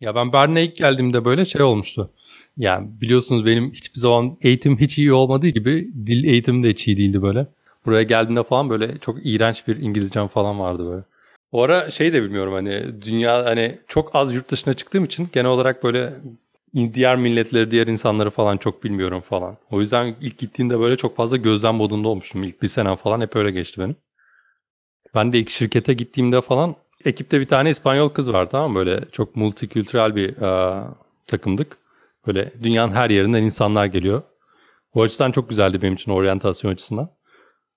Ya ben Berlin'e ilk geldiğimde böyle şey olmuştu. Yani biliyorsunuz benim hiçbir zaman eğitim hiç iyi olmadığı gibi dil eğitimim de hiç iyi değildi böyle. Buraya geldiğimde falan böyle çok iğrenç bir İngilizcem falan vardı böyle. O ara şey de bilmiyorum hani dünya hani çok az yurt dışına çıktığım için genel olarak böyle diğer milletleri, diğer insanları falan çok bilmiyorum falan. O yüzden ilk gittiğimde böyle çok fazla gözlem modunda olmuştum. İlk bir sene falan hep öyle geçti benim. Ben de ilk şirkete gittiğimde falan ekipte bir tane İspanyol kız var tamam? Böyle çok multikültürel bir e, takımdık. Böyle dünyanın her yerinden insanlar geliyor. O açıdan çok güzeldi benim için oryantasyon açısından.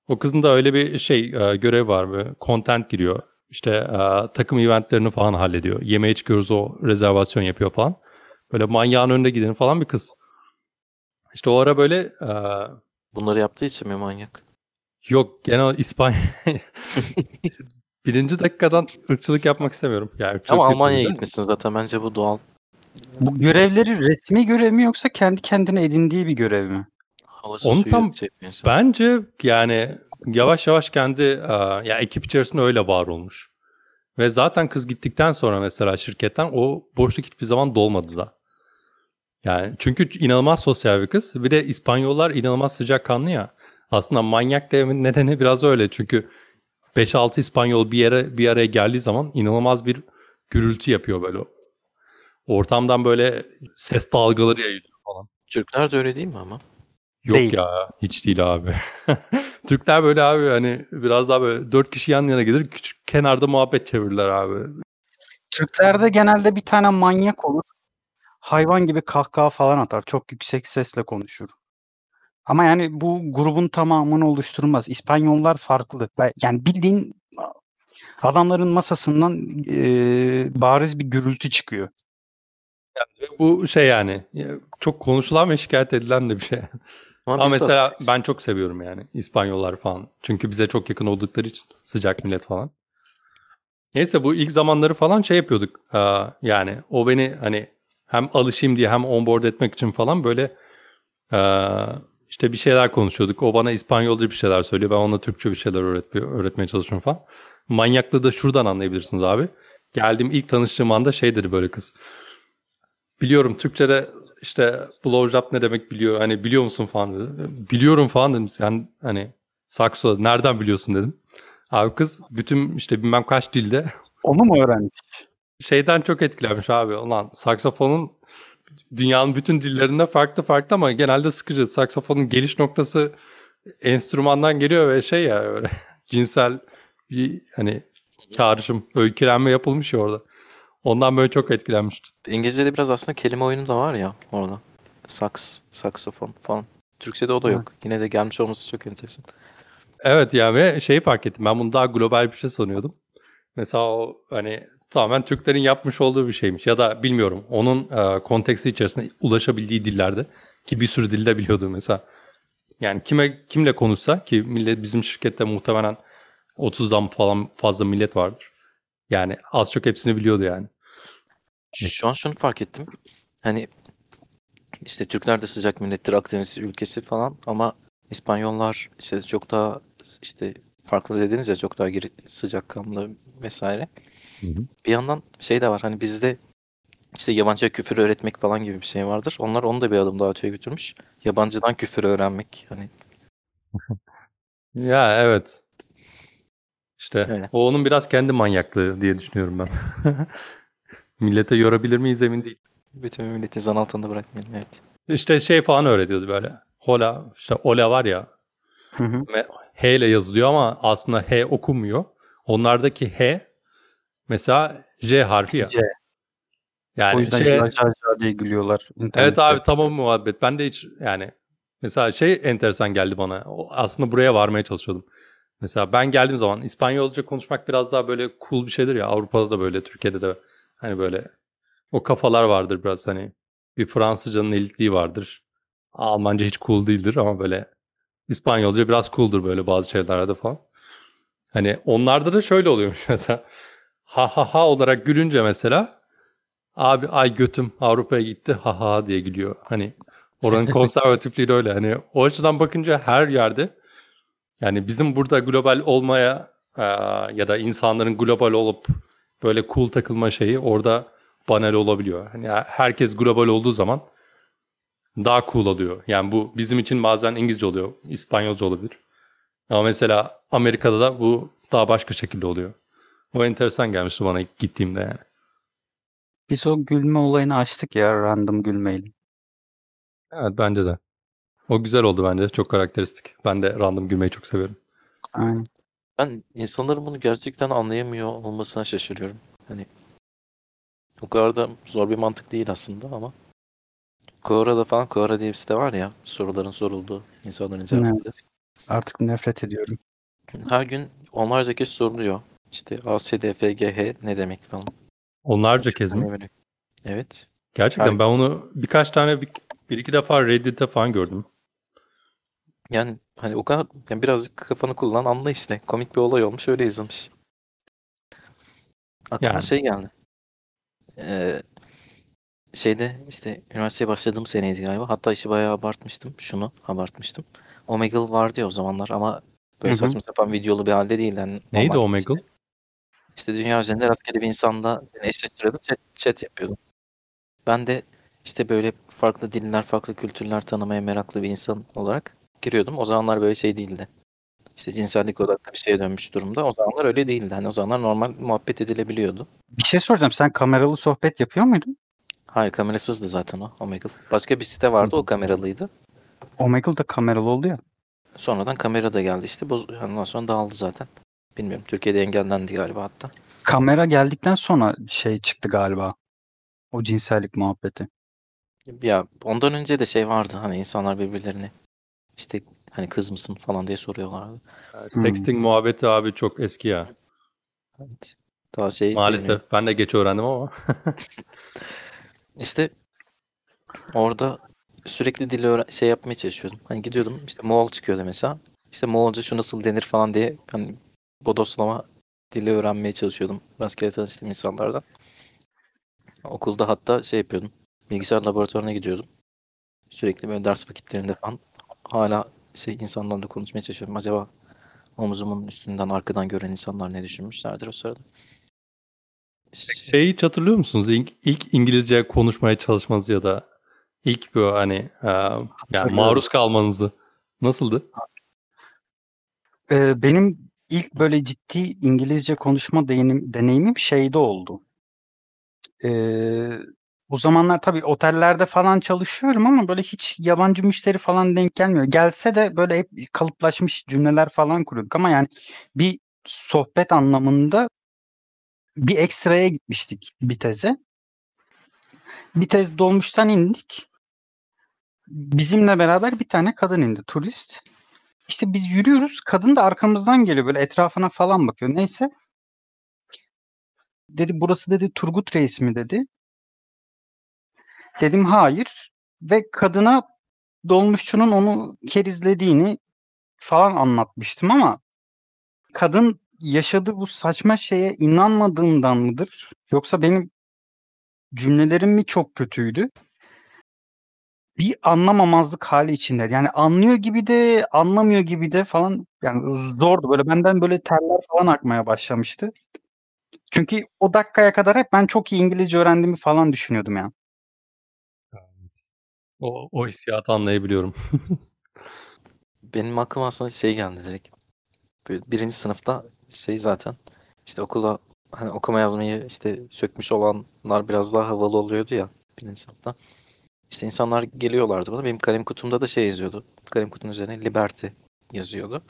O kızın da öyle bir şey e, görev var. Böyle content giriyor. İşte e, takım eventlerini falan hallediyor. Yemeğe çıkıyoruz o rezervasyon yapıyor falan. Böyle manyağın önünde giden falan bir kız. İşte o ara böyle e, Bunları yaptığı için mi manyak? yok genel İspanya birinci dakikadan ırkçılık yapmak istemiyorum. Yani ırkçılık Ama yapıyorum Almanya'ya gitmişsin zaten. Bence bu doğal. Bu görevleri resmi görev mi yoksa kendi kendine edindiği bir görev mi? Havası Onu suyu tam- şey insan. Bence yani yavaş yavaş kendi e, ya ekip içerisinde öyle var olmuş. Ve zaten kız gittikten sonra mesela şirketten o boşluk hiçbir zaman dolmadı da. Yani çünkü inanılmaz sosyal bir kız. Bir de İspanyollar inanılmaz sıcakkanlı ya. Aslında manyak dememin nedeni biraz öyle. Çünkü 5-6 İspanyol bir yere bir araya geldiği zaman inanılmaz bir gürültü yapıyor böyle. Ortamdan böyle ses dalgaları yayılıyor falan. Türkler de öyle değil mi ama? Yok Değil. ya hiç değil abi. Türkler böyle abi hani biraz daha böyle dört kişi yan yana gelir küçük kenarda muhabbet çevirirler abi. Türklerde genelde bir tane manyak olur. Hayvan gibi kahkaha falan atar. Çok yüksek sesle konuşur. Ama yani bu grubun tamamını oluşturmaz. İspanyollar farklı. Yani bildiğin adamların masasından eee, bariz bir gürültü çıkıyor. Ve bu şey yani ya, çok konuşulan ve şikayet edilen de bir şey. Ama de mesela hatırlarız. ben çok seviyorum yani İspanyollar falan. Çünkü bize çok yakın oldukları için sıcak millet falan. Neyse bu ilk zamanları falan şey yapıyorduk. Ha, yani o beni hani hem alışayım diye hem onboard etmek için falan böyle eee, işte bir şeyler konuşuyorduk. O bana İspanyolca bir şeyler söylüyor. Ben ona Türkçe bir şeyler öğretmeye, öğretmeye çalışıyorum falan. Manyaklığı da şuradan anlayabilirsiniz abi. Geldiğim ilk tanıştığım anda şey böyle kız. Biliyorum Türkçe'de işte blowjob ne demek biliyor. Hani biliyor musun falan dedi. Biliyorum falan dedim. Sen hani sakso nereden biliyorsun dedim. Abi kız bütün işte bilmem kaç dilde Onu mu öğrenmiş? Şeyden çok etkilenmiş abi. Ulan saksafonun dünyanın bütün dillerinde farklı farklı ama genelde sıkıcı. Saksafonun geliş noktası enstrümandan geliyor ve şey ya öyle cinsel bir hani çağrışım, öykülenme yapılmış ya orada. Ondan böyle çok etkilenmişti. İngilizce'de biraz aslında kelime oyunu da var ya orada. Saks, saksofon falan. Türkçe'de o da yok. Yine de gelmiş olması çok enteresan. Evet ya ve şeyi fark ettim. Ben bunu daha global bir şey sanıyordum. Mesela o hani tamamen Türklerin yapmış olduğu bir şeymiş. Ya da bilmiyorum. Onun e, konteksti içerisinde ulaşabildiği dillerde ki bir sürü dilde biliyordu mesela. Yani kime kimle konuşsa ki millet bizim şirkette muhtemelen 30'dan falan fazla millet vardır. Yani az çok hepsini biliyordu yani. Şu an şunu fark ettim. Hani işte Türkler de sıcak millettir, Akdeniz ülkesi falan ama İspanyollar işte çok daha işte farklı dediniz ya çok daha geri, sıcakkanlı vesaire. Bir yandan şey de var hani bizde işte yabancıya küfür öğretmek falan gibi bir şey vardır. Onlar onu da bir adım daha öteye götürmüş. Yabancıdan küfür öğrenmek hani Ya evet. İşte Öyle. o onun biraz kendi manyaklığı diye düşünüyorum ben. Millete yorabilir miyiz emin değil. bütün milleti zan altında bırakmayalım evet. İşte şey falan öğretiyordu böyle. Hola, işte Ola var ya Hı hı. ve H ile yazılıyor ama aslında H okunmuyor. Onlardaki H mesela J harfi ya. C. Yani o yüzden şey, car diye gülüyorlar evet abi tamam muhabbet. Ben de hiç yani mesela şey enteresan geldi bana. Aslında buraya varmaya çalışıyordum. Mesela ben geldiğim zaman İspanyolca konuşmak biraz daha böyle cool bir şeydir ya. Avrupa'da da böyle, Türkiye'de de hani böyle o kafalar vardır biraz hani. Bir Fransızcanın elitliği vardır. Almanca hiç cool değildir ama böyle İspanyolca biraz cool'dur böyle bazı şeylerde falan. Hani onlarda da şöyle oluyormuş mesela. Ha ha ha olarak gülünce mesela abi ay götüm Avrupa'ya gitti ha ha diye gülüyor. Hani Oranın konservatifliği de öyle. Hani o açıdan bakınca her yerde yani bizim burada global olmaya ya da insanların global olup böyle cool takılma şeyi orada banal olabiliyor. Hani herkes global olduğu zaman daha cool oluyor. Yani bu bizim için bazen İngilizce oluyor, İspanyolca olabilir. Ama mesela Amerika'da da bu daha başka şekilde oluyor. O enteresan gelmişti bana ilk gittiğimde yani. Biz o gülme olayını açtık ya random gülmeyle. Evet bence de. O güzel oldu bence. Çok karakteristik. Ben de random gülmeyi çok seviyorum. Aynen. Ben insanların bunu gerçekten anlayamıyor olmasına şaşırıyorum. Hani o kadar da zor bir mantık değil aslında ama Quora'da falan Quora diye bir site var ya soruların sorulduğu insanların cevapladığı. Artık nefret ediyorum. Her gün onlarca kez soruluyor. İşte ASDFGH ne demek falan. Onlarca kez mi? Böyle- Evet. Gerçekten Her- ben onu birkaç tane bir, bir iki defa Reddit'te falan gördüm. Yani hani o kadar yani birazcık kafanı kullan anla işte. Komik bir olay olmuş öyle yazılmış. Aklıma Yani. şey geldi. Ee, şeyde işte üniversiteye başladığım seneydi galiba. Hatta işi bayağı abartmıştım. Şunu abartmıştım. Omegle vardı ya o zamanlar ama böyle Hı hı. saçma sapan videolu bir halde değil. Yani Neydi Omegle? işte, işte dünya üzerinde rastgele bir insanla seni eşleştiriyordum. Chat, chat yapıyordum. Ben de işte böyle farklı diller, farklı kültürler tanımaya meraklı bir insan olarak giriyordum. O zamanlar böyle şey değildi. İşte cinsellik odaklı bir şeye dönmüş durumda. O zamanlar öyle değildi. Hani o zamanlar normal muhabbet edilebiliyordu. Bir şey soracağım. Sen kameralı sohbet yapıyor muydun? Hayır kamerasızdı zaten o Omegle. Başka bir site vardı o kameralıydı. Omegle da kameralı oldu ya. Sonradan kamera da geldi işte. Boz ondan sonra dağıldı zaten. Bilmiyorum. Türkiye'de engellendi galiba hatta. Kamera geldikten sonra şey çıktı galiba. O cinsellik muhabbeti. Ya ondan önce de şey vardı. Hani insanlar birbirlerini işte hani kız mısın falan diye soruyorlardı. Sexting muhabbeti abi çok eski ya. Evet. Daha şey Maalesef. Ben de geç öğrendim ama. İşte orada sürekli dili öğren- şey yapmaya çalışıyordum. Hani gidiyordum işte Moğol çıkıyordu mesela. İşte Moğolca şu nasıl denir falan diye hani bodoslama dili öğrenmeye çalışıyordum. Rastgele tanıştığım insanlardan. Okulda hatta şey yapıyordum. Bilgisayar laboratuvarına gidiyordum. Sürekli böyle ders vakitlerinde falan hala şey insanlarla konuşmaya çalışıyorum. Acaba omuzumun üstünden arkadan gören insanlar ne düşünmüşlerdir o sırada. Şey- Şeyi hiç hatırlıyor musunuz? İlk, ilk İngilizce konuşmaya çalışmanız ya da ilk bu hani e, yani maruz kalmanızı nasıldı? Ee, benim ilk böyle ciddi İngilizce konuşma deyinim, deneyimim şeyde oldu. Ee, o zamanlar tabii otellerde falan çalışıyorum ama böyle hiç yabancı müşteri falan denk gelmiyor. Gelse de böyle hep kalıplaşmış cümleler falan kuruyorduk ama yani bir sohbet anlamında bir ekstraya gitmiştik bir teze. Bir tez dolmuştan indik. Bizimle beraber bir tane kadın indi turist. İşte biz yürüyoruz. Kadın da arkamızdan geliyor böyle etrafına falan bakıyor. Neyse. Dedi burası dedi Turgut Reis mi dedi. Dedim hayır. Ve kadına dolmuşçunun onu kerizlediğini falan anlatmıştım ama kadın yaşadığı bu saçma şeye inanmadığından mıdır? Yoksa benim cümlelerim mi çok kötüydü? Bir anlamamazlık hali içinde. Yani anlıyor gibi de anlamıyor gibi de falan yani zordu. Böyle benden böyle terler falan akmaya başlamıştı. Çünkü o dakikaya kadar hep ben çok iyi İngilizce öğrendiğimi falan düşünüyordum yani. O, o hissiyatı anlayabiliyorum. Benim aklıma aslında şey geldi direkt. Böyle birinci sınıfta şey zaten işte okula hani okuma yazmayı işte sökmüş olanlar biraz daha havalı oluyordu ya birinci sınıfta. İşte insanlar geliyorlardı bana. Benim kalem kutumda da şey yazıyordu. Kalem kutunun üzerine Liberty yazıyordu.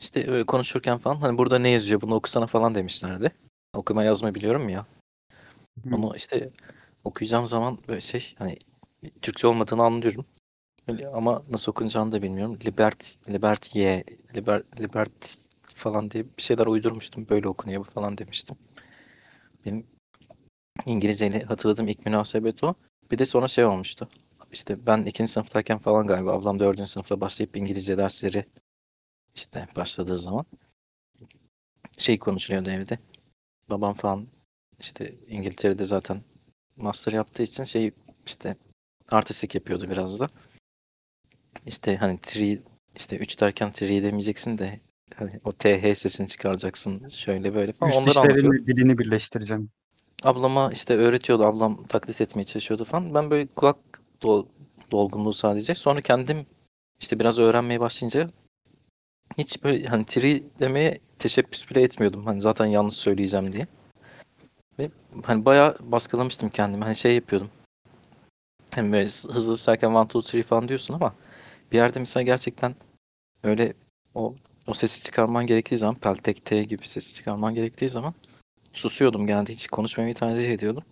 İşte öyle konuşurken falan hani burada ne yazıyor bunu okusana falan demişlerdi. Okuma yazma biliyorum ya. Hı. Onu işte okuyacağım zaman böyle şey hani Türkçe olmadığını anlıyorum. Öyle ama nasıl okunacağını da bilmiyorum. Liberty, Liberty'ye, Liber, Liberty falan diye bir şeyler uydurmuştum. Böyle okunuyor falan demiştim. Benim İngilizceyle hatırladığım ilk münasebet o. Bir de sonra şey olmuştu. İşte ben ikinci sınıftayken falan galiba ablam dördüncü sınıfta başlayıp İngilizce dersleri işte başladığı zaman şey konuşuluyordu evde. Babam falan işte İngiltere'de zaten master yaptığı için şey işte artistik yapıyordu biraz da. İşte hani tree işte 3 derken tree demeyeceksin de hani o TH sesini çıkaracaksın şöyle böyle falan. Üst Onları anlatıyordu. dişlerin dilini birleştireceğim. Ablama işte öğretiyordu. Ablam taklit etmeye çalışıyordu falan. Ben böyle kulak dol- dolgunluğu sadece. Sonra kendim işte biraz öğrenmeye başlayınca hiç böyle hani tri demeye teşebbüs bile etmiyordum. Hani zaten yanlış söyleyeceğim diye. Ve hani bayağı baskılamıştım kendimi. Hani şey yapıyordum. Hem böyle hızlı sayarken one, two, three falan diyorsun ama bir yerde mesela gerçekten öyle o o sesi çıkarman gerektiği zaman peltek T gibi sesi çıkarman gerektiği zaman susuyordum geldi. Hiç konuşmamayı tercih ediyordum.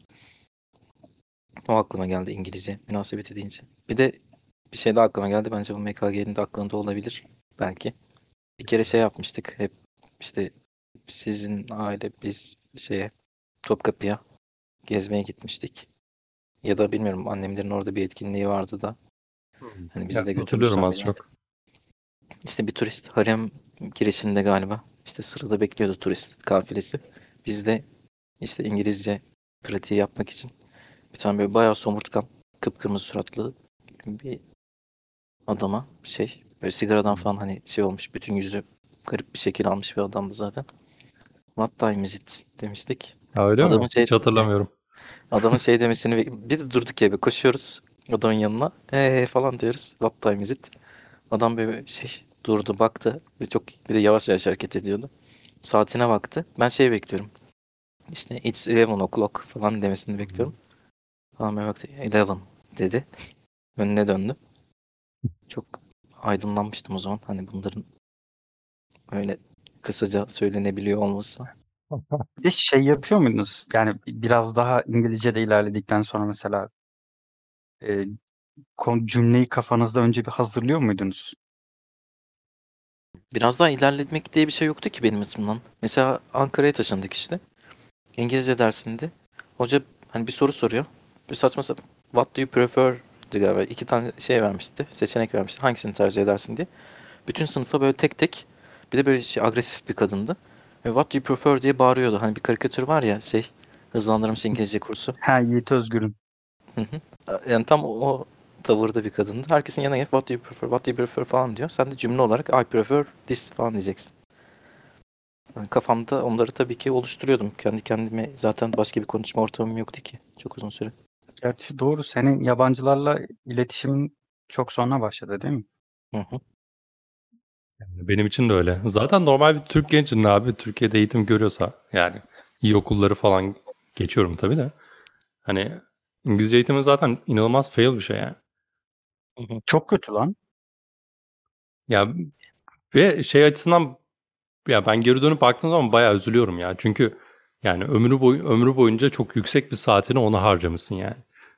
O aklıma geldi İngilizce münasebeti deyince. Bir de bir şey daha aklıma geldi. Bence bu MKG'nin de aklında olabilir. Belki. Bir kere şey yapmıştık. Hep işte sizin aile biz şeye Topkapı'ya gezmeye gitmiştik. Ya da bilmiyorum annemlerin orada bir etkinliği vardı da. Hani bizi Ya, de götürmüşler az çok. İşte bir turist harem girişinde galiba. İşte sırada bekliyordu turist kafilesi. Biz de işte İngilizce pratiği yapmak için bir tane böyle bayağı somurtkan, kıpkırmızı suratlı bir adama şey böyle sigaradan falan hani şey olmuş bütün yüzü garip bir şekil almış bir adamdı zaten. What time is it demiştik. Ha, öyle Adamın mi? şey- Hiç hatırlamıyorum. Adamın şey demesini bir de durduk yere koşuyoruz adamın yanına. Ee falan diyoruz. What time is it? Adam böyle şey durdu baktı ve çok bir de yavaş yavaş hareket ediyordu. Saatine baktı. Ben şey bekliyorum. İşte it's 11 o'clock falan demesini bekliyorum. Adam böyle baktı. 11 dedi. Önüne döndü. Çok aydınlanmıştım o zaman. Hani bunların öyle kısaca söylenebiliyor olması. Bir de şey yapıyor muydunuz? Yani biraz daha İngilizce'de ilerledikten sonra mesela e, cümleyi kafanızda önce bir hazırlıyor muydunuz? Biraz daha ilerletmek diye bir şey yoktu ki benim açımdan. Mesela Ankara'ya taşındık işte. İngilizce dersinde hoca hani bir soru soruyor. Bir saçma sapan What do you prefer diyor galiba. İki tane şey vermişti. Seçenek vermişti. Hangisini tercih edersin diye. Bütün sınıfa böyle tek tek bir de böyle şey agresif bir kadındı. Ve What do you prefer diye bağırıyordu. Hani bir karikatür var ya şey hızlandırılmış İngilizce kursu. Ha Yiğit Özgür'ün. Hı hı. Yani tam o, o tavırda bir kadındı. Herkesin yanına gelip what do you prefer, what do you prefer falan diyor. Sen de cümle olarak I prefer this falan diyeceksin. Yani kafamda onları tabii ki oluşturuyordum. Kendi kendime zaten başka bir konuşma ortamım yoktu ki çok uzun süre. Gerçi doğru senin yabancılarla iletişimin çok sonra başladı değil mi? Hı hı. Yani benim için de öyle. Zaten normal bir Türk gencinin abi Türkiye'de eğitim görüyorsa yani iyi okulları falan geçiyorum tabii de. Hani İngilizce eğitimi zaten inanılmaz fail bir şey yani. Çok kötü lan. Ya ve şey açısından ya ben geri dönüp baktığım zaman bayağı üzülüyorum ya. Çünkü yani ömrü boy ömrü boyunca çok yüksek bir saatini ona harcamışsın yani.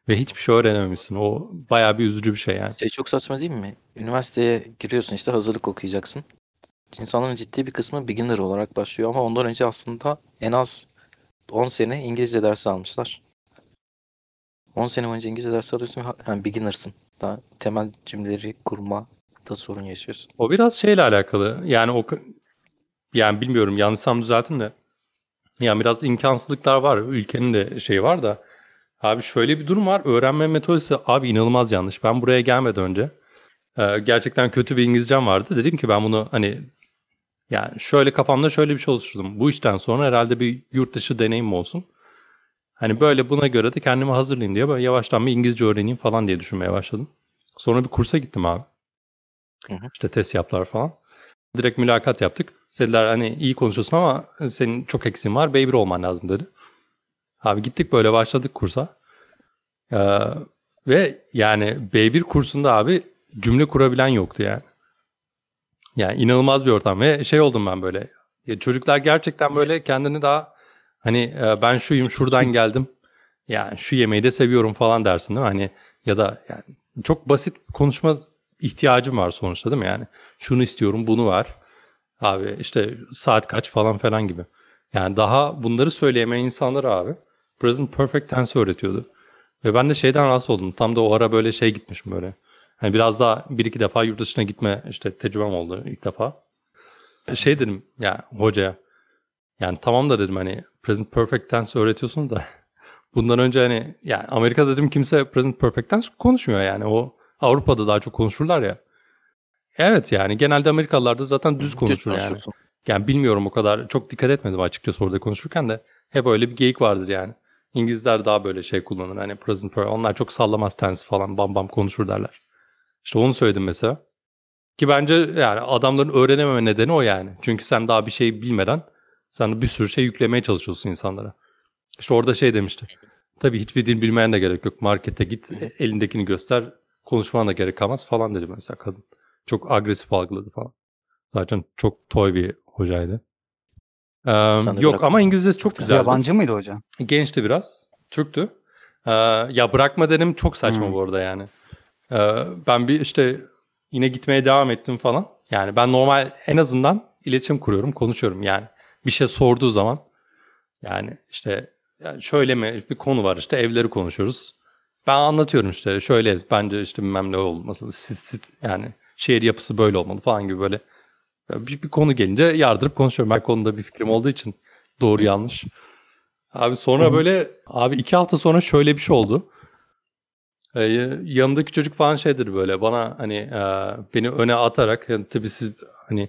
Ve hiçbir şey öğrenememişsin. O bayağı bir üzücü bir şey yani. Şey çok saçma değil mi? Üniversiteye giriyorsun işte hazırlık okuyacaksın. İnsanların ciddi bir kısmı beginner olarak başlıyor ama ondan önce aslında en az 10 sene İngilizce dersi almışlar. 10 sene boyunca İngilizce dersi alıyorsun ve yani beginner'sın. Daha temel cümleleri kurma da sorun yaşıyorsun. O biraz şeyle alakalı. Yani o yani bilmiyorum yanlışsam düzeltin de. Yani biraz imkansızlıklar var. Ülkenin de şeyi var da. Abi şöyle bir durum var. Öğrenme metodisi abi inanılmaz yanlış. Ben buraya gelmeden önce e, gerçekten kötü bir İngilizcem vardı. Dedim ki ben bunu hani yani şöyle kafamda şöyle bir şey oluşturdum. Bu işten sonra herhalde bir yurt dışı deneyim olsun. Hani böyle buna göre de kendimi hazırlayayım diye böyle yavaştan bir İngilizce öğreneyim falan diye düşünmeye başladım. Sonra bir kursa gittim abi. Hı hı. İşte test yaptılar falan. Direkt mülakat yaptık. Dediler hani iyi konuşuyorsun ama senin çok eksiğin var. B1 olman lazım dedi. Abi gittik böyle başladık kursa. Ee, ve yani B1 kursunda abi cümle kurabilen yoktu yani. Yani inanılmaz bir ortam ve şey oldum ben böyle. Ya çocuklar gerçekten böyle kendini daha hani e, ben şuyum şuradan geldim. Yani şu yemeği de seviyorum falan dersin değil mi? Hani ya da yani çok basit konuşma ihtiyacım var sonuçta değil mi? Yani şunu istiyorum bunu var. Abi işte saat kaç falan falan gibi. Yani daha bunları söyleyemeyen insanlara abi present perfect tense öğretiyordu. Ve ben de şeyden rahatsız oldum. Tam da o ara böyle şey gitmişim böyle. Hani biraz daha bir iki defa yurt dışına gitme işte tecrübem oldu ilk defa. Şey dedim ya hocaya yani tamam da dedim hani present perfect tense öğretiyorsunuz da Bundan önce hani yani Amerika'da dedim kimse present perfect'ten konuşmuyor yani. O Avrupa'da daha çok konuşurlar ya. Evet yani genelde Amerikalılar da zaten düz konuşur yani. Yani bilmiyorum o kadar çok dikkat etmedim açıkçası orada konuşurken de hep öyle bir geyik vardır yani. İngilizler daha böyle şey kullanır hani present perfect. Onlar çok sallamaz tense falan bam bam konuşur derler. İşte onu söyledim mesela. Ki bence yani adamların öğrenememe nedeni o yani. Çünkü sen daha bir şey bilmeden sen bir sürü şey yüklemeye çalışıyorsun insanlara. İşte orada şey demişti. Tabii hiçbir dil bilmeyen de gerek yok. Markete git elindekini göster. Konuşman da gerek kalmaz falan dedi mesela kadın. Çok agresif algıladı falan. Zaten çok toy bir hocaydı. Ee, yok bıraktın. ama İngilizcesi çok güzeldi. Yabancı mıydı hocam? Gençti biraz. Türktü. Ee, ya bırakma dedim çok saçma Hmm. bu arada yani. Ee, ben bir işte yine gitmeye devam ettim falan. Yani ben normal en azından iletişim kuruyorum, konuşuyorum yani. Bir şey sorduğu zaman yani işte yani şöyle mi bir konu var işte evleri konuşuyoruz. Ben anlatıyorum işte şöyle bence işte bilmem ne olmalı. Siz, siz- yani şehir yapısı böyle olmalı falan gibi böyle bir, bir konu gelince yardırıp konuşuyorum. Ben konuda bir fikrim olduğu için doğru yanlış. Abi sonra böyle abi iki hafta sonra şöyle bir şey oldu. Ee, yanımdaki çocuk falan şeydir böyle bana hani e, beni öne atarak yani tabii siz hani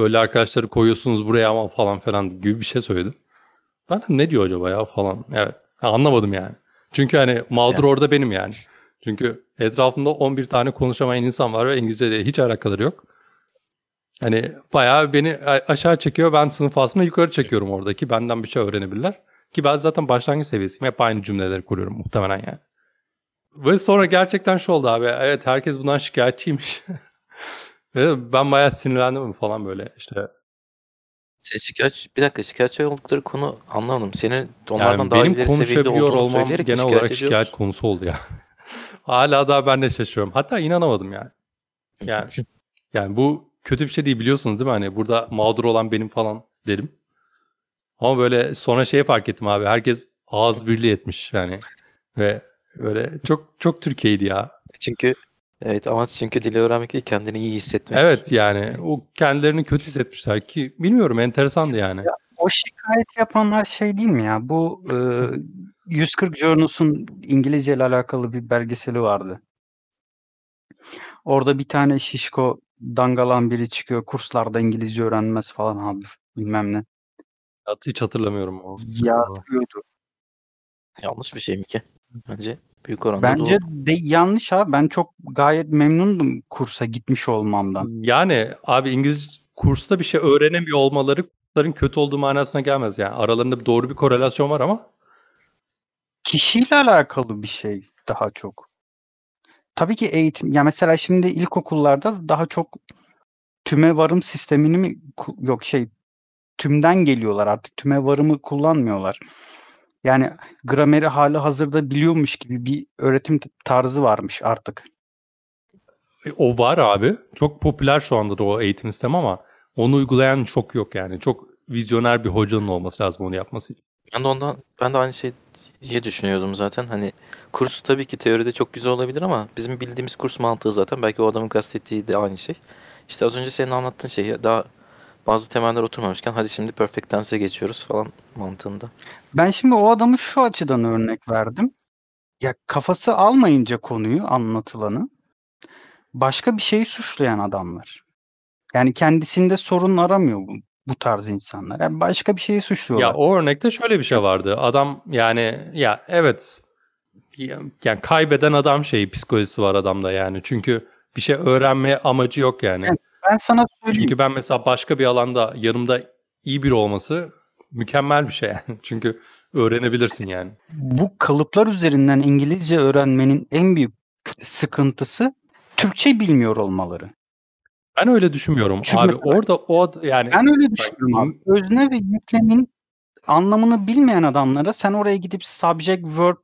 böyle arkadaşları koyuyorsunuz buraya ama falan falan gibi bir şey söyledi. Ben de ne diyor acaba ya falan. Evet. Ha, anlamadım yani. Çünkü hani mağdur Yani. orada benim yani. Çünkü etrafımda 11 tane konuşamayan insan var ve İngilizceyle hiç alakaları yok. Hani bayağı beni aşağı çekiyor. Ben sınıf aslında yukarı çekiyorum oradaki. Benden bir şey öğrenebilirler. Ki ben zaten başlangıç seviyesiyim. Hep aynı cümleleri kuruyorum muhtemelen yani. Ve sonra gerçekten şu oldu abi. Evet herkes bundan şikayetçiymiş. Ben bayağı sinirlendim falan böyle işte. Sen şikayetçi, bir dakika şikayetçi oldukları konu anlamadım. Senin onlardan Yani daha ileri seviyede olduğunu olmam genel şikayet olarak şikayet konusu oldu ya. Hala daha ben de şaşırıyorum. Hatta inanamadım yani. Yani yani bu kötü bir şey değil biliyorsunuz değil mi? Hani burada mağdur olan benim falan derim. Ama böyle sonra şeye fark ettim abi. Herkes ağız birliği etmiş yani. Ve böyle çok çok Türkiye'ydi ya. Çünkü evet amaç çünkü dili öğrenmek değil kendini iyi hissetmek. Evet yani o kendilerini kötü hissetmişler ki bilmiyorum enteresandı yani. O şikayet yapanlar şey değil mi ya? Bu e, 140 Journals'un İngilizce ile alakalı bir belgeseli vardı. Orada bir tane şişko dangalan biri çıkıyor. Kurslarda İngilizce öğrenmez falan abi bilmem ne. Hiç hatırlamıyorum o. Yağdırıyordu. Yanlış bir şey mi ki? Bence büyük oranda Bence doğru. de yanlış abi. Ben çok gayet memnundum kursa gitmiş olmamdan. Yani abi İngilizce kursta bir şey öğrenemiyor olmaları kursların kötü olduğu manasına gelmez yani. Aralarında bir doğru bir korelasyon var ama Kişiyle alakalı bir şey daha çok. Tabii ki eğitim ya mesela şimdi ilkokullarda daha çok tüme varım sistemini mi yok şey tümden geliyorlar artık tüme varımı kullanmıyorlar. Yani grameri hali hazırda biliyormuş gibi bir öğretim tarzı varmış artık. E, O var abi. Çok popüler şu anda da o eğitim sistemi ama onu uygulayan çok yok yani. Çok vizyoner bir hocanın olması lazım onu yapması için. Ben de ondan ben de aynı şeyi düşünüyordum zaten. Hani kurs tabii ki teoride çok güzel olabilir ama bizim bildiğimiz kurs mantığı zaten belki o adamın kastettiği de aynı şey. İşte az önce senin anlattığın şey daha bazı temeller oturmamışken hadi şimdi perfect tense'e geçiyoruz falan mantığında. Ben şimdi o adamı şu açıdan örnek verdim. Ya kafası almayınca konuyu anlatılanı başka bir şeyi suçlayan adamlar. Yani kendisinde sorun aramıyor bu, bu tarz insanlar. Yani başka bir şeyi suçluyorlar. Ya o örnekte şöyle bir şey vardı. Adam yani ya evet yani kaybeden adam şeyi psikolojisi var adamda yani. Çünkü bir şey öğrenmeye amacı yok yani. Evet. Ben sana söyleyeyim. Çünkü ben mesela başka bir alanda yanımda iyi biri olması mükemmel bir şey yani. Çünkü öğrenebilirsin yani. bu kalıplar üzerinden İngilizce öğrenmenin en büyük sıkıntısı Türkçe bilmiyor olmaları. Ben öyle düşünmüyorum. Çünkü abi mesela- orada o yani Ben öyle düşünüyorum abi. Özne ve yüklemin anlamını bilmeyen adamlara sen oraya gidip subject verb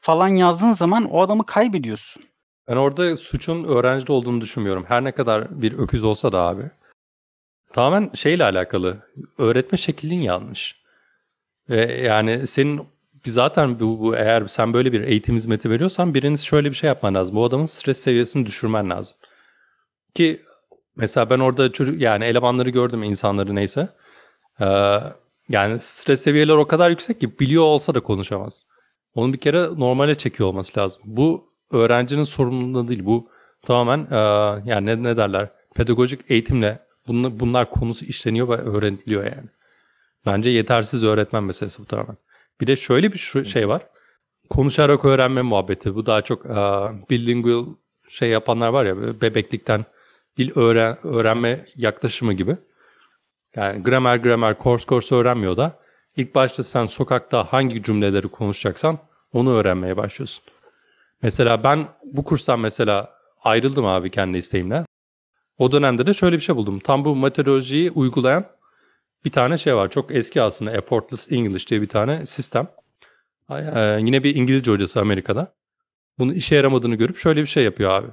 falan yazdığın zaman o adamı kaybediyorsun. Ben orada suçun öğrencide olduğunu düşünmüyorum. Her ne kadar bir öküz olsa da abi. Tamamen şeyle alakalı. Öğretme şeklin yanlış. Ve yani senin zaten bu, bu eğer sen böyle bir eğitim hizmeti veriyorsan biriniz şöyle bir şey yapman lazım. Bu adamın stres seviyesini düşürmen lazım. Ki mesela ben orada çocuk yani elemanları gördüm insanları neyse. Ee, yani stres seviyeleri o kadar yüksek ki biliyor olsa da konuşamaz. Onu bir kere normale çekiyor olması lazım. Bu öğrencinin sorumluluğu değil. Bu tamamen e, yani ne, ne derler pedagojik eğitimle bunlar, bunlar konusu işleniyor ve öğreniliyor yani. Bence yetersiz öğretmen meselesi bu tamamen. Bir de şöyle bir şu şey var. Konuşarak öğrenme muhabbeti. Bu daha çok e, bilingual şey yapanlar var ya bebeklikten dil öğren, öğrenme yaklaşımı gibi. Yani gramer gramer course course öğrenmiyor da ilk başta sen sokakta hangi cümleleri konuşacaksan onu öğrenmeye başlıyorsun. Mesela ben bu kurstan mesela ayrıldım abi kendi isteğimle. O dönemde de şöyle bir şey buldum. Tam bu meteorolojiyi uygulayan bir tane şey var. Çok eski aslında Effortless English diye bir tane sistem. Ee, yine bir İngilizce hocası Amerika'da. Bunun işe yaramadığını görüp şöyle bir şey yapıyor abi.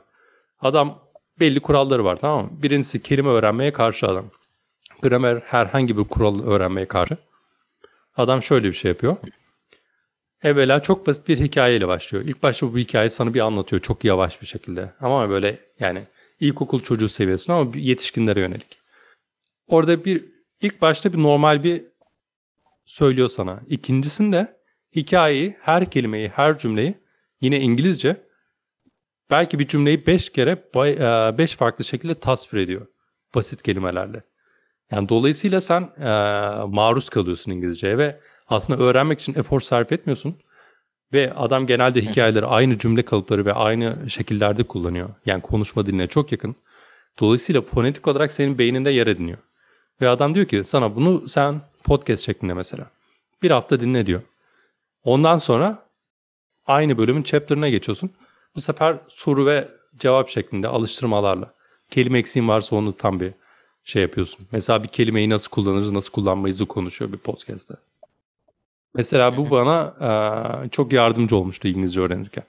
Adam belli kuralları var tamam mı? Birincisi kelime öğrenmeye karşı adam. Gramer herhangi bir kural öğrenmeye karşı. Adam şöyle bir şey yapıyor. Evvela çok basit bir hikayeyle başlıyor. İlk başta bu hikayeyi sana bir anlatıyor çok yavaş bir şekilde. Ama böyle yani ilkokul çocuğu seviyesinde ama yetişkinlere yönelik. Orada bir ilk başta bir normal bir söylüyor sana. İkincisinde hikayeyi, her kelimeyi, her cümleyi yine İngilizce belki bir cümleyi 5 kere 5 farklı şekilde tasvir ediyor. Basit kelimelerle. Yani dolayısıyla sen e, maruz kalıyorsun İngilizceye ve aslında öğrenmek için efor sarf etmiyorsun. Ve adam genelde hikayeleri aynı cümle kalıpları ve aynı şekillerde kullanıyor. Yani konuşma diline çok yakın. Dolayısıyla fonetik olarak senin beyninde yer ediniyor. Ve adam diyor ki sana bunu sen podcast şeklinde mesela. Bir hafta dinle diyor. Ondan sonra aynı bölümün chapter'ına geçiyorsun. Bu sefer soru ve cevap şeklinde alıştırmalarla. Kelime eksiğin varsa onu tam bir şey yapıyorsun. Mesela bir kelimeyi nasıl kullanırız, nasıl kullanmayızı konuşuyor bir podcast'te. Mesela bu bana e, çok yardımcı olmuştu İngilizce öğrenirken.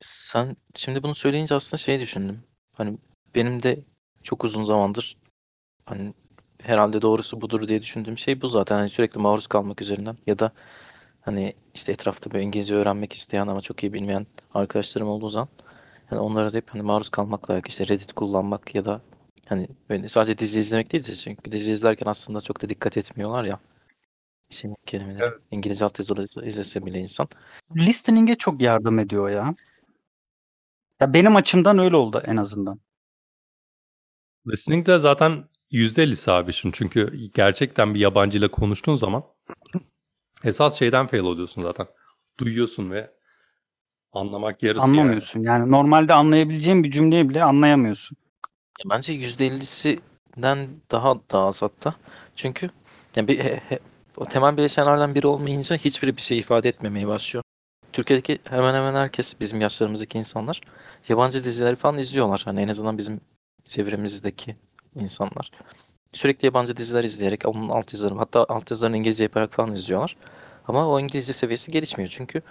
Sen şimdi bunu söyleyince aslında şey düşündüm. Hani benim de çok uzun zamandır hani herhalde doğrusu budur diye düşündüğüm şey bu zaten. Hani sürekli maruz kalmak üzerinden ya da hani işte etrafta böyle İngilizce öğrenmek isteyen ama çok iyi bilmeyen arkadaşlarım olduğu zaman yani onlara da hep hani maruz kalmakla işte Reddit kullanmak ya da hani böyle sadece dizi izlemek değil de çünkü dizi izlerken aslında çok da dikkat etmiyorlar ya. Şey kelimeleri. Evet. İngilizce altyazılı izlese bile insan. Listening'e çok yardım ediyor ya. Ya benim açımdan öyle oldu en azından. Listening de zaten %50'si abi şimdi. Çünkü gerçekten bir yabancıyla konuştuğun zaman esas şeyden fail oluyorsun zaten. Duyuyorsun ve anlamak yarısı yani. Anlamıyorsun. Yani normalde anlayabileceğin bir cümleyi bile anlayamıyorsun. Ya bence %50'sinden daha daha az hatta. Çünkü ya bir, he- he- o temel bileşenlerden biri olmayınca hiçbiri bir şey ifade etmemeye başlıyor. Türkiye'deki hemen hemen herkes bizim yaşlarımızdaki insanlar yabancı dizileri falan izliyorlar. Hani en azından bizim çevremizdeki insanlar. Sürekli yabancı diziler izleyerek onun altyazılarını hatta altyazılarını İngilizce yaparak falan izliyorlar. Ama o İngilizce seviyesi gelişmiyor. Çünkü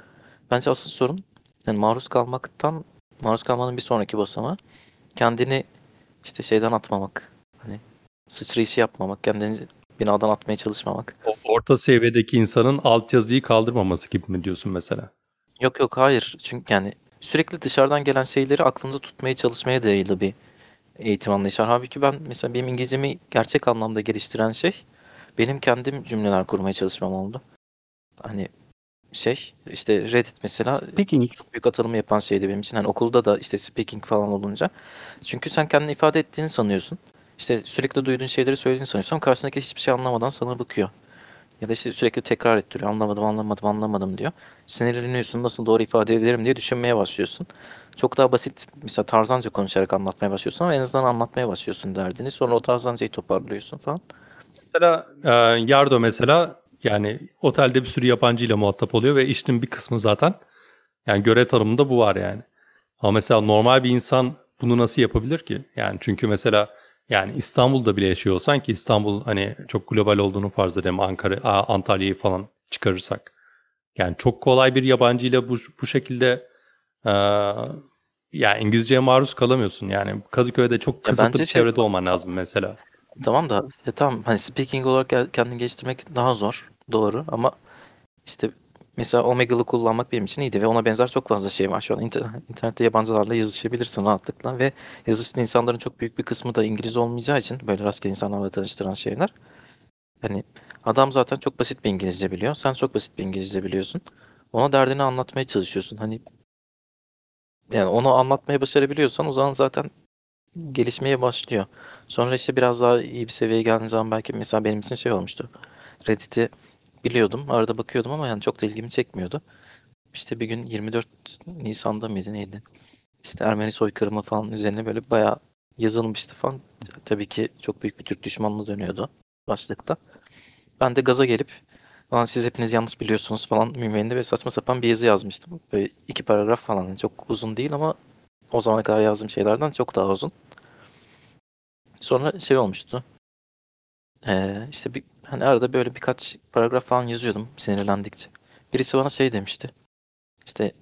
bence asıl sorun yani maruz kalmaktan maruz kalmanın bir sonraki basamağı kendini işte şeyden atmamak. Hani sıçrayışı yapmamak, kendini binadan atmaya çalışmamak. O orta seviyedeki insanın altyazıyı kaldırmaması gibi mi diyorsun mesela? Yok yok hayır. Çünkü yani sürekli dışarıdan gelen şeyleri aklında tutmaya çalışmaya dayalı bir eğitim anlayışı var. Halbuki ben mesela benim İngilizcemi gerçek anlamda geliştiren şey benim kendim cümleler kurmaya çalışmam oldu. Hani şey işte Reddit mesela Speaking. çok büyük atılımı yapan şeydi benim için. Hani okulda da işte speaking falan olunca. Çünkü sen kendini ifade ettiğini sanıyorsun. İşte sürekli duyduğun şeyleri söylediğini sanıyorsun ama karşısındaki hiçbir şey anlamadan sana bakıyor. Ya da işte sürekli tekrar ettiriyor. Anlamadım, anlamadım, anlamadım diyor. Sinirleniyorsun, nasıl doğru ifade ederim diye düşünmeye başlıyorsun. Çok daha basit, mesela tarzanca konuşarak anlatmaya başlıyorsun ama en azından anlatmaya başlıyorsun derdini. Sonra o tarzancayı toparlıyorsun falan. Mesela e, Yardo mesela yani otelde bir sürü yabancıyla muhatap oluyor ve işin bir kısmı zaten yani görev tanımında bu var yani. Ama mesela normal bir insan bunu nasıl yapabilir ki? Yani çünkü mesela yani İstanbul'da bile yaşıyor olsan ki İstanbul hani çok global olduğunu farz edelim Ankara, Antalya'yı falan çıkarırsak. Yani çok kolay bir yabancıyla bu, bu şekilde e, yani İngilizceye maruz kalamıyorsun. Yani Kadıköy'de çok kısıtlı bir şey- çevrede olman lazım mesela. Tamam da e, tamam hani speaking olarak kendini geliştirmek daha zor. Doğru ama işte mesela Omegle'ı kullanmak benim için iyiydi ve ona benzer çok fazla şey var. Şu an inter- internette yabancılarla yazışabilirsin rahatlıkla ve yazıştığın insanların çok büyük bir kısmı da İngiliz olmayacağı için böyle rastgele insanlarla tanıştıran şeyler. Hani adam zaten çok basit bir İngilizce biliyor. Sen çok basit bir İngilizce biliyorsun. ona derdini anlatmaya çalışıyorsun. Hani yani onu anlatmaya başarabiliyorsan o zaman zaten gelişmeye başlıyor. Sonra işte biraz daha iyi bir seviyeye geldiğin zaman belki mesela benim için şey olmuştu. Reddit'i biliyordum. Arada bakıyordum ama yani çok da ilgimi çekmiyordu. İşte bir gün 24 Nisan'da mıydı neydi? İşte Ermeni soykırımı falan üzerine böyle bayağı yazılmıştı falan. Tabii ki çok büyük bir Türk düşmanlığı dönüyordu başlıkta. Ben de gaza gelip Lan siz hepiniz yanlış biliyorsunuz falan minvalinde ve saçma sapan bir yazı yazmıştım. Böyle iki paragraf falan. Yani çok uzun değil ama o zamana kadar yazdığım şeylerden çok daha uzun. Sonra şey olmuştu. Ee, işte bir, hani arada böyle birkaç paragraf falan yazıyordum sinirlendikçe. Birisi bana şey demişti. İşte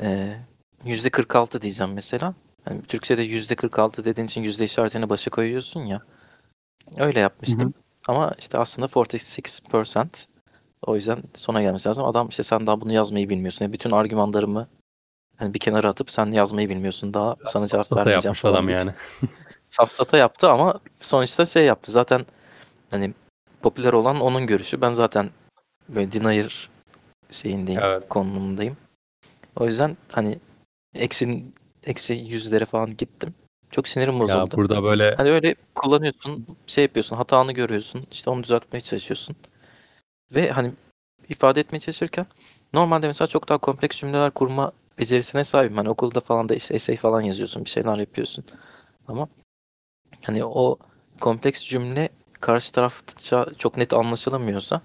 ee, yüzde 46 diyeceğim mesela. Hani Türkçe'de yüzde 46 dediğin için yüzde işaretini başa koyuyorsun ya. Öyle yapmıştım. Ama işte aslında 46%. O yüzden sona gelmesi lazım. Adam işte sen daha bunu yazmayı bilmiyorsun. Yani bütün argümanlarımı hani bir kenara atıp sen yazmayı bilmiyorsun. Daha sana cevap vermeyeceğim falan adam yani. safsata yaptı ama sonuçta şey yaptı. Zaten hani popüler olan onun görüşü. Ben zaten böyle denier şeyindeyim, Evet. konumundayım. O yüzden hani eksi eksi yüzlere falan gittim. Çok sinirim Ya bozuldu. burada böyle Hani öyle kullanıyorsun, şey yapıyorsun, hatanı görüyorsun, işte onu düzeltmeye çalışıyorsun. Ve hani ifade etmeye çalışırken normalde mesela çok daha kompleks cümleler kurma becerisine sahibim. Hani okulda falan da işte essay falan yazıyorsun, bir şeyler yapıyorsun. Ama hani o kompleks cümle karşı tarafça çok net anlaşılamıyorsa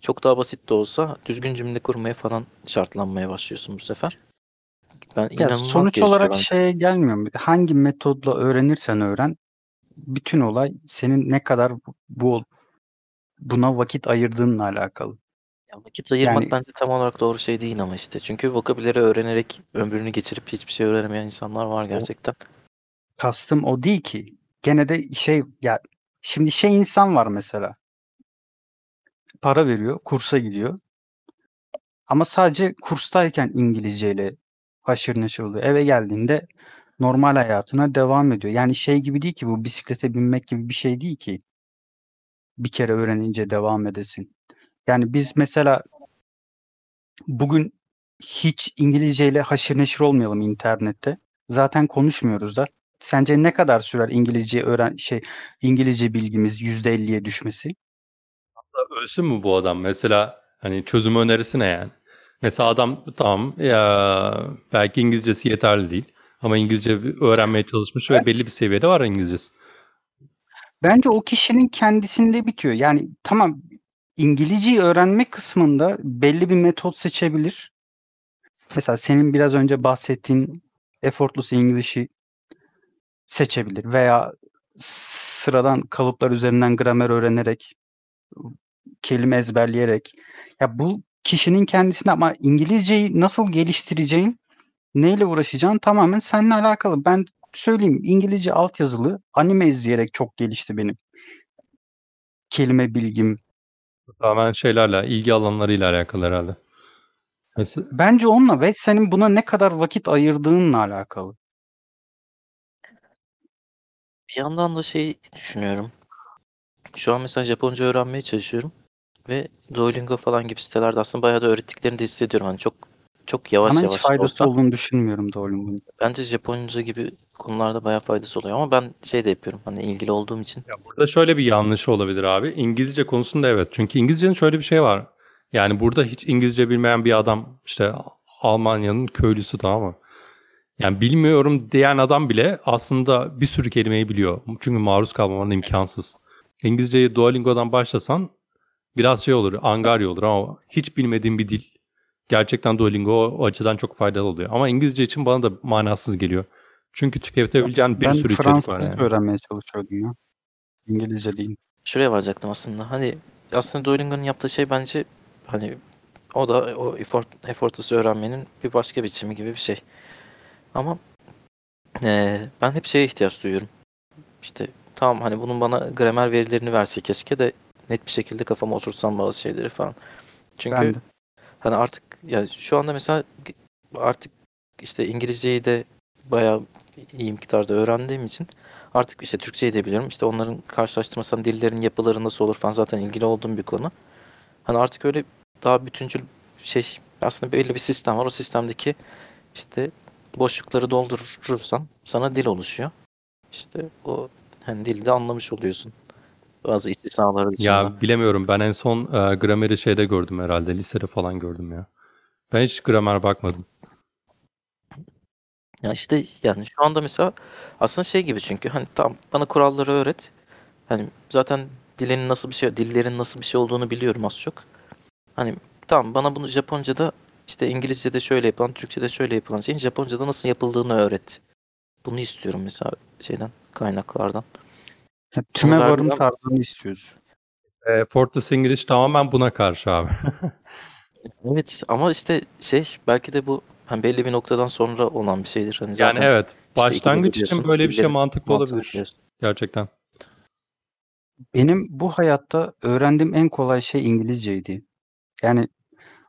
çok daha basit de olsa düzgün cümle kurmaya falan şartlanmaya başlıyorsun bu sefer. Ben Ya sonuç olarak bence. şeye gelmiyor? Hangi metodla öğrenirsen öğren, bütün olay senin ne kadar bu- bu buna vakit ayırdığınla alakalı. Ya vakit ayırmak Yani bence tam olarak doğru şey değil ama işte. Çünkü vokabüleri öğrenerek ömrünü geçirip hiçbir şey öğrenemeyen insanlar var o gerçekten. kastım o değil ki. Gene de şey ya şimdi şey insan var mesela. Para veriyor, kursa gidiyor. Ama sadece kurstayken İngilizceyle haşır neşir oluyor. Eve geldiğinde normal hayatına devam ediyor. Yani şey gibi değil ki bu bisiklete binmek gibi bir şey değil ki. Bir kere öğrenince devam edesin. Yani biz mesela bugün hiç İngilizceyle haşır neşir olmayalım internette. Zaten konuşmuyoruz da. Sence ne kadar sürer İngilizce öğren şey İngilizce bilgimiz %50'ye düşmesi? ölsün mü bu adam? Mesela hani çözüm önerisi ne yani? Mesela adam tamam ya belki İngilizcesi yeterli değil. Ama İngilizce öğrenmeye çalışmış ve belli bir seviyede var İngilizcesi. bence o kişinin kendisinde bitiyor. Yani tamam İngilizceyi öğrenme kısmında belli bir metot seçebilir. Mesela senin biraz önce bahsettiğin effortless English'i seçebilir veya sıradan kalıplar üzerinden gramer öğrenerek, kelime ezberleyerek. Ya bu kişinin kendisine ama İngilizceyi nasıl geliştireceğin, neyle uğraşacağın tamamen seninle alakalı. Ben söyleyeyim İngilizce altyazılı anime izleyerek çok gelişti benim. Kelime bilgim. Tamamen şeylerle, ilgi alanlarıyla alakalı herhalde. Mesela, Bence onunla ve senin buna ne kadar vakit ayırdığınla alakalı. Bir yandan da şey düşünüyorum. Şu an mesela Japonca öğrenmeye çalışıyorum. Ve Duolingo falan gibi sitelerde aslında bayağı da öğrettiklerini de hissediyorum. Hani çok çok yavaş Bana hiç yavaş da faydası olsa. olduğunu düşünmüyorum Duolingo'nun. Bence Japonca gibi konularda bayağı faydası oluyor. Ama ben şey de yapıyorum. Hani ilgili olduğum için. ya burada şöyle bir yanlış olabilir abi. İngilizce konusunda evet. Çünkü İngilizcenin şöyle bir şey var. Yani burada hiç İngilizce bilmeyen bir adam işte Almanya'nın köylüsü tamam mı? Yani bilmiyorum diyen adam bile aslında bir sürü kelimeyi biliyor. Çünkü maruz kalmaman imkansız. İngilizceyi Duolingo'dan başlasan biraz şey olur, angarya olur ama hiç bilmediğin bir dil. Gerçekten Duolingo o, açıdan çok faydalı oluyor. Ama İngilizce için bana da manasız geliyor. Çünkü tüketebileceğin bir Ben sürü içerik var Fransızca yani. öğrenmeye çalışıyordum ya. İngilizce değil. Şuraya varacaktım aslında. Hani aslında Duolingo'nun yaptığı şey bence hani o da o effort, effortless öğrenmenin bir başka biçimi gibi bir şey. Ama eee, ben hep şeye ihtiyaç duyuyorum. İşte tamam hani bunun bana gramer verilerini verse keşke de net bir şekilde kafama oturtsam bazı şeyleri falan. Çünkü Ben de. hani artık ya şu anda mesela artık işte İngilizceyi de bayağı iyi miktarda öğrendiğim için artık işte Türkçeyi de biliyorum. İşte onların karşılaştırmasan dillerin yapıları nasıl olur falan zaten ilgili olduğum bir konu. Hani artık öyle daha bütüncül şey Aslında belli bir sistem var. O sistemdeki işte boşlukları doldurursan sana dil oluşuyor. İşte o hani dilde anlamış oluyorsun. Bazı istisnaları dışında. Ya bilemiyorum. Ben en son e, grameri şeyde gördüm herhalde. Lisede falan gördüm ya. Ben hiç gramer bakmadım. Ya işte yani şu anda mesela aslında şey gibi çünkü hani tamam bana kuralları öğret. Hani zaten dilin nasıl bir şey, dillerin nasıl bir şey olduğunu biliyorum az çok. Hani tamam bana bunu Japonca'da işte İngilizce'de şöyle yapılan, Türkçe'de şöyle yapılan şeyin Japonca'da nasıl yapıldığını öğret. Bunu istiyorum mesela şeyden, kaynaklardan. Ya, tüme verdiler varım tarzını istiyoruz. E, Fortress English tamamen buna karşı abi. Evet ama işte şey belki de bu hani belli bir noktadan sonra olan bir şeydir. Hani Yani zaten evet. işte Başlangıç ikide için böyle bir şey mantıklı olabilir. biliyorsun. Gerçekten. Benim bu hayatta öğrendiğim en kolay şey İngilizceydi. Yani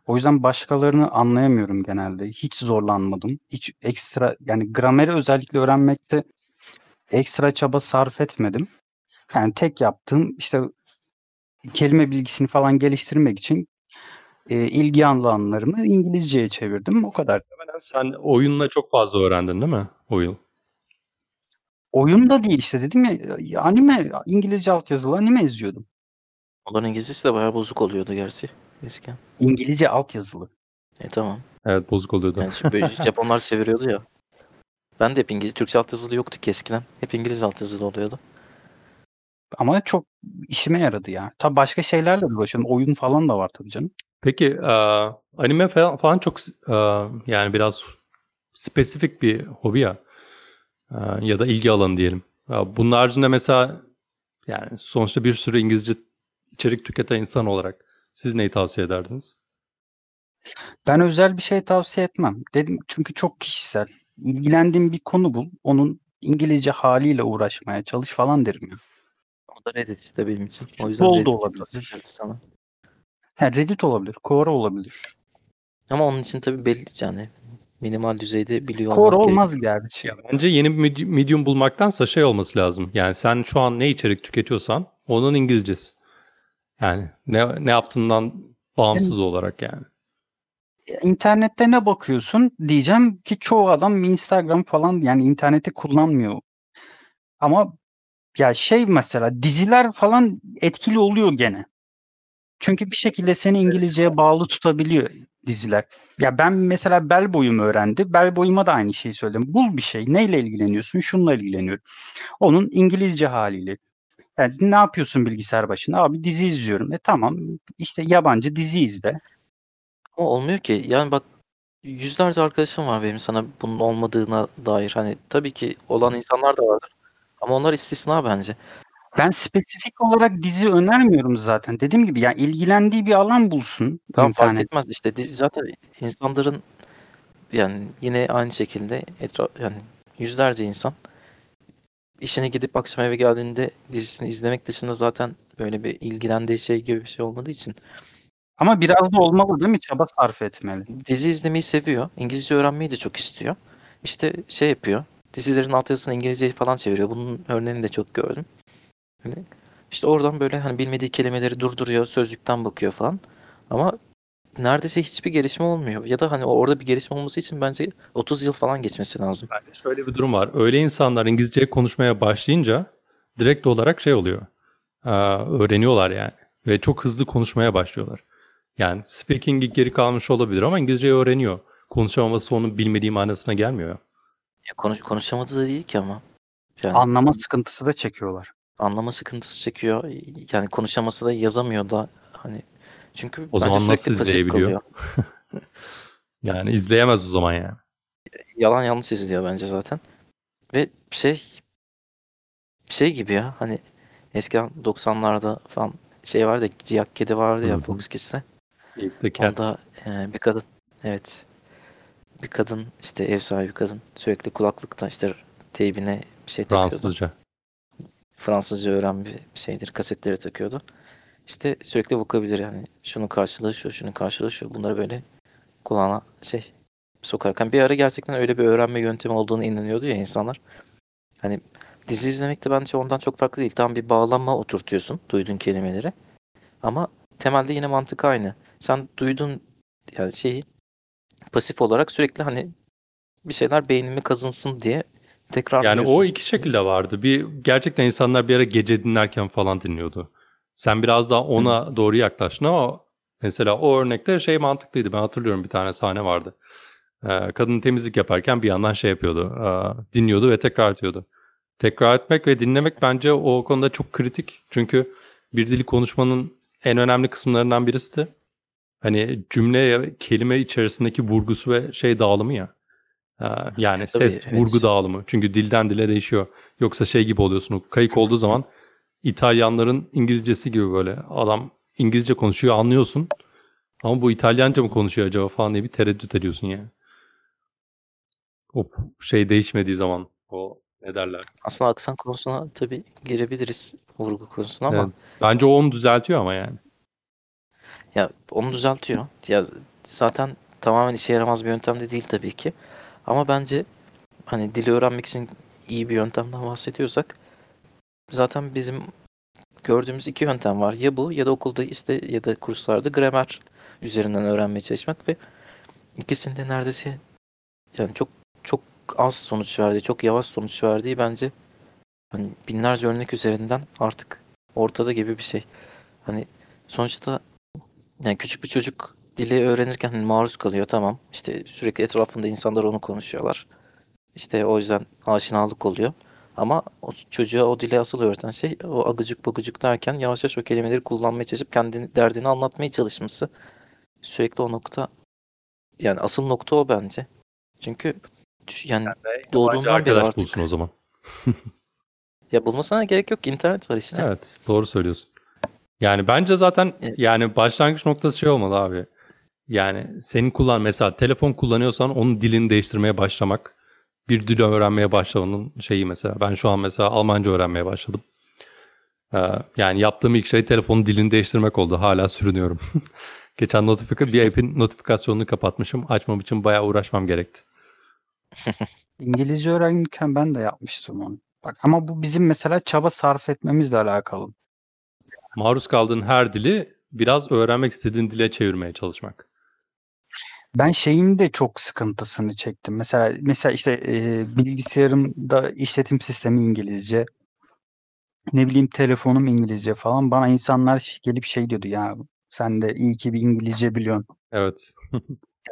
o yüzden başkalarını anlayamıyorum genelde. Hiç zorlanmadım. Hiç ekstra yani grameri özellikle öğrenmekte ekstra çaba sarf etmedim. Yani tek yaptığım işte kelime bilgisini falan geliştirmek için e, ilgi alanlarımı İngilizceye çevirdim. O kadar. Sen oyunla çok fazla öğrendin değil mi? Oyun. Oyun da değil işte dedim ya, ya anime İngilizce altyazılı anime izliyordum. Onların İngilizcesi de bayağı bozuk oluyordu gerçi eskiden. İngilizce altyazılı. E tamam. Evet bozuk oluyordu. Yani böyle Japonlar çeviriyordu ya. Ben de hep İngiliz, Türkçe altyazılı yoktu ki eskiden. Hep İngiliz altyazılı oluyordu. Ama çok işime yaradı ya. Tabii başka şeylerle uğraşıyorum. Oyun falan da var tabii canım. Peki e, anime falan, falan çok e, yani biraz spesifik bir hobi ya. E, ya da ilgi alanı diyelim. Ya bunun haricinde mesela yani sonuçta bir sürü İngilizce içerik tüketen insan olarak siz neyi tavsiye ederdiniz? Ben özel bir şey tavsiye etmem. Dedim çünkü çok kişisel. İlgilendiğin bir konu bul. Onun İngilizce haliyle uğraşmaya çalış falan derim ya. O da Reddit işte benim için. O yüzden Futbol da olabilir. sana. Ha, Reddit olabilir. Quora olabilir. Ama onun için tabii belli yani minimal düzeyde biliyor Quora olmak olmaz gerçi. Ya bence yeni bir medi- medium bulmaktansa şey olması lazım. Yani sen şu an ne içerik tüketiyorsan onun İngilizcesi. Yani ne ne yaptığından bağımsız olarak yani. İnternette ne bakıyorsun diyeceğim ki çoğu adam Instagram falan yani interneti kullanmıyor. Ama ya şey mesela diziler falan etkili oluyor gene. Çünkü bir şekilde seni İngilizceye bağlı tutabiliyor diziler. Ya ben mesela bel boyum öğrendi. Bel boyuma da aynı şeyi söyledim. Bul bir şey. Neyle ilgileniyorsun? Şununla ilgileniyorum. Onun İngilizce haliyle. Yani ne yapıyorsun bilgisayar başında? Abi dizi izliyorum. E tamam işte yabancı dizi izle. Ama olmuyor ki. Yani bak yüzlerce arkadaşım var benim sana bunun olmadığına dair. Hani tabii ki olan insanlar da vardır. Ama onlar istisna bence. Ben spesifik olarak dizi önermiyorum zaten. Dediğim gibi yani ilgilendiği bir alan bulsun Tamam fark etmez işte dizi- zaten insanların yani yine aynı şekilde etra yani yüzlerce insan işine gidip akşam eve geldiğinde dizisini izlemek dışında zaten böyle bir ilgilendiği şey gibi bir şey olmadığı için Ama biraz da olmalı değil mi? Çaba sarf etmeli. dizi izlemeyi seviyor. İngilizce öğrenmeyi de çok istiyor. İşte şey yapıyor. Dizilerin altyazısını İngilizceye falan çeviriyor. Bunun örneğini de çok gördüm. Hani işte oradan böyle hani bilmediği kelimeleri durduruyor, sözlükten bakıyor falan. Ama neredeyse hiçbir gelişme olmuyor. Ya da hani orada bir gelişme olması için bence 30 yıl falan geçmesi lazım. Bence şöyle bir durum var. Öyle insanlar İngilizce konuşmaya başlayınca direkt olarak şey oluyor. Öğreniyorlar yani. Ve çok hızlı konuşmaya başlıyorlar. Yani speaking'i geri kalmış olabilir ama İngilizceyi öğreniyor. Konuşamaması onun bilmediği manasına gelmiyor. Ya konuş konuşamadığı da değil ki ama. Yani Anlama sıkıntısı da çekiyorlar. anlama sıkıntısı çekiyor. Yani konuşaması da yazamıyor da hani çünkü O zaman nasıl izleyebiliyor? Yani izleyemez o zaman yani. Yalan yanlış izliyor bence zaten. Ve şey şey gibi ya hani eskiden 90'larda falan şey vardı ya, Ciyak Kedi vardı ya. Fox Kids'te. Onda e, bir kadın evet bir kadın işte ev sahibi kadın sürekli kulaklıkta işte teybine bir şey takıyordu. Fransızca. Fransızca öğren bir şeydir kasetleri takıyordu. İşte sürekli vokabüleri yani şunun karşılığı şu, şunun karşılığı şu. Bunları böyle kulağına şey sokarken bir ara gerçekten öyle bir öğrenme yöntemi olduğunu inanıyordu ya insanlar. Hani dizi izlemek de bence ondan çok farklı değil. Tam bir bağlama oturtuyorsun duyduğun kelimeleri. Ama temelde yine mantık aynı. Sen duydun yani şeyi pasif olarak sürekli hani bir şeyler beynimi kazınsın diye tekrar Yani o iki şekilde vardı. Bir gerçekten insanlar bir ara gece dinlerken falan dinliyordu. Sen biraz daha ona doğru yaklaştın ama mesela o örnekte şey mantıklıydı. Ben hatırlıyorum bir tane sahne vardı. Ee, kadın temizlik yaparken bir yandan şey yapıyordu. Ee, dinliyordu ve tekrar ediyordu. Tekrar etmek ve dinlemek bence o konuda çok kritik. Çünkü bir dili konuşmanın en önemli kısımlarından birisi de hani cümle kelime içerisindeki vurgusu ve şey dağılımı ya. Ee, yani Tabii, ses, evet. vurgu dağılımı. Çünkü dilden dile değişiyor. Yoksa şey gibi oluyorsun. Kayık olduğu zaman İtalyanların İngilizcesi gibi böyle. Adam İngilizce konuşuyor anlıyorsun. Ama bu İtalyanca mı konuşuyor acaba falan diye bir tereddüt ediyorsun yani. O şey değişmediği zaman o ne derler. Aslında aksan konusuna tabii girebiliriz vurgu konusuna ama Evet. Bence o onu düzeltiyor ama yani. ya onu düzeltiyor. Ya zaten tamamen işe yaramaz bir yöntem de değil tabii ki. Ama bence hani dili öğrenmek için iyi bir yöntemden bahsediyorsak zaten bizim gördüğümüz iki yöntem var. Ya bu ya da okulda işte ya da kurslarda gramer üzerinden öğrenmeye çalışmak ve ikisinde neredeyse yani çok çok az sonuç verdiği, çok yavaş sonuç verdiği bence hani binlerce örnek üzerinden artık ortada gibi bir şey. Hani sonuçta yani küçük bir çocuk dili öğrenirken hani maruz kalıyor tamam. İşte sürekli etrafında insanlar onu konuşuyorlar. İşte o yüzden aşinalık oluyor. Ama o çocuğa o dili asıl öğreten şey o agıcık bagıcık derken yavaş yavaş o kelimeleri kullanmaya çalışıp kendini derdini anlatmaya çalışması. Sürekli o nokta yani asıl nokta o bence. Çünkü düş- yani doğduğundan beri artık bulsun o zaman. ya bulmasına gerek yok. internet var işte. Evet, doğru söylüyorsun. Yani bence zaten Evet. yani başlangıç noktası şey olmalı abi. Yani senin kullan mesela telefon kullanıyorsan onun dilini değiştirmeye başlamak. Bir dil öğrenmeye başlamanın şeyi mesela. Ben şu an mesela Almanca öğrenmeye başladım. Ee, yani yaptığım ilk şey telefonun dilini değiştirmek oldu. Hala sürünüyorum. Geçen notifika bir app'in notifikasyonunu kapatmışım. Açmam için bayağı uğraşmam gerekti. İngilizce öğrenirken ben de yapmıştım onu. Bak ama bu bizim mesela çaba sarf etmemizle alakalı. Maruz kaldığın her dili biraz öğrenmek istediğin dile çevirmeye çalışmak. Ben şeyin de çok sıkıntısını çektim. Mesela mesela işte e, bilgisayarımda işletim sistemi İngilizce. Ne bileyim telefonum İngilizce falan. Bana insanlar gelip şey diyordu ya sen de iyi ki bir İngilizce biliyorsun. Evet.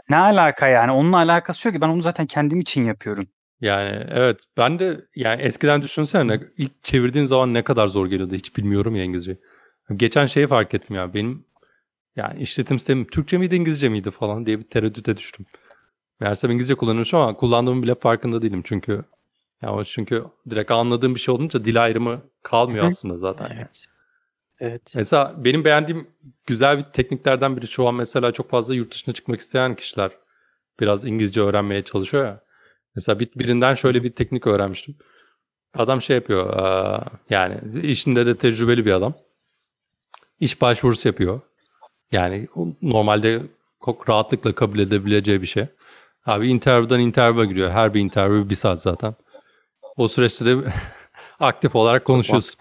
Ne alaka yani? Onunla alakası yok ki. Ben onu zaten kendim için yapıyorum. Yani evet ben de yani eskiden düşünsene ne- ilk çevirdiğin zaman ne kadar zor geliyordu hiç bilmiyorum ya İngilizce. Geçen şeyi fark ettim ya benim yani işletim sistemim Türkçe miydi İngilizce miydi falan diye bir tereddüte düştüm. Meğersem İngilizce kullanıyormuşum ama kullandığımın bile farkında değilim çünkü ya o çünkü direkt anladığım bir şey olunca dil ayrımı kalmıyor aslında zaten. Evet. Evet. Mesela benim beğendiğim güzel bir tekniklerden biri şu an mesela çok fazla yurt dışına çıkmak isteyen kişiler biraz İngilizce öğrenmeye çalışıyor ya. Mesela bir, birinden şöyle bir teknik öğrenmiştim. Adam şey yapıyor yani işinde de tecrübeli bir adam. İş başvurusu yapıyor. Yani normalde çok rahatlıkla kabul edebileceği bir şey. Abi interview'dan interview'a giriyor. Her bir interview bir saat zaten. O süreçte de aktif olarak konuşuyorsun.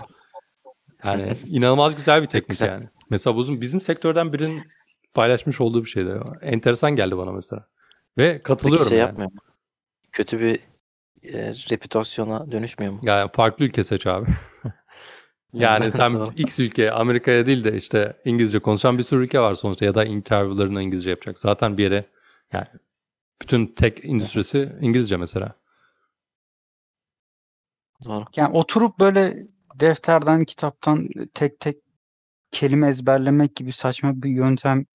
Yani inanılmaz güzel bir teknik güzel. yani. Mesela bizim, bizim sektörden birinin paylaşmış olduğu bir şeydi. Enteresan geldi bana mesela. Ve Peki katılıyorum şey yani. yapmıyor mu? Kötü bir e, reputasyona dönüşmüyor mu? Yani farklı ülke seç abi. Yani sen. X ülke Amerika'ya değil de işte İngilizce konuşan bir sürü ülke var sonuçta ya da interview'larını İngilizce yapacak. Zaten bir yere yani bütün tech endüstrisi İngilizce mesela. Doğru. Yani oturup böyle defterden, kitaptan tek tek kelime ezberlemek gibi saçma bir yöntem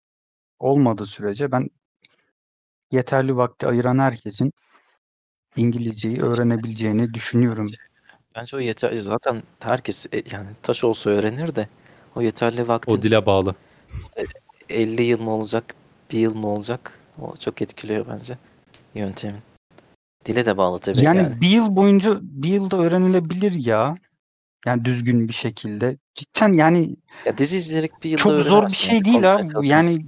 olmadığı sürece ben yeterli vakti ayıran herkesin İngilizceyi öğrenebileceğini düşünüyorum. Bence o yeter. Zaten herkes e, yani taş olsa öğrenir de o yeterli vaktin O dile bağlı. 50 yıl mı olacak, bir yıl mı olacak? O çok etkiliyor bence yöntemin. Dile de bağlı tabii Yani, yani. bir yıl boyunca bir yılda öğrenilebilir ya. Yani düzgün bir şekilde. Cidden yani Ya dizi izleyerek bir yılda çok zor bir öğrenemezsin. şey değil konuşmaya abi. bu. Yani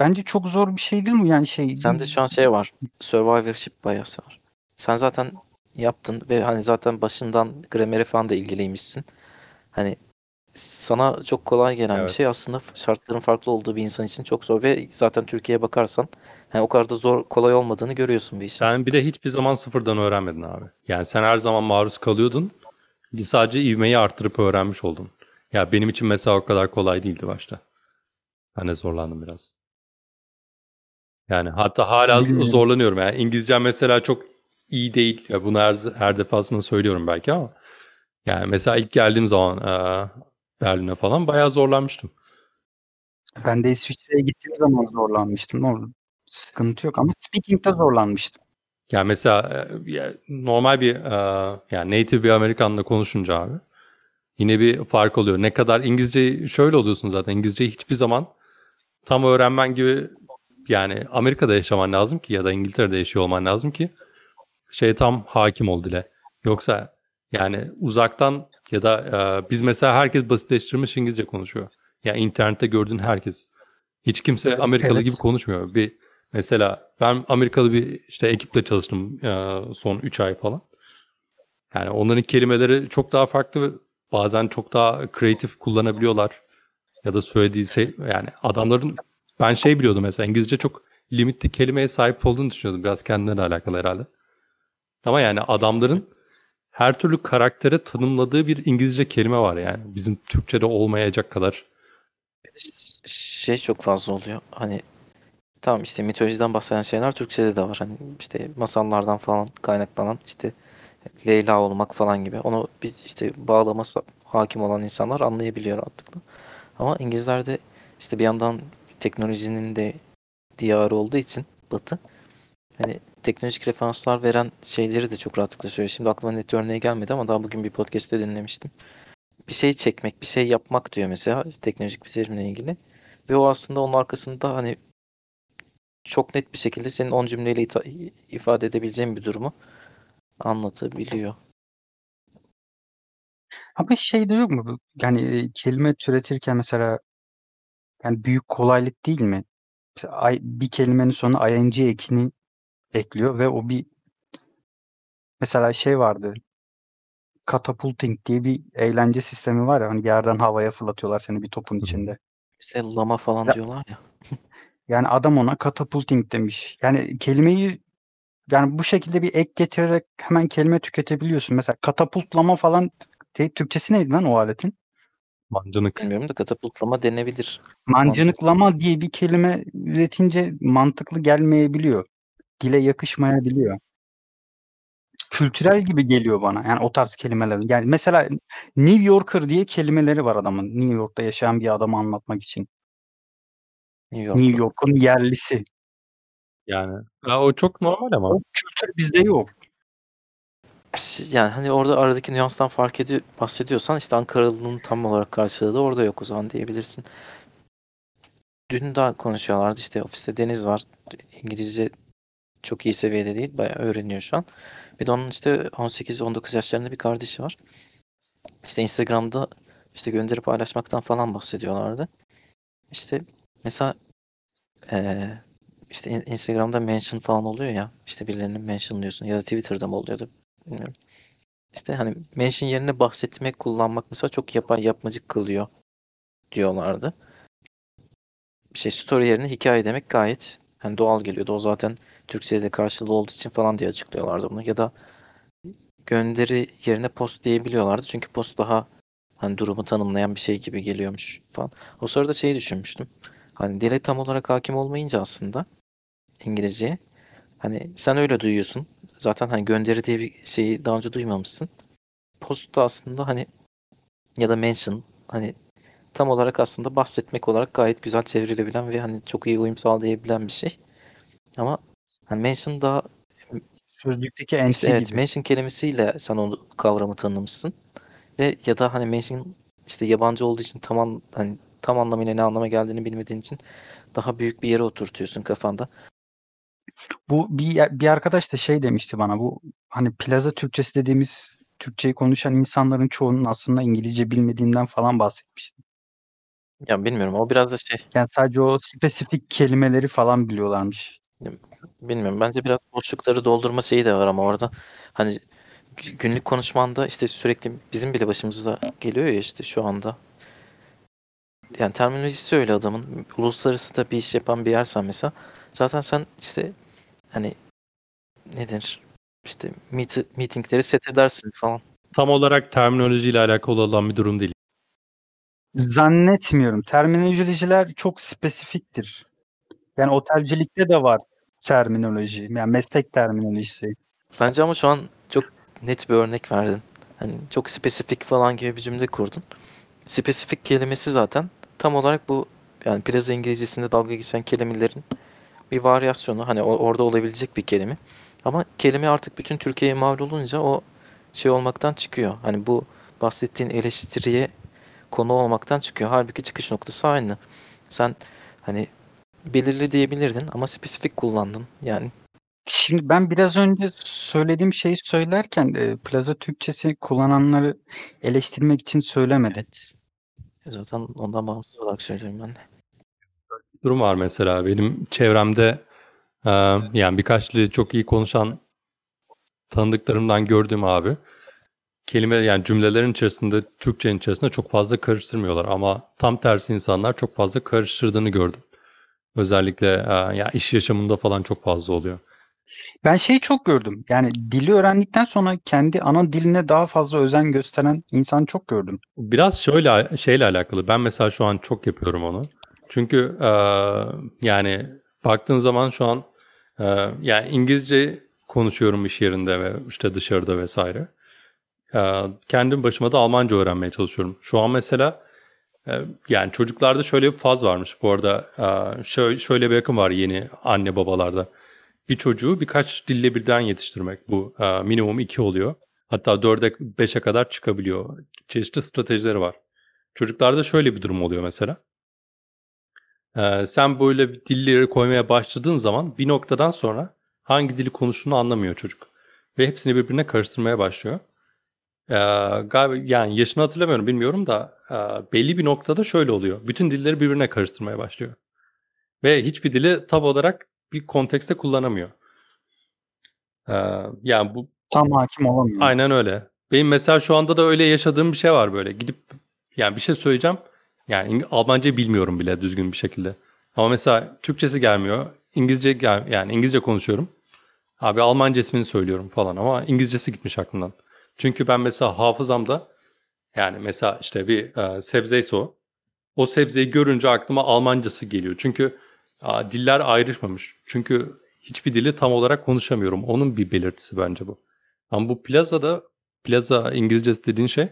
bence çok zor bir şey değil mi yani şey? Sende şu an şey var. Survivorship bias var. Sen zaten yaptın ve hani zaten başından grameri falan da ilgiliymişsin. Hani sana çok kolay gelen bir Evet. şey aslında şartların farklı olduğu bir insan için çok zor ve zaten Türkiye'ye bakarsan hani o kadar da zor kolay olmadığını görüyorsun bir işin. Sen bir de hiçbir zaman sıfırdan öğrenmedin abi. Yani sen her zaman maruz kalıyordun. Sadece ivmeyi arttırıp öğrenmiş oldun. Ya benim için mesela o kadar kolay değildi başta. Ben de zorlandım biraz. Yani hatta hala zorlanıyorum. Yani İngilizce mesela çok iyi değil. Ya bunu her, her defasında söylüyorum belki ama yani mesela ilk geldiğim zaman eee, Berlin'e falan bayağı zorlanmıştım. Ben de İsviçre'ye gittiğim zaman zorlanmıştım. Orada sıkıntı yok ama speaking'de zorlanmıştım. Yani mesela e, ya normal bir e, yani native bir Amerikanla konuşunca abi yine bir fark oluyor. Ne kadar İngilizce şöyle oluyorsun zaten İngilizceyi hiçbir zaman tam öğrenmen gibi yani Amerika'da yaşaman lazım ki ya da İngiltere'de yaşıyor olman lazım ki şey tam hakim ol dile. Yoksa yani uzaktan ya da e, biz mesela herkes basitleştirilmiş İngilizce konuşuyor. Yani internette gördüğün herkes. Hiç kimse Amerikalı Evet. gibi konuşmuyor. Bir mesela ben Amerikalı bir işte ekiple çalıştım e, son 3 ay falan. Yani onların kelimeleri çok daha farklı bazen çok daha kreatif kullanabiliyorlar. Ya da söylediği şey yani adamların ben şey biliyordum mesela İngilizce çok limitli kelimeye sahip olduğunu düşünüyordum. Biraz kendine alakalı herhalde. Ama yani adamların her türlü karaktere tanımladığı bir İngilizce kelime var yani. Bizim Türkçe'de olmayacak kadar. Şey çok fazla oluyor. Hani tamam işte mitolojiden bahseden şeyler Türkçe'de de var. Hani işte masallardan falan kaynaklanan işte Leyla olmak falan gibi. Onu bir işte bağlaması hakim olan insanlar anlayabiliyor rahatlıkla. Ama İngilizlerde işte bir yandan teknolojinin de diyarı olduğu için Batı hani teknolojik referanslar veren şeyleri de çok rahatlıkla söylüyor. Şimdi aklıma net örneği gelmedi ama daha bugün bir podcast'te dinlemiştim. Bir şey çekmek, bir şey yapmak diyor mesela teknolojik bir terimle ilgili. Ve o aslında onun arkasında hani çok net bir şekilde senin 10 cümleyle ifade edebileceğin bir durumu anlatabiliyor. Ama şey de yok mu? Yani e, kelime türetirken mesela yani büyük kolaylık değil mi? Mesela bir kelimenin sonuna ing ekini ekliyor ve o bir mesela şey vardı. Catapulting diye bir eğlence sistemi var ya hani yerden havaya fırlatıyorlar seni bir topun içinde. İşte lama falan Ya- diyorlar ya. Yani adam ona catapulting demiş. Yani kelimeyi yani bu şekilde bir ek getirerek hemen kelime tüketebiliyorsun. Mesela katapultlama falan te- Türkçesi neydi lan o aletin? Mancınık. Bilmiyorum da katapultlama denebilir. Mancınıklama diye bir kelime üretince mantıklı gelmeyebiliyor. Dile yakışmayabiliyor. Kültürel gibi geliyor bana. Yani o tarz kelimeler. Yani mesela New Yorker diye kelimeleri var adamın. New York'ta yaşayan bir adamı anlatmak için. New York'ta. New York'un yerlisi. Yani ya o çok normal ama. O kültür bizde yok. Siz- Yani hani orada aradaki nüanstan fark ediyor, bahsediyorsan işte Ankaralı'nın tam olarak karşılığı da orada yok o zaman diyebilirsin. Dün daha konuşuyorlardı işte ofiste Deniz var. İngilizce çok iyi seviyede değil. Bayağı öğreniyor şu an. Bir de onun işte 18-19 yaşlarında bir kardeşi var. İşte Instagram'da işte gönderip paylaşmaktan falan bahsediyorlardı. İşte mesela eee, işte in- Instagram'da mention falan oluyor ya. işte birilerini mentionlıyorsun ya da Twitter'da mı oluyordu bilmiyorum. İşte hani mention yerine bahsetmek kullanmak mesela çok yapay yapmacık kılıyor diyorlardı. Şey story yerine hikaye demek gayet hani doğal geliyordu. O zaten Türkçe'de karşılığı olduğu için falan diye açıklıyorlardı bunu. Ya da gönderi yerine post diyebiliyorlardı. Çünkü post daha hani durumu tanımlayan bir şey gibi geliyormuş falan. O sırada şeyi düşünmüştüm. Hani dile tam olarak hakim olmayınca aslında İngilizceye hani sen öyle duyuyorsun. Zaten hani gönderi diye bir şeyi daha önce duymamışsın. Post da aslında hani ya da mention hani tam olarak aslında bahsetmek olarak gayet güzel çevrilebilen ve hani çok iyi uyum sağlayabilen bir şey. Ama hani mention daha Sözlükteki NT işte evet gibi. mention kelimesiyle sen o kavramı tanımışsın. Ve ya da hani mention işte yabancı olduğu için tam an, hani tam anlamıyla ne anlama geldiğini bilmediğin için daha büyük bir yere oturtuyorsun kafanda. Bu bir bir arkadaş da şey demişti bana bu hani plaza Türkçesi dediğimiz Türkçeyi konuşan insanların çoğunun aslında İngilizce bilmediğinden falan bahsetmişti. Ya bilmiyorum o biraz da şey Yani sadece o spesifik kelimeleri falan biliyorlarmış. Bilmiyorum bence biraz boşlukları doldurma şeyi de var ama orada hani gü- günlük konuşmanda işte sürekli bizim bile başımıza geliyor ya işte şu anda yani terminolojisi öyle adamın. Uluslararası da bir iş yapan bir yersen mesela zaten sen işte hani nedir işte meet, meetingleri set edersin falan. Tam olarak terminolojiyle alakalı olan bir durum değil. Zannetmiyorum. Terminolojiler çok spesifiktir. Yani otelcilikte de var terminoloji. Yani meslek terminolojisi. Bence ama şu an çok net bir örnek verdin. Hani çok spesifik falan gibi bir cümle kurdun. Spesifik kelimesi zaten tam olarak bu yani plaza İngilizcesinde dalga geçen kelimelerin bir varyasyonu. Hani orada olabilecek bir kelime. Ama kelime artık bütün Türkiye'ye mal olunca o şey olmaktan çıkıyor. Hani bu bahsettiğin eleştiriye konu olmaktan çıkıyor. Halbuki çıkış noktası aynı. Sen hani belirli diyebilirdin ama spesifik kullandın. Yani Şimdi ben biraz önce söylediğim şeyi söylerken e, plaza Türkçesi kullananları eleştirmek için söylemedim. evet. Zaten ondan bağımsız olarak söylüyorum ben de. durum var mesela benim çevremde e, yani birkaç dili çok iyi konuşan tanıdıklarımdan gördüğüm abi kelime yani cümlelerin içerisinde Türkçenin içerisinde çok fazla karıştırmıyorlar ama tam tersi insanlar çok fazla karıştırdığını gördüm. Özellikle e, ya iş yaşamında falan çok fazla oluyor. Ben şeyi çok gördüm. Yani dili öğrendikten sonra kendi ana diline daha fazla özen gösteren insan çok gördüm. Biraz şöyle şeyle alakalı. Ben mesela şu an çok yapıyorum onu. Çünkü e, yani baktığın zaman şu an e, yani İngilizce konuşuyorum iş yerinde ve işte dışarıda vesaire. E, kendim başıma da Almanca öğrenmeye çalışıyorum. Şu an mesela yani çocuklarda şöyle bir faz varmış. Bu arada e, şöyle, bir akım var yeni anne babalarda. Bir çocuğu birkaç dille birden yetiştirmek. Bu e, minimum iki oluyor. Hatta 4'e 5'e kadar çıkabiliyor. Çeşitli stratejileri var. Çocuklarda şöyle bir durum oluyor mesela. Ee, sen böyle dilleri koymaya başladığın zaman bir noktadan sonra hangi dili konuştuğunu anlamıyor çocuk. Ve hepsini birbirine karıştırmaya başlıyor. Ee, galiba yani yaşını hatırlamıyorum bilmiyorum da e, belli bir noktada şöyle oluyor. Bütün dilleri birbirine karıştırmaya başlıyor. Ve hiçbir dili tam olarak bir kontekste kullanamıyor. Ee, yani bu Tam hakim olamıyor. Aynen öyle. Benim mesela şu anda da öyle yaşadığım bir şey var böyle. Gidip yani bir şey söyleyeceğim. Yani Almanca bilmiyorum bile düzgün bir şekilde. Ama mesela Türkçesi gelmiyor. İngilizce gel yani İngilizce konuşuyorum. Abi Almanca ismini söylüyorum falan ama İngilizcesi gitmiş aklımdan. Çünkü ben mesela hafızamda yani mesela işte bir e, sebzeyse o. O sebzeyi görünce aklıma Almancası geliyor. Çünkü a, diller ayrışmamış. Çünkü hiçbir dili tam olarak konuşamıyorum. Onun bir belirtisi bence bu. Ama bu plazada, plaza İngilizcesi dediğin şey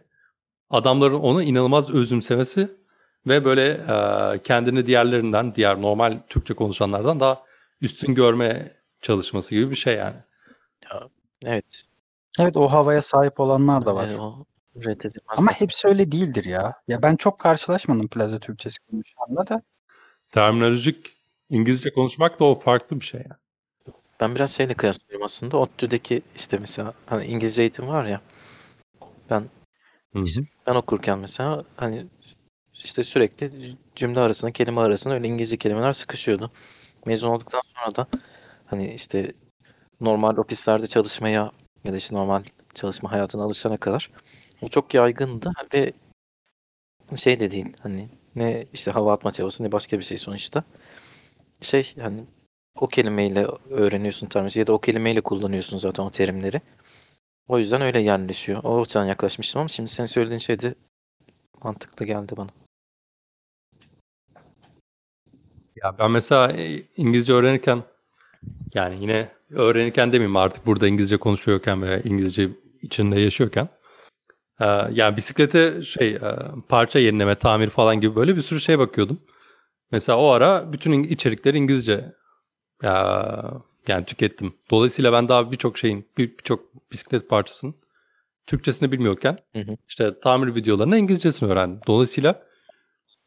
adamların onu inanılmaz özümsemesi ve böyle e, kendini diğerlerinden, diğer normal Türkçe konuşanlardan daha üstün görme çalışması gibi bir şey yani. Evet. Evet o havaya sahip olanlar da var. e, o reddedilmez. Ama zaten. hepsi öyle değildir ya. Ya ben çok karşılaşmadım plaza Türkçesi konuşanla da. Terminolojik İngilizce konuşmak da o farklı bir şey yani. Ben biraz şeyle kıyaslıyorum aslında. ODTÜ'deki işte mesela hani İngilizce eğitim var ya. Ben hı. ben okurken mesela hani işte sürekli cümle arasında, kelime arasında öyle İngilizce kelimeler sıkışıyordu. Mezun olduktan sonra da hani işte normal ofislerde çalışmaya ya da işte normal çalışma hayatına alışana kadar bu çok yaygındı ve şey de değil hani ne işte hava atma çabası ne başka bir şey sonuçta. Şey hani o kelimeyle öğreniyorsun terminoloji ya da o kelimeyle kullanıyorsun zaten o terimleri. O yüzden öyle yerleşiyor. O açıdan yaklaşmıştım ama şimdi senin söylediğin şey de mantıklı geldi bana. Ya ben mesela İngilizce öğrenirken yani yine öğrenirken demeyeyim artık burada İngilizce konuşuyorken ve İngilizce içinde yaşıyorken e, yani bisiklete şey e, parça yenileme, tamir falan gibi böyle bir sürü şey bakıyordum. Mesela o ara bütün içerikleri İngilizce e, yani tükettim. Dolayısıyla ben daha birçok şeyin, bir- birçok bisiklet parçasının Türkçesini bilmiyorken Hı hı. işte tamir videolarının İngilizcesini öğrendim. Dolayısıyla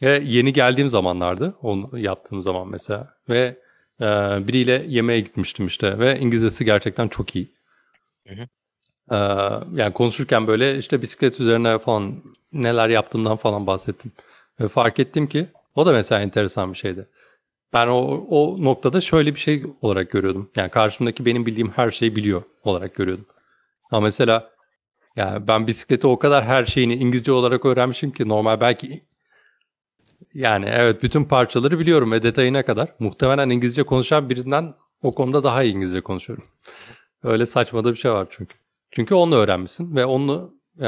ve yeni geldiğim zamanlardı onu yaptığım zaman mesela ve e, biriyle yemeğe gitmiştim işte ve İngilizcesi gerçekten çok iyi. Hı hı. E, yani konuşurken böyle işte bisiklet üzerine falan neler yaptığımdan falan bahsettim. Ve fark ettim ki o da mesela enteresan bir şeydi. Ben o, o noktada şöyle bir şey olarak görüyordum. Yani karşımdaki benim bildiğim her şeyi biliyor olarak görüyordum. Ama mesela yani ben bisikleti o kadar her şeyini İngilizce olarak öğrenmişim ki normal belki Yani evet bütün parçaları biliyorum ve detayına kadar. Muhtemelen İngilizce konuşan birinden o konuda daha iyi İngilizce konuşuyorum. Öyle saçma da bir şey var çünkü. Çünkü onu öğrenmişsin ve onu e,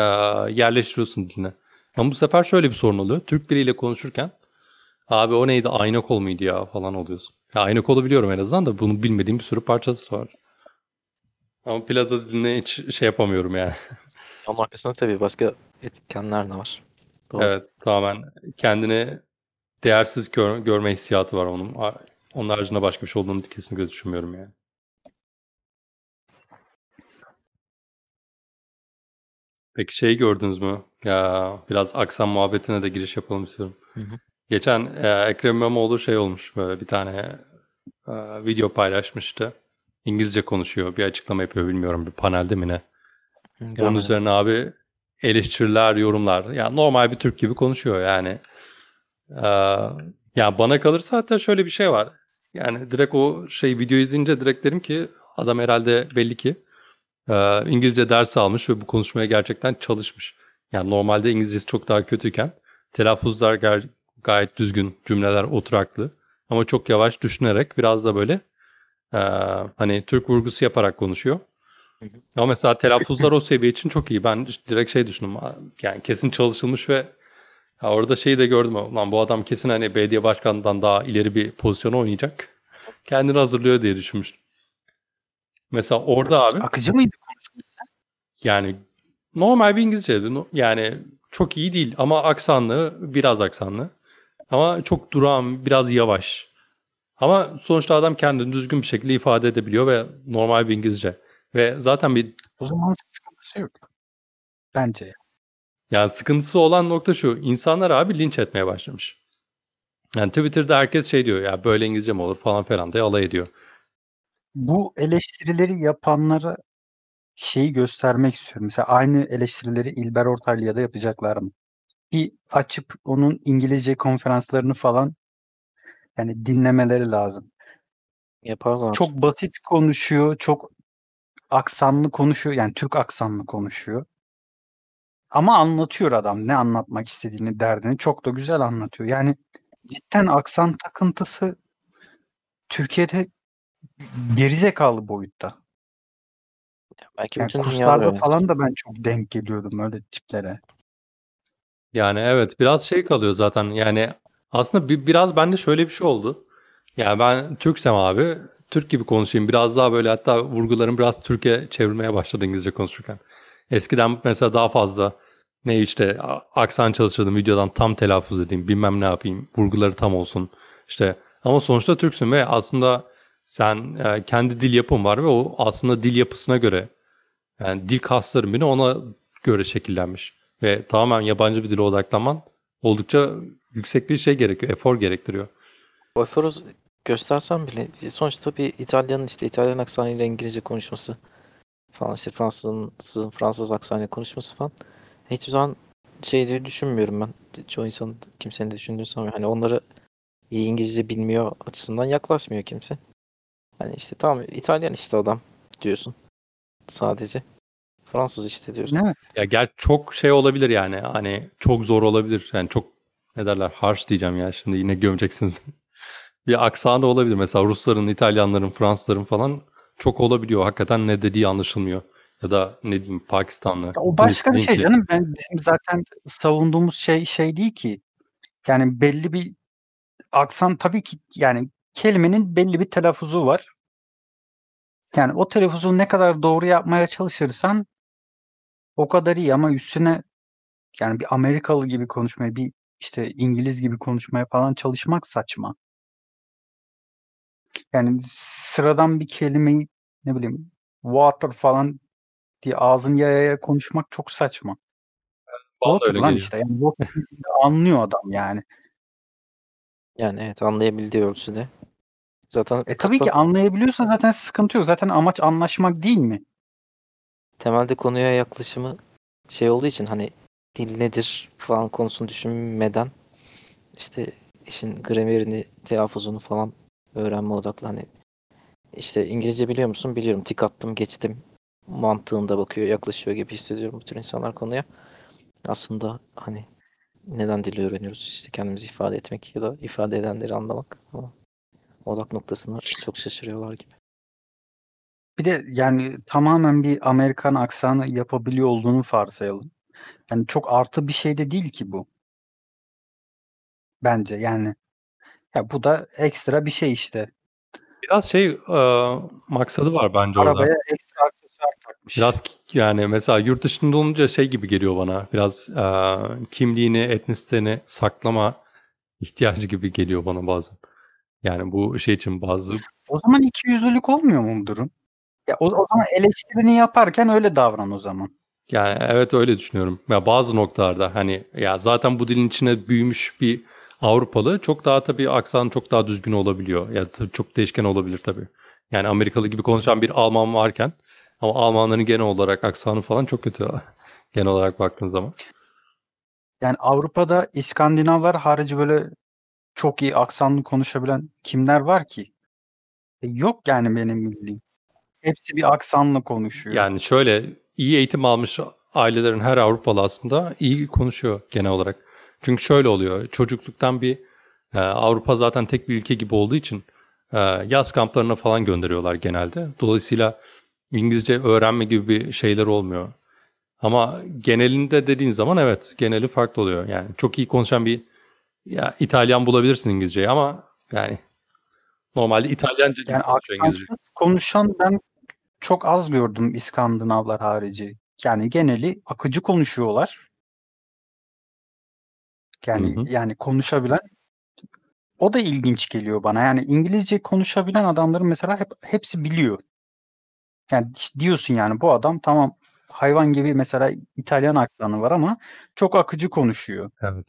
yerleştiriyorsun diline. Ama bu sefer şöyle bir sorun oluyor. Türk biriyle konuşurken abi o neydi ayna kol muydu ya falan oluyorsun. Ya ayna kolu biliyorum en azından da bunu bilmediğim bir sürü parçası var. Ama Pilates diline hiç şey yapamıyorum yani. Onun arkasında tabii başka etkenler de var. Doğru. Evet tamamen kendini değersiz gör- görme hissiyatı var onun. Onun haricinde başka bir şey olduğunu kesinlikle düşünmüyorum yani. Peki şeyi gördünüz mü? Ya biraz aksan muhabbetine de giriş yapalım istiyorum. Hı hı. Geçen e, Ekrem İmamoğlu şey olmuş böyle bir tane e, video paylaşmıştı. İngilizce konuşuyor. Bir açıklama yapıyor bilmiyorum bir panelde mi ne. Onun üzerine abi eleştiriler, yorumlar. Yani normal bir Türk gibi konuşuyor yani. Ee, ya bana kalırsa hatta şöyle bir şey var. Yani direkt o şey video izleyince direkt derim ki adam herhalde belli ki e, İngilizce ders almış ve bu konuşmaya gerçekten çalışmış. Yani normalde İngilizcesi çok daha kötüyken telaffuzlar ger- gayet düzgün, cümleler oturaklı ama çok yavaş düşünerek biraz da böyle e, hani Türk vurgusu yaparak konuşuyor. Ama mesela telaffuzlar o seviye için çok iyi. Ben direkt şey düşündüm. Yani kesin çalışılmış ve ya orada şeyi de gördüm. Lan bu adam kesin hani belediye başkanından daha ileri bir pozisyona oynayacak. Kendini hazırlıyor diye düşünmüştüm. Mesela orada abi Akıcı mıydı konuşması? yani normal bir İngilizce. No- Yani çok iyi değil ama aksanlı, biraz aksanlı. Ama çok durağan, biraz yavaş. Ama sonuçta adam kendini düzgün bir şekilde ifade edebiliyor ve normal bir İngilizce. Ve zaten bir O zaman sıkıntısı yok. Bence. Yani sıkıntısı olan nokta şu. İnsanlar abi linç etmeye başlamış. Yani Twitter'da herkes şey diyor ya böyle İngilizce mi olur falan falan diye alay ediyor. Bu eleştirileri yapanlara şeyi göstermek istiyorum. Mesela aynı eleştirileri İlber Ortaylı'ya da yapacaklar mı? Bir açıp onun İngilizce konferanslarını falan yani dinlemeleri lazım. Yaparlar. Çok basit konuşuyor, çok aksanlı konuşuyor. Yani Türk aksanlı konuşuyor. Ama anlatıyor adam ne anlatmak istediğini, derdini çok da güzel anlatıyor. Yani cidden aksan takıntısı Türkiye'de gerizekalı boyutta. Belki Yani bütün kurslarda falan da ben çok denk geliyordum öyle tiplere. Yani evet biraz şey kalıyor zaten. Yani aslında bir, biraz bende şöyle bir şey oldu. Yani ben Türksem abi Türk gibi konuşayım. Biraz daha böyle hatta vurgularım biraz Türkiye çevirmeye başladı İngilizce konuşurken. Eskiden mesela daha fazla ne işte aksan çalışırdım videodan tam telaffuz edeyim bilmem ne yapayım vurguları tam olsun işte ama sonuçta Türksün ve aslında sen e, kendi dil yapın var ve o aslında dil yapısına göre yani dil kasların bile ona göre şekillenmiş ve tamamen yabancı bir dile odaklanman oldukça yüksek bir şey gerekiyor, efor gerektiriyor. Boyforos göstersem bile sonuçta bir İtalyanın işte İtalyan aksanıyla İngilizce konuşması falan işte Fransızın Fransız aksanıyla konuşması falan hiçbir zaman şey diye düşünmüyorum ben. Çoğu insan kimsenin de düşündüğünü sanmıyorum. Hani onları iyi İngilizce bilmiyor açısından yaklaşmıyor kimse. Hani işte tamam İtalyan işte adam diyorsun. Sadece. Fransız işte diyorsun. Evet. Ya gel çok şey olabilir yani hani çok zor olabilir yani çok ne derler harsh diyeceğim ya şimdi yine gömeceksiniz. bir aksanı olabilir mesela Rusların, İtalyanların, Fransızların falan çok olabiliyor hakikaten ne dediği anlaşılmıyor ya da ne diyeyim Pakistanlı. Ya o başka bir şey canım. Ben bizim zaten savunduğumuz şey şey değil ki. Yani belli bir aksan tabii ki yani kelimenin belli bir telaffuzu var. Yani o telaffuzu ne kadar doğru yapmaya çalışırsan o kadar iyi ama üstüne yani bir Amerikalı gibi konuşmaya, bir işte İngiliz gibi konuşmaya falan çalışmak saçma. Yani sıradan bir kelimeyi ne bileyim water falan diye ağzın yaya konuşmak çok saçma. Bana da Water öyle lan geliyor. işte. Yani water anlıyor adam yani. Yani evet anlayabildiği ölçüde. Zaten E tabii kısa- ki anlayabiliyorsa zaten sıkıntı yok. Zaten amaç anlaşmak değil mi? temelde konuya yaklaşımı şey olduğu için hani dil nedir falan konusunu düşünmeden işte işin gramerini, telaffuzunu falan öğrenme odaklı. Hani işte İngilizce biliyor musun? Biliyorum. Tik attım, geçtim. Mantığında bakıyor, yaklaşıyor gibi hissediyorum bu tür insanlar konuya. Aslında hani neden dili öğreniyoruz? İşte kendimizi ifade etmek ya da ifade edenleri anlamak. Ama odak noktasında çok şaşırıyorlar gibi. Bir de yani tamamen bir Amerikan aksanı yapabiliyor olduğunu varsayalım. Yani çok artı bir şey de değil ki bu. Bence yani. Ya bu da ekstra bir şey işte. Biraz şey e, maksadı var bence orada. Arabaya ekstra aksesuar takmış. Biraz yani mesela yurt dışında olunca şey gibi geliyor bana. Biraz e, kimliğini, etnisiteni saklama ihtiyacı gibi geliyor bana bazen. Yani bu şey için bazı O zaman ikiyüzlülük olmuyor mu bu durum? Ya o, o zaman eleştirini yaparken öyle davran o zaman. Yani evet öyle düşünüyorum. Ya bazı noktalarda hani ya zaten bu dilin içine büyümüş bir Avrupalı çok daha tabii aksan çok daha düzgün olabiliyor. Ya da çok değişken olabilir tabii. Yani Amerikalı gibi konuşan bir Alman varken ama Almanların genel olarak aksanı falan çok kötü. Genel olarak baktığın zaman. Yani Avrupa'da İskandinavlar harici böyle çok iyi aksanlı konuşabilen kimler var ki? E, yok yani benim bildiğim. Hepsi bir aksanla konuşuyor. Yani şöyle iyi eğitim almış ailelerin her Avrupalı aslında iyi konuşuyor genel olarak. Çünkü şöyle oluyor. Çocukluktan bir e, Avrupa zaten tek bir ülke gibi olduğu için e, yaz kamplarına falan gönderiyorlar genelde. Dolayısıyla İngilizce öğrenme gibi bir şeyler olmuyor. Ama genelinde dediğin zaman evet geneli farklı oluyor. Yani çok iyi konuşan bir ya İtalyan bulabilirsin İngilizceyi ama yani normalde İtalyanca Yani aksansız konuşan ben çok az gördüm İskandinavlar harici. Yani geneli akıcı konuşuyorlar. Yani Hı hı. yani konuşabilen o da ilginç geliyor bana. Yani İngilizce konuşabilen adamların mesela hep hepsi biliyor. Yani diyorsun yani bu adam tamam hayvan gibi mesela İtalyan aksanı var ama çok akıcı konuşuyor. Evet.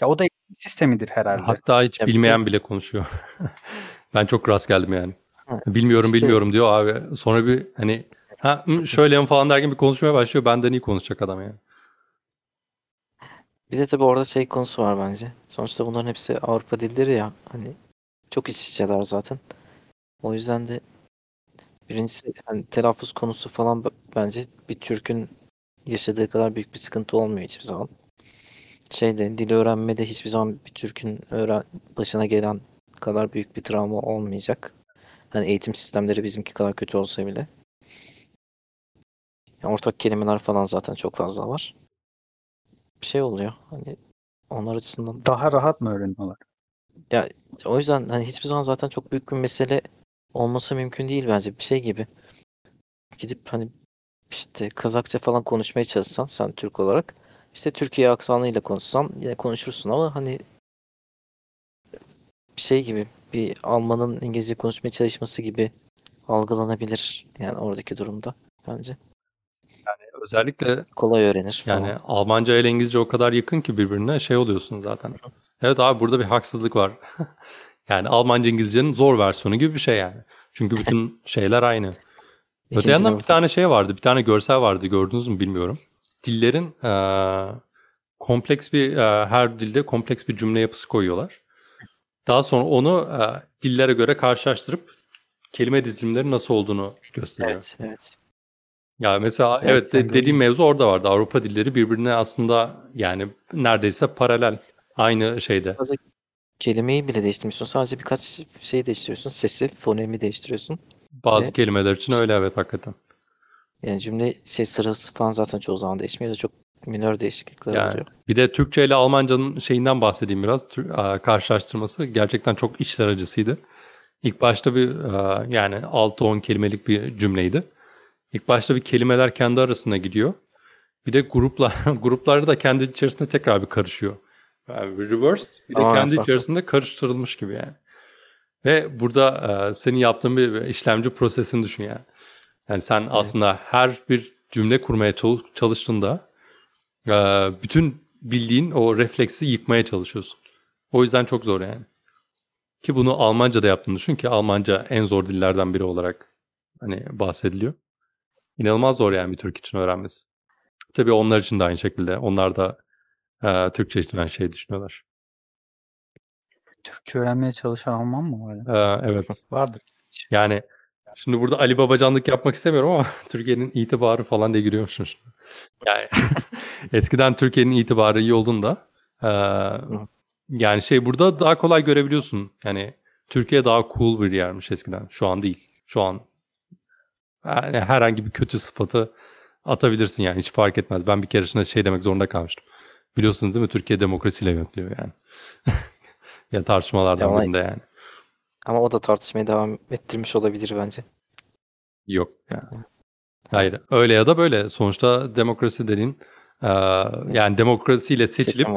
Ya o da eğitim sistemidir herhalde. Hatta hiç Ya bir bilmeyen bile konuşuyor. ben çok rast geldim yani. Ha, Bilmiyorum işte- bilmiyorum diyor abi. Sonra bir hani ha şöyle falan derken bir konuşmaya başlıyor. Benden iyi konuşacak adam yani. Bir de tabii orada şey konusu var bence. Sonuçta bunların hepsi Avrupa dilleri ya. Hani çok iç içeler zaten. O yüzden de birincisi hani telaffuz konusu falan bence bir Türk'ün yaşadığı kadar büyük bir sıkıntı olmuyor hiçbir zaman. Şeyde dil öğrenmede hiçbir zaman bir Türk'ün öğren başına gelen kadar büyük bir travma olmayacak. Hani eğitim sistemleri bizimki kadar kötü olsa bile. Ya ortak kelimeler falan zaten çok fazla var. Bir şey oluyor. Hani onlar açısından Daha rahat mı öğreniyorlar? o yüzden hani hiçbir zaman zaten çok büyük bir mesele olması mümkün değil bence. Bir şey gibi. Gidip hani işte Kazakça falan konuşmaya çalışsan sen Türk olarak işte Türkiye aksanıyla konuşsan yine konuşursun ama hani bir şey gibi bir Almanın İngilizce konuşmaya çalışması gibi algılanabilir yani oradaki durumda bence. Özellikle Kolay öğrenir falan. yani Almanca ile İngilizce o kadar yakın ki birbirine şey oluyorsun zaten. Evet abi burada bir haksızlık var. yani Almanca İngilizcenin zor versiyonu gibi bir şey yani. Çünkü bütün şeyler aynı. Öte yandan bir tane şey vardı. Bir tane görsel vardı. Gördünüz mü bilmiyorum. Dillerin eee, kompleks bir eee, her dilde kompleks bir cümle yapısı koyuyorlar. Daha sonra onu eee, dillere göre karşılaştırıp kelime dizilimleri nasıl olduğunu gösteriyor. Evet, evet. Ya mesela Evet, evet, de- dediğim mevzu orada vardı. Avrupa dilleri birbirine aslında yani neredeyse paralel. Aynı şeyde. Sadece kelimeyi bile değiştirmiyorsun. Sadece birkaç şey değiştiriyorsun. Sesi, fonemi değiştiriyorsun. Bazı Ve- kelimeler için öyle evet hakikaten. Yani cümle şey sırası falan zaten çoğu zaman değişmiyor da çok minör değişiklikler Yani oluyor. bir de Türkçe ile Almanca'nın şeyinden bahsedeyim biraz. Tür- aa, karşılaştırması gerçekten çok içler acısıydı. İlk başta bir aa, yani 6-10 kelimelik bir cümleydi. İlk başta bir kelimeler kendi arasında gidiyor. Bir de gruplar gruplarda da kendi içerisinde tekrar bir karışıyor. Yani reversed bir de Aa, kendi farklı. içerisinde karıştırılmış gibi yani. Ve burada aa, senin yaptığın bir işlemci prosesini düşün yani. Yani sen aslında her bir cümle kurmaya çal- çalıştığında ee, bütün bildiğin o refleksi yıkmaya çalışıyorsun. O yüzden çok zor yani. Ki bunu Almanca'da yaptığını düşün ki Almanca en zor dillerden biri olarak hani bahsediliyor. İnanılmaz zor yani bir Türk için öğrenmesi. Tabii onlar için de aynı şekilde. Onlar da e, Türkçe için aynı şeyi düşünüyorlar. Türkçe öğrenmeye çalışan Alman mı var? ya? Ee, evet. Vardır. Yani şimdi burada Ali Babacanlık yapmak istemiyorum ama Türkiye'nin itibarı falan diye giriyormuşsun şimdi. Yani eskiden Türkiye'nin itibarı iyi olduğunda Ee, yani şey burada daha kolay görebiliyorsun. Yani Türkiye daha cool bir yermiş eskiden. Şu an değil. Şu an yani herhangi bir kötü sıfatı atabilirsin yani hiç fark etmez. Ben bir keresinde şey demek zorunda kalmıştım. Biliyorsunuz değil mi? Türkiye demokrasiyle yönetiliyor yani. ya tartışmalardan Ama- birinde yani. Ama o da tartışmaya devam ettirmiş olabilir bence. Yok yani. Hayır. Öyle ya da böyle. Sonuçta demokrasi dediğin e, yani demokrasiyle seçilip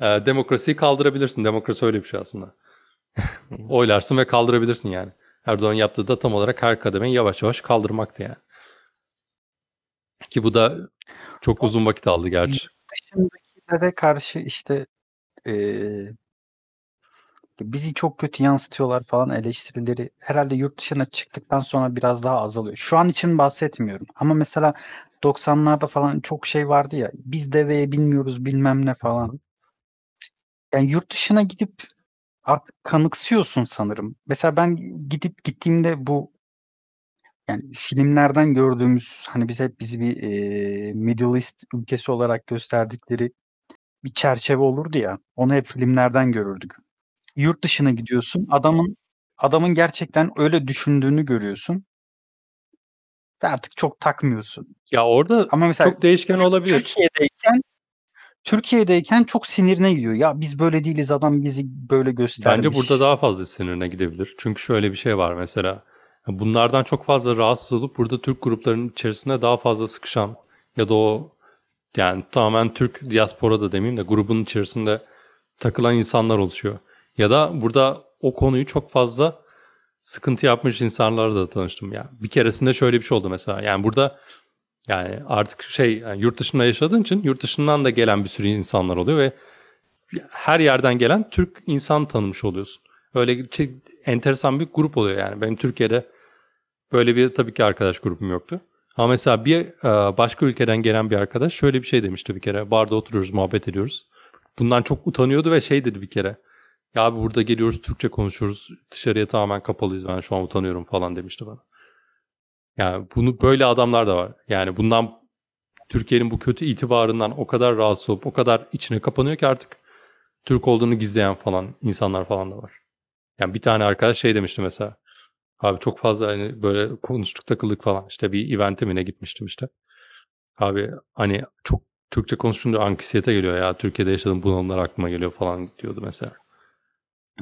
e, demokrasiyi kaldırabilirsin. Demokrasi öyle bir şey aslında. Oylarsın ve kaldırabilirsin yani. Erdoğan yaptığı da tam olarak her kademeyi yavaş yavaş kaldırmaktı yani. Ki bu da çok uzun vakit aldı gerçi. Dışındakilere karşı işte eee, bizi çok kötü yansıtıyorlar falan eleştirileri herhalde yurt dışına çıktıktan sonra biraz daha azalıyor. Şu an için bahsetmiyorum. Ama mesela 90'larda falan çok şey vardı ya. Biz deveye bilmiyoruz bilmem ne falan. Yani yurt dışına gidip artık kanıksıyorsun sanırım. Mesela ben gidip gittiğimde bu yani filmlerden gördüğümüz hani biz hep bizi bir eee, Middle East ülkesi olarak gösterdikleri bir çerçeve olurdu ya. Onu hep filmlerden görürdük. Yurt dışına gidiyorsun. Adamın adamın gerçekten öyle düşündüğünü görüyorsun. Ve artık çok takmıyorsun. Ya orada Ama mesela çok değişken olabilir. Türkiye'deyken Türkiye'deyken çok sinirine gidiyor. Ya biz böyle değiliz adam bizi böyle göstermiş. Bence burada daha fazla sinirine gidebilir. Çünkü şöyle bir şey var mesela. Bunlardan çok fazla rahatsız olup burada Türk gruplarının içerisinde daha fazla sıkışan ya da o yani tamamen Türk diaspora da demeyeyim de grubun içerisinde takılan insanlar oluşuyor. Ya da burada o konuyu çok fazla sıkıntı yapmış insanlarla da tanıştım. Yani bir keresinde şöyle bir şey oldu mesela. Yani burada yani artık şey yani yurt dışında yaşadığın için yurt dışından da gelen bir sürü insanlar oluyor ve her yerden gelen Türk insan tanımış oluyorsun. Öyle şey, enteresan bir grup oluyor yani. Benim Türkiye'de böyle bir tabii ki arkadaş grubum yoktu. Ama mesela bir e, başka ülkeden gelen bir arkadaş şöyle bir şey demişti bir kere. Barda oturuyoruz, muhabbet ediyoruz. Bundan çok utanıyordu ve şey dedi bir kere. Ya abi burada geliyoruz, Türkçe konuşuyoruz. Dışarıya tamamen kapalıyız. Ben şu an utanıyorum falan demişti bana. Yani bunu böyle adamlar da var. Yani bundan Türkiye'nin bu kötü itibarından o kadar rahatsız olup o kadar içine kapanıyor ki artık Türk olduğunu gizleyen falan insanlar falan da var. Yani bir tane arkadaş şey demişti mesela. Abi çok fazla hani böyle konuştuk takıldık falan. İşte bir event'e mi ne gitmiştim işte. Abi hani çok Türkçe konuşunca anksiyete geliyor ya. Türkiye'de yaşadığım bunalımlar aklıma geliyor falan diyordu mesela.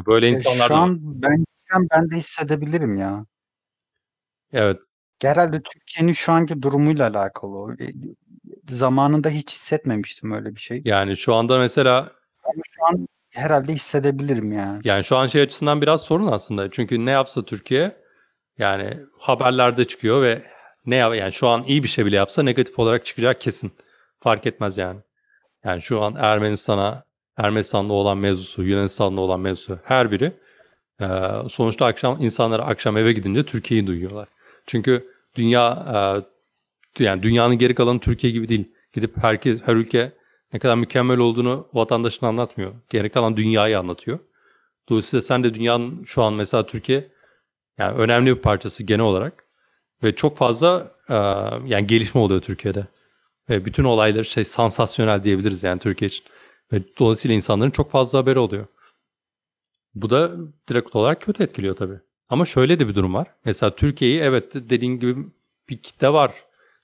Böyle insanlar Şu an ben ben de hissedebilirim ya. Evet. Herhalde Türkiye'nin şu anki durumuyla alakalı. o. E, Zamanında hiç hissetmemiştim öyle bir şey. Yani şu anda mesela Ama şu an herhalde hissedebilirim ya. Yani şu an şey açısından biraz sorun aslında. Çünkü ne yapsa Türkiye yani haberlerde çıkıyor ve ne yap yani şu an iyi bir şey bile yapsa negatif olarak çıkacak kesin. Fark etmez yani. Yani şu an Ermenistan'a Ermenistan'da olan mevzusu, Yunanistan'da olan mevzusu her biri sonuçta akşam insanlar akşam eve gidince Türkiye'yi duyuyorlar. Çünkü dünya e, yani dünyanın geri kalanı Türkiye gibi değil. Gidip herkes her ülke ne kadar mükemmel olduğunu vatandaşına anlatmıyor. Geri kalan dünyayı anlatıyor. Dolayısıyla sen de dünyanın şu an mesela Türkiye yani önemli bir parçası genel olarak ve çok fazla e, yani gelişme oluyor Türkiye'de. Ve bütün olaylar şey sansasyonel diyebiliriz yani Türkiye için. Ve dolayısıyla insanların çok fazla haberi oluyor. Bu da direkt olarak kötü etkiliyor tabii. Ama şöyle de bir durum var. Mesela Türkiye'yi evet dediğin gibi bir kitle var.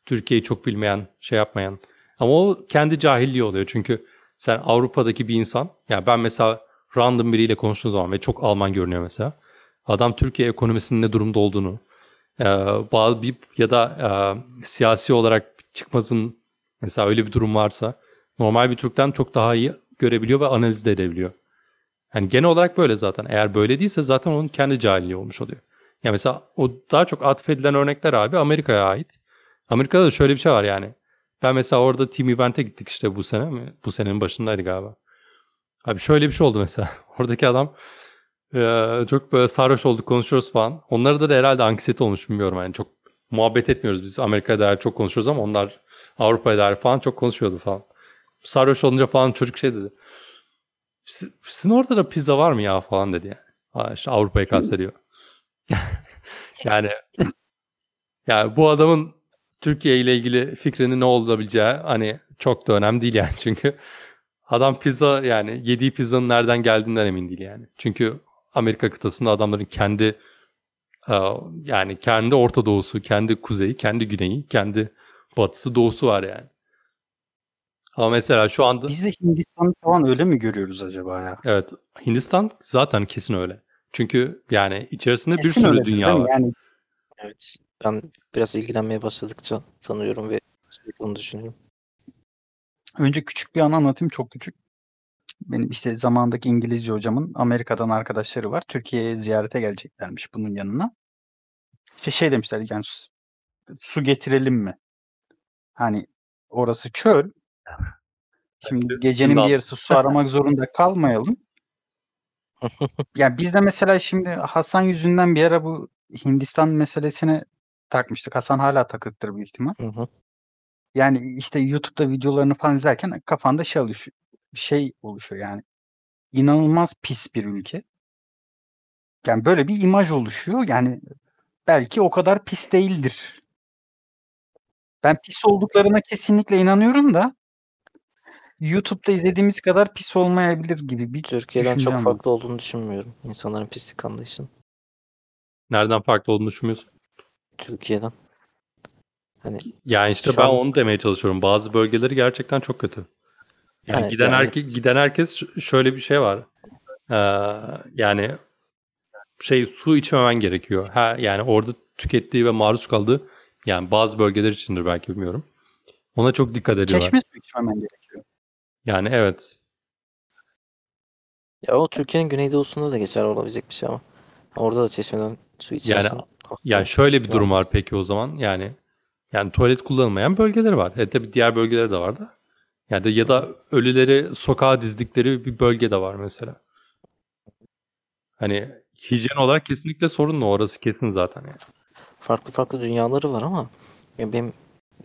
Türkiye'yi çok bilmeyen, şey yapmayan. Ama o kendi cahilliği oluyor. Çünkü sen Avrupa'daki bir insan, yani ben mesela random biriyle konuştuğum zaman ve çok Alman görünüyor mesela. Adam Türkiye ekonomisinin ne durumda olduğunu, e, bazı bir ya da e, siyasi olarak çıkmasın mesela öyle bir durum varsa normal bir Türk'ten çok daha iyi görebiliyor ve analiz de edebiliyor. Yani genel olarak böyle zaten. Eğer böyle değilse zaten onun kendi cahilliği olmuş oluyor. Ya mesela o daha çok atfedilen örnekler abi Amerika'ya ait. Amerika'da da şöyle bir şey var yani. Ben mesela orada Team Event'e gittik işte bu sene mi? Bu senenin başındaydı galiba. Abi şöyle bir şey oldu mesela. Oradaki adam eee, çok böyle sarhoş olduk konuşuyoruz falan. Onlarda da herhalde anksiyete olmuş bilmiyorum yani. Çok muhabbet etmiyoruz biz. Amerika'ya dair çok konuşuyoruz ama onlar Avrupa'ya dair falan çok konuşuyordu falan. Sarhoş olunca falan çocuk şey dedi. "Siz- Sizin orada da pizza var mı ya falan dedi yani. Ha, işte Avrupa'yı kastediyor. yani yani bu adamın Türkiye ile ilgili fikrinin ne olabileceği hani çok da önemli değil yani çünkü Adam pizza yani yediği pizzanın nereden geldiğinden emin değil yani. Çünkü Amerika kıtasında adamların kendi e, yani kendi Orta Doğusu, kendi kuzeyi, kendi güneyi, kendi batısı, doğusu var yani. Ama mesela şu anda Biz de Hindistan'ı falan öyle mi görüyoruz acaba ya? evet Hindistan zaten kesin öyle. Çünkü yani içerisinde bir Kesin sürü öyledir, dünya var. Yani Evet. Ben biraz ilgilenmeye başladıkça tanıyorum ve sürekli onu düşünüyorum. önce küçük bir anı anlatayım çok küçük. Benim işte zamandaki İngilizce hocamın Amerika'dan arkadaşları var. Türkiye'ye ziyarete geleceklermiş bunun yanına. İşte şey demişler yani su getirelim mi? Hani orası çöl. Şimdi gecenin bir yarısı su aramak zorunda kalmayalım. Yani biz de mesela şimdi Hasan yüzünden bir ara bu Hindistan meselesine takmıştık. Hasan hala takıktır büyük ihtimal. Hı hı. Yani işte YouTube'da videolarını falan izlerken kafanda şey oluşuyor, şey oluşuyor yani. İnanılmaz pis bir ülke. Yani böyle bir imaj oluşuyor. Yani belki o kadar pis değildir. Ben pis olduklarına kesinlikle inanıyorum da YouTube'da izlediğimiz kadar pis olmayabilir gibi bir Türkiye'den çok var. farklı olduğunu düşünmüyorum. İnsanların pislik anlayışının. Nereden farklı olduğunu düşünmüyorsun? Türkiye'den. Hani Yani işte ben an- onu demeye çalışıyorum. Bazı bölgeleri gerçekten çok kötü. Yani Evet, giden yani- herkes giden herkes şöyle bir şey var. Ee, yani şey su içmemen gerekiyor. Ha yani orada tükettiği ve maruz kaldığı yani bazı bölgeler içindir belki bilmiyorum. Ona çok dikkat ediyorlar. Çeşme suyu içmemen gerekiyor. Yani evet. ya o Türkiye'nin güneydoğusunda da geçer olabilecek bir şey ama. Orada da çeşmeden su içersen. hasta Yani şöyle bir durum var peki o zaman. Yani yani tuvalet kullanılmayan bölgeleri var. E tabii diğer bölgeleri de var da. Yani de, ya da ölüleri sokağa dizdikleri bir bölge de var mesela. Hani hijyen olarak kesinlikle sorunlu orası kesin zaten yani. Farklı farklı dünyaları var ama ya benim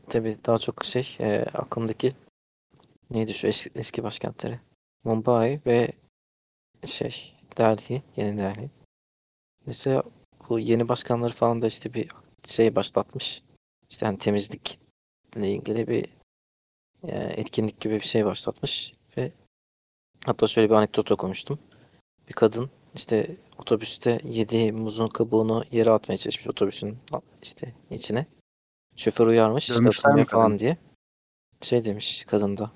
tabii daha çok şey e, aklımdaki neydi şu eski, eski başkentleri? Mumbai ve şey Delhi, yeni Delhi. Mesela bu yeni başkanları falan da işte bir şey başlatmış. İşte hani temizlikle ilgili bir e, etkinlik gibi bir şey başlatmış ve hatta şöyle bir anekdot okumuştum. Bir kadın işte otobüste yediği muzun kabuğunu yere atmaya çalışmış otobüsün işte içine. Şoför uyarmış işte atılmıyor mi kadını? falan diye. Şey demiş kadın da.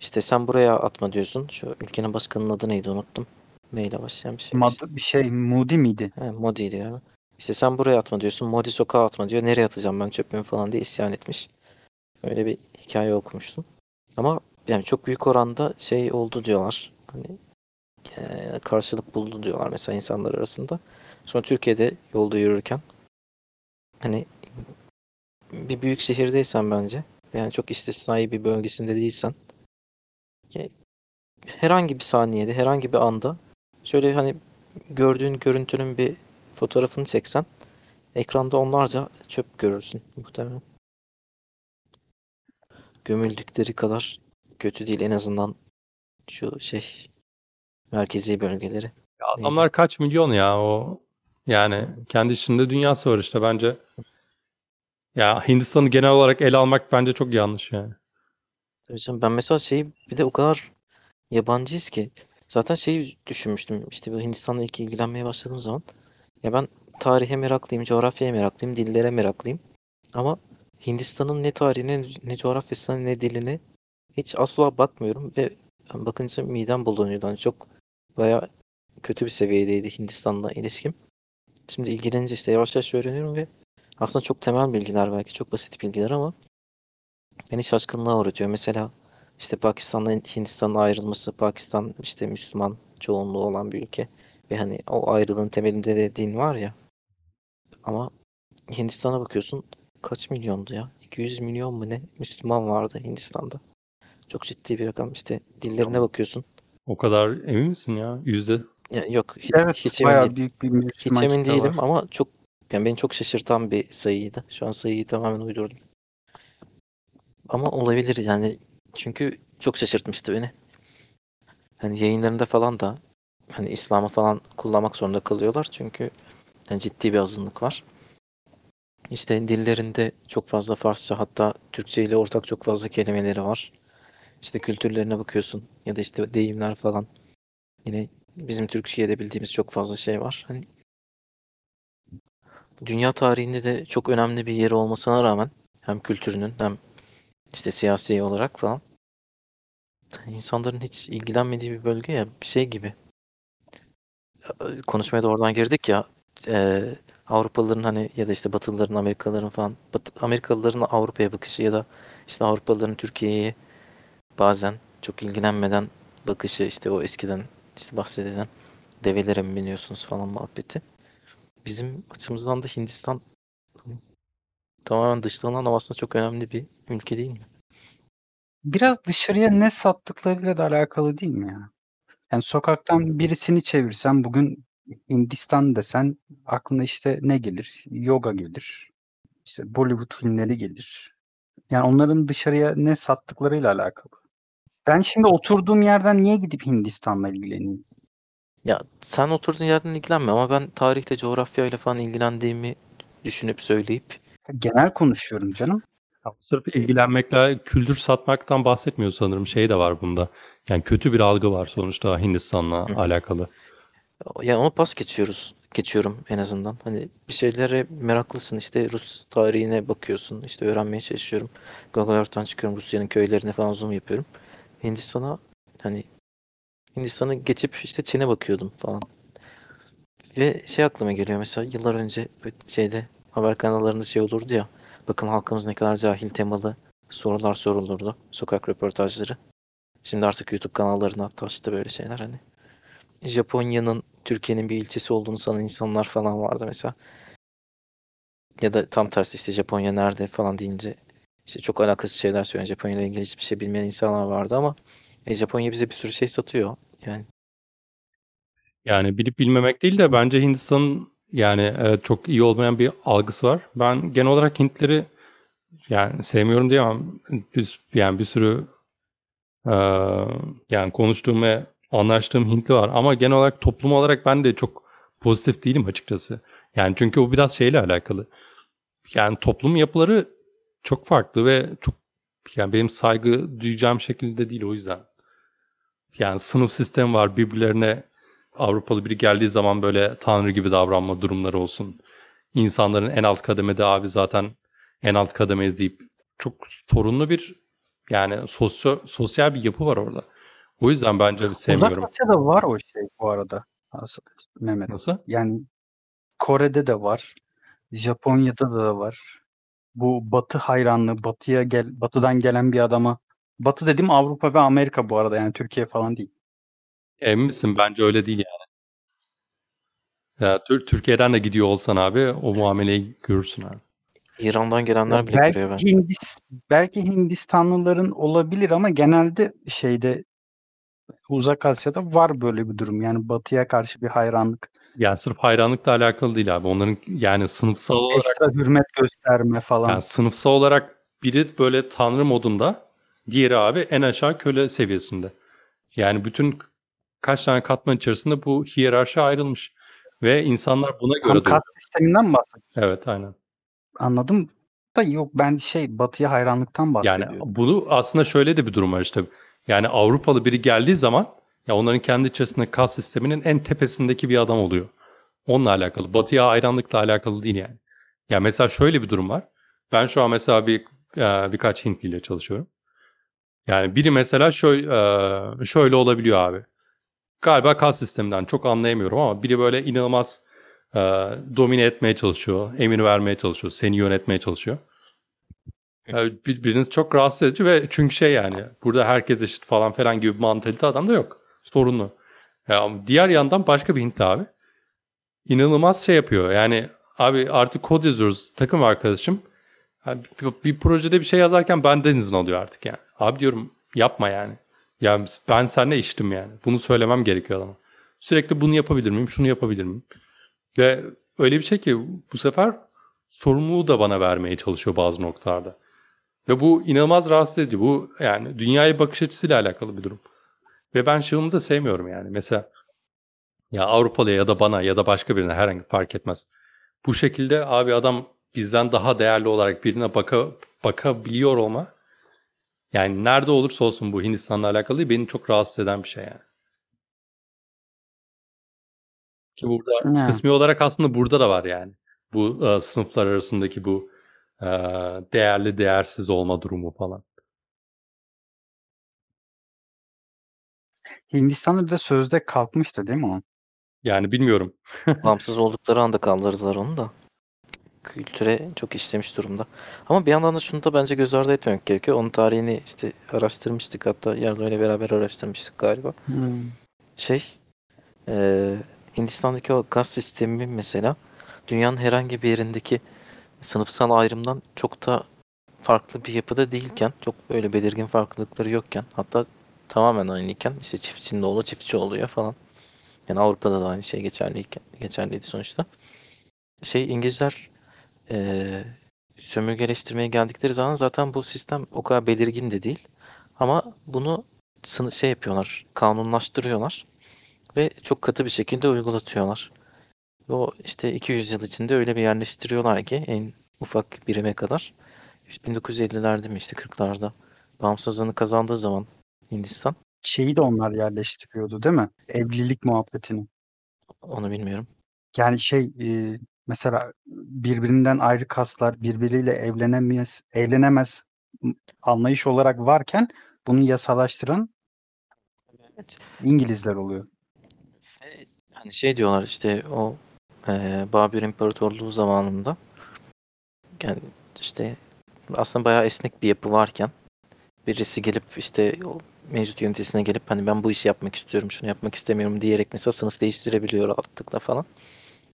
İşte sen buraya atma diyorsun. Şu ülkenin başkanının adı neydi unuttum. M ile başlayan bir şey. Mad bir şey Moody miydi? He, Modi'ydi galiba. İşte sen buraya atma diyorsun. Modi sokağa atma diyor. Nereye atacağım ben çöpümü falan diye isyan etmiş. Öyle bir hikaye okumuştum. Ama yani çok büyük oranda şey oldu diyorlar. Hani eee, karşılık buldu diyorlar mesela insanlar arasında. Sonra Türkiye'de yolda yürürken hani bir büyük şehirdeysen bence yani çok istisnai bir bölgesinde değilsen ya herhangi bir saniyede, herhangi bir anda şöyle hani gördüğün görüntünün bir fotoğrafını çeksen ekranda onlarca çöp görürsün muhtemelen. Gömüldükleri kadar kötü değil en azından şu şey merkezi bölgeleri. Ya adamlar kaç milyon ya o yani kendi içinde dünyası var işte bence. Ya Hindistan'ı genel olarak ele almak bence çok yanlış yani. Tabii ben mesela şeyi bir de o kadar yabancıyız ki zaten şeyi düşünmüştüm işte bu Hindistan'la ilk ilgilenmeye başladığım zaman ya ben tarihe meraklıyım, coğrafyaya meraklıyım, dillere meraklıyım ama Hindistan'ın ne tarihine, ne coğrafyasına, ne diline hiç asla bakmıyorum ve bakınca midem bulanıyordu. Hani çok baya kötü bir seviyedeydi Hindistan'la ilişkim. Şimdi ilgilenince işte yavaş yavaş öğreniyorum ve aslında çok temel bilgiler belki çok basit bilgiler ama beni şaşkınlığa uğratıyor. Mesela işte Pakistan'la Hindistan'ın ayrılması, Pakistan işte Müslüman çoğunluğu olan bir ülke ve hani o ayrılığın temelinde de din var ya. Ama Hindistan'a bakıyorsun kaç milyondu ya? 200 milyon mu ne Müslüman vardı Hindistan'da. Çok ciddi bir rakam. İşte dillerine bakıyorsun. O kadar emin misin ya? Yüzde Ya yok hiç, Evet hiç emin büyük bir Hiç Müslüman emin kitle değilim var. ama çok yani beni çok şaşırtan bir sayıydı. Şu an sayıyı tamamen uydurdum. Ama olabilir yani çünkü çok şaşırtmıştı beni. Hani yayınlarında falan da hani İslam'ı falan kullanmak zorunda kalıyorlar çünkü yani ciddi bir azınlık var. İşte dillerinde çok fazla Farsça hatta Türkçe ile ortak çok fazla kelimeleri var. işte kültürlerine bakıyorsun ya da işte deyimler falan. Yine bizim Türkiye'de bildiğimiz çok fazla şey var. Hani dünya tarihinde de çok önemli bir yeri olmasına rağmen hem kültürünün hem işte siyasi olarak falan insanların hiç ilgilenmediği bir bölge ya bir şey gibi. Konuşmaya da oradan girdik ya eee, Avrupalıların hani ya da işte Batılıların Amerikalıların falan Bat- Amerikalıların Avrupa'ya bakışı ya da işte Avrupalıların Türkiye'ye bazen çok ilgilenmeden bakışı işte o eskiden işte bahsedilen develere mi biniyorsunuz falan muhabbeti. Bizim açımızdan da Hindistan tamamen dışlanan ama aslında çok önemli bir ülke değil mi? Biraz dışarıya ne sattıklarıyla da alakalı değil mi ya? Yani sokaktan birisini çevirsen bugün Hindistan desen aklına işte ne gelir? Yoga gelir. İşte Bollywood filmleri gelir. Yani onların dışarıya ne sattıklarıyla alakalı. Ben şimdi oturduğum yerden niye gidip Hindistan'la ilgileneyim? Ya sen oturduğun yerden ilgilenme ama ben tarihle, coğrafyayla falan ilgilendiğimi düşünüp söyleyip Genel konuşuyorum canım. Ya Sırf ilgilenmekle kültür satmaktan bahsetmiyor sanırım. Şey de var bunda. Yani kötü bir algı var sonuçta Hindistan'la Hı alakalı. ya onu pas geçiyoruz. Geçiyorum en azından. Hani bir şeylere meraklısın. işte Rus tarihine bakıyorsun. işte öğrenmeye çalışıyorum. Google Earth'tan çıkıyorum. Rusya'nın köylerine falan zoom yapıyorum. Hindistan'a hani Hindistan'ı geçip işte Çin'e bakıyordum falan. Ve şey aklıma geliyor mesela yıllar önce şeyde haber kanallarında şey olurdu ya. Bakın halkımız ne kadar cahil temalı sorular sorulurdu. Sokak röportajları. Şimdi artık YouTube kanallarına taştı böyle şeyler hani. Japonya'nın Türkiye'nin bir ilçesi olduğunu sanan insanlar falan vardı mesela. Ya da tam tersi işte Japonya nerede falan deyince işte çok alakasız şeyler söyleyen Japonya ile ilgili hiçbir şey bilmeyen insanlar vardı ama e, Japonya bize bir sürü şey satıyor. Yani Yani bilip bilmemek değil de bence Hindistan'ın yani evet, çok iyi olmayan bir algısı var. Ben genel olarak Hintleri yani sevmiyorum diyemem. Bir, yani bir sürü eee, yani konuştuğum ve anlaştığım Hintli var. Ama genel olarak toplum olarak ben de çok pozitif değilim açıkçası. Yani çünkü o biraz şeyle alakalı. Yani toplum yapıları çok farklı ve çok yani benim saygı duyacağım şekilde değil o yüzden. Yani sınıf sistemi var birbirlerine Avrupalı biri geldiği zaman böyle tanrı gibi davranma durumları olsun. İnsanların en alt kademede abi zaten en alt kademeyiz deyip çok sorunlu bir yani sosyo, sosyal bir yapı var orada. O yüzden bence Uzak sevmiyorum. Asya'da var o şey bu arada. Mehmet. Nasıl? Yani Kore'de de var. Japonya'da da var. Bu Batı hayranlığı, Batı'ya gel, Batı'dan gelen bir adama. Batı dedim Avrupa ve Amerika bu arada yani Türkiye falan değil. Emin misin? Bence öyle değil yani. Ya, Tür- Türkiye'den de gidiyor olsan abi o muameleyi görürsün abi. İran'dan gelenler bile belki görüyor ben. Hindis, belki Hindistanlıların olabilir ama genelde şeyde Uzak Asya'da var böyle bir durum. Yani Batı'ya karşı bir hayranlık, Yani sırf hayranlıkla alakalı değil abi. Onların yani sınıfsal olarak ekstra hürmet gösterme falan. Yani sınıfsal olarak biri böyle tanrı modunda, diğeri abi en aşağı köle seviyesinde. Yani bütün kaç tane katman içerisinde bu hiyerarşi ayrılmış. Ve insanlar buna Tam göre kas doğuyor. sisteminden mi bahsediyorsun? Evet aynen. Anladım da yok ben şey Batı'ya hayranlıktan Yani bahsediyorum. bunu aslında şöyle de bir durum var işte. Yani Avrupalı biri geldiği zaman ya onların kendi içerisinde kas sisteminin en tepesindeki bir adam oluyor. Onunla alakalı. Batıya hayranlıkla alakalı değil yani. Ya mesela şöyle bir durum var. Ben şu an mesela bir e, birkaç Hintli ile çalışıyorum. Yani biri mesela şöyle, şöyle olabiliyor abi. Galiba kas sisteminden çok anlayamıyorum ama biri böyle inanılmaz e, domine etmeye çalışıyor, emir vermeye çalışıyor, seni yönetmeye çalışıyor. Yani birbiriniz çok rahatsız edici ve çünkü şey yani burada herkes eşit falan falan gibi bir mantalite adamda yok. Sorunlu. Ya, ama diğer yandan başka bir Hintli abi. İnanılmaz şey yapıyor. Yani abi artık kod yazıyoruz takım arkadaşım. Yani bir, bir projede bir şey yazarken benden izin alıyor artık yani. Abi diyorum yapma yani. Ya ben seninle iştim yani. Bunu söylemem gerekiyor adama. Sürekli bunu yapabilir miyim? Şunu yapabilir miyim? Ve öyle bir şey ki bu sefer sorumluluğu da bana vermeye çalışıyor bazı noktalarda. Ve bu inanılmaz rahatsız edici. Bu yani dünyaya bakış açısıyla alakalı bir durum. Ve ben şunu da sevmiyorum yani. Mesela ya Avrupalıya ya da bana ya da başka birine herhangi fark etmez. Bu şekilde abi adam bizden daha değerli olarak birine baka, bakabiliyor olma Yani nerede olursa olsun bu Hindistan'la alakalı beni çok rahatsız eden bir şey yani. Ki burada Ya. kısmi olarak aslında burada da var yani. Bu e, sınıflar arasındaki bu e, değerli değersiz olma durumu falan. Hindistan'da bir de sözde kalkmıştı değil mi o? Yani bilmiyorum. Bağımsız oldukları anda kaldırdılar onu da. Kültüre çok işlemiş durumda. Ama bir yandan da şunu da bence göz ardı etmemek gerekiyor. Onun tarihini işte araştırmıştık. Hatta Yardo ile beraber araştırmıştık galiba. Şey, eee, Hindistan'daki o gaz sistemi mesela dünyanın herhangi bir yerindeki sınıfsal ayrımdan çok da farklı bir yapıda değilken, çok böyle belirgin farklılıkları yokken, hatta tamamen aynıyken işte çiftçinin oğlu çiftçi oluyor falan. Yani Avrupa'da da aynı şey geçerliyken, geçerliydi sonuçta. Şey İngilizler eee sömürgeleştirmeye geldikleri zaman zaten bu sistem o kadar belirgin de değil. Ama bunu şey yapıyorlar, kanunlaştırıyorlar ve çok katı bir şekilde uygulatıyorlar. Ve o işte 200 yıl içinde öyle bir yerleştiriyorlar ki en ufak birime kadar. 1950'lerde mi işte 40'larda bağımsızlığını kazandığı zaman Hindistan Şeyi de onlar yerleştiriyordu değil mi? Evlilik muhabbetini. onu bilmiyorum. Yani şey e, mesela birbirinden ayrı kaslar birbiriyle evlenemez, evlenemez anlayış olarak varken bunu yasalaştıran Evet. İngilizler oluyor. Ve hani şey diyorlar işte o eee Babür İmparatorluğu zamanında yani işte aslında bayağı esnek bir yapı varken birisi gelip işte o mevcut yöneticisine gelip hani ben bu işi yapmak istiyorum, şunu yapmak istemiyorum diyerek mesela sınıf değiştirebiliyor rahatlıkla falan.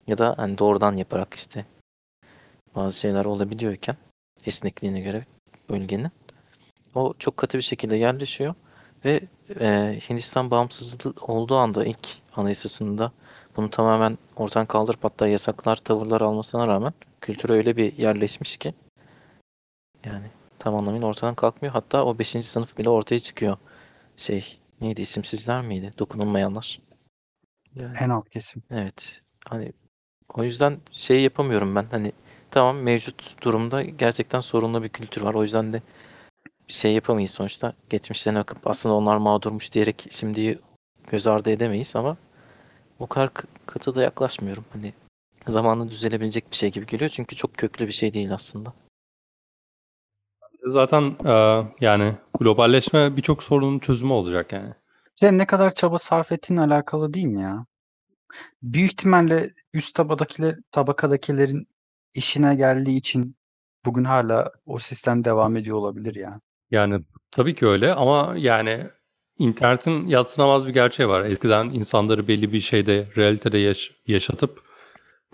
Ya da hani doğrudan yaparak işte bazı şeyler olabiliyorken esnekliğine göre bölgenin o çok katı bir şekilde yerleşiyor ve e, Hindistan bağımsızlığı olduğu anda ilk anayasasında bunu tamamen ortadan kaldırıp hatta yasaklar, tavırlar almasına rağmen kültüre öyle bir yerleşmiş ki yani tam anlamıyla ortadan kalkmıyor. Hatta o 5. sınıf bile ortaya çıkıyor. Şey neydi isimsizler miydi? Dokunulmayanlar. Yani, En alt kesim. evet. Hani o yüzden şey yapamıyorum ben. Hani tamam mevcut durumda gerçekten sorunlu bir kültür var. O yüzden de bir şey yapamayız sonuçta. Geçmişlerine bakıp aslında onlar mağdurmuş diyerek şimdi göz ardı edemeyiz ama o kadar katı da yaklaşmıyorum. Hani zamanla düzelebilecek bir şey gibi geliyor. Çünkü çok köklü bir şey değil aslında. Zaten e, yani globalleşme birçok sorunun çözümü olacak yani. Bize ne kadar çaba sarf ettiğinle alakalı değil mi ya? Büyük ihtimalle üst tabakadakiler, tabakadakilerin işine geldiği için bugün hala o sistem devam ediyor olabilir ya. Yani tabii ki öyle ama yani internetin yadsınamaz bir gerçeği var. Eskiden insanları belli bir şeyde, realitede yaş- yaşatıp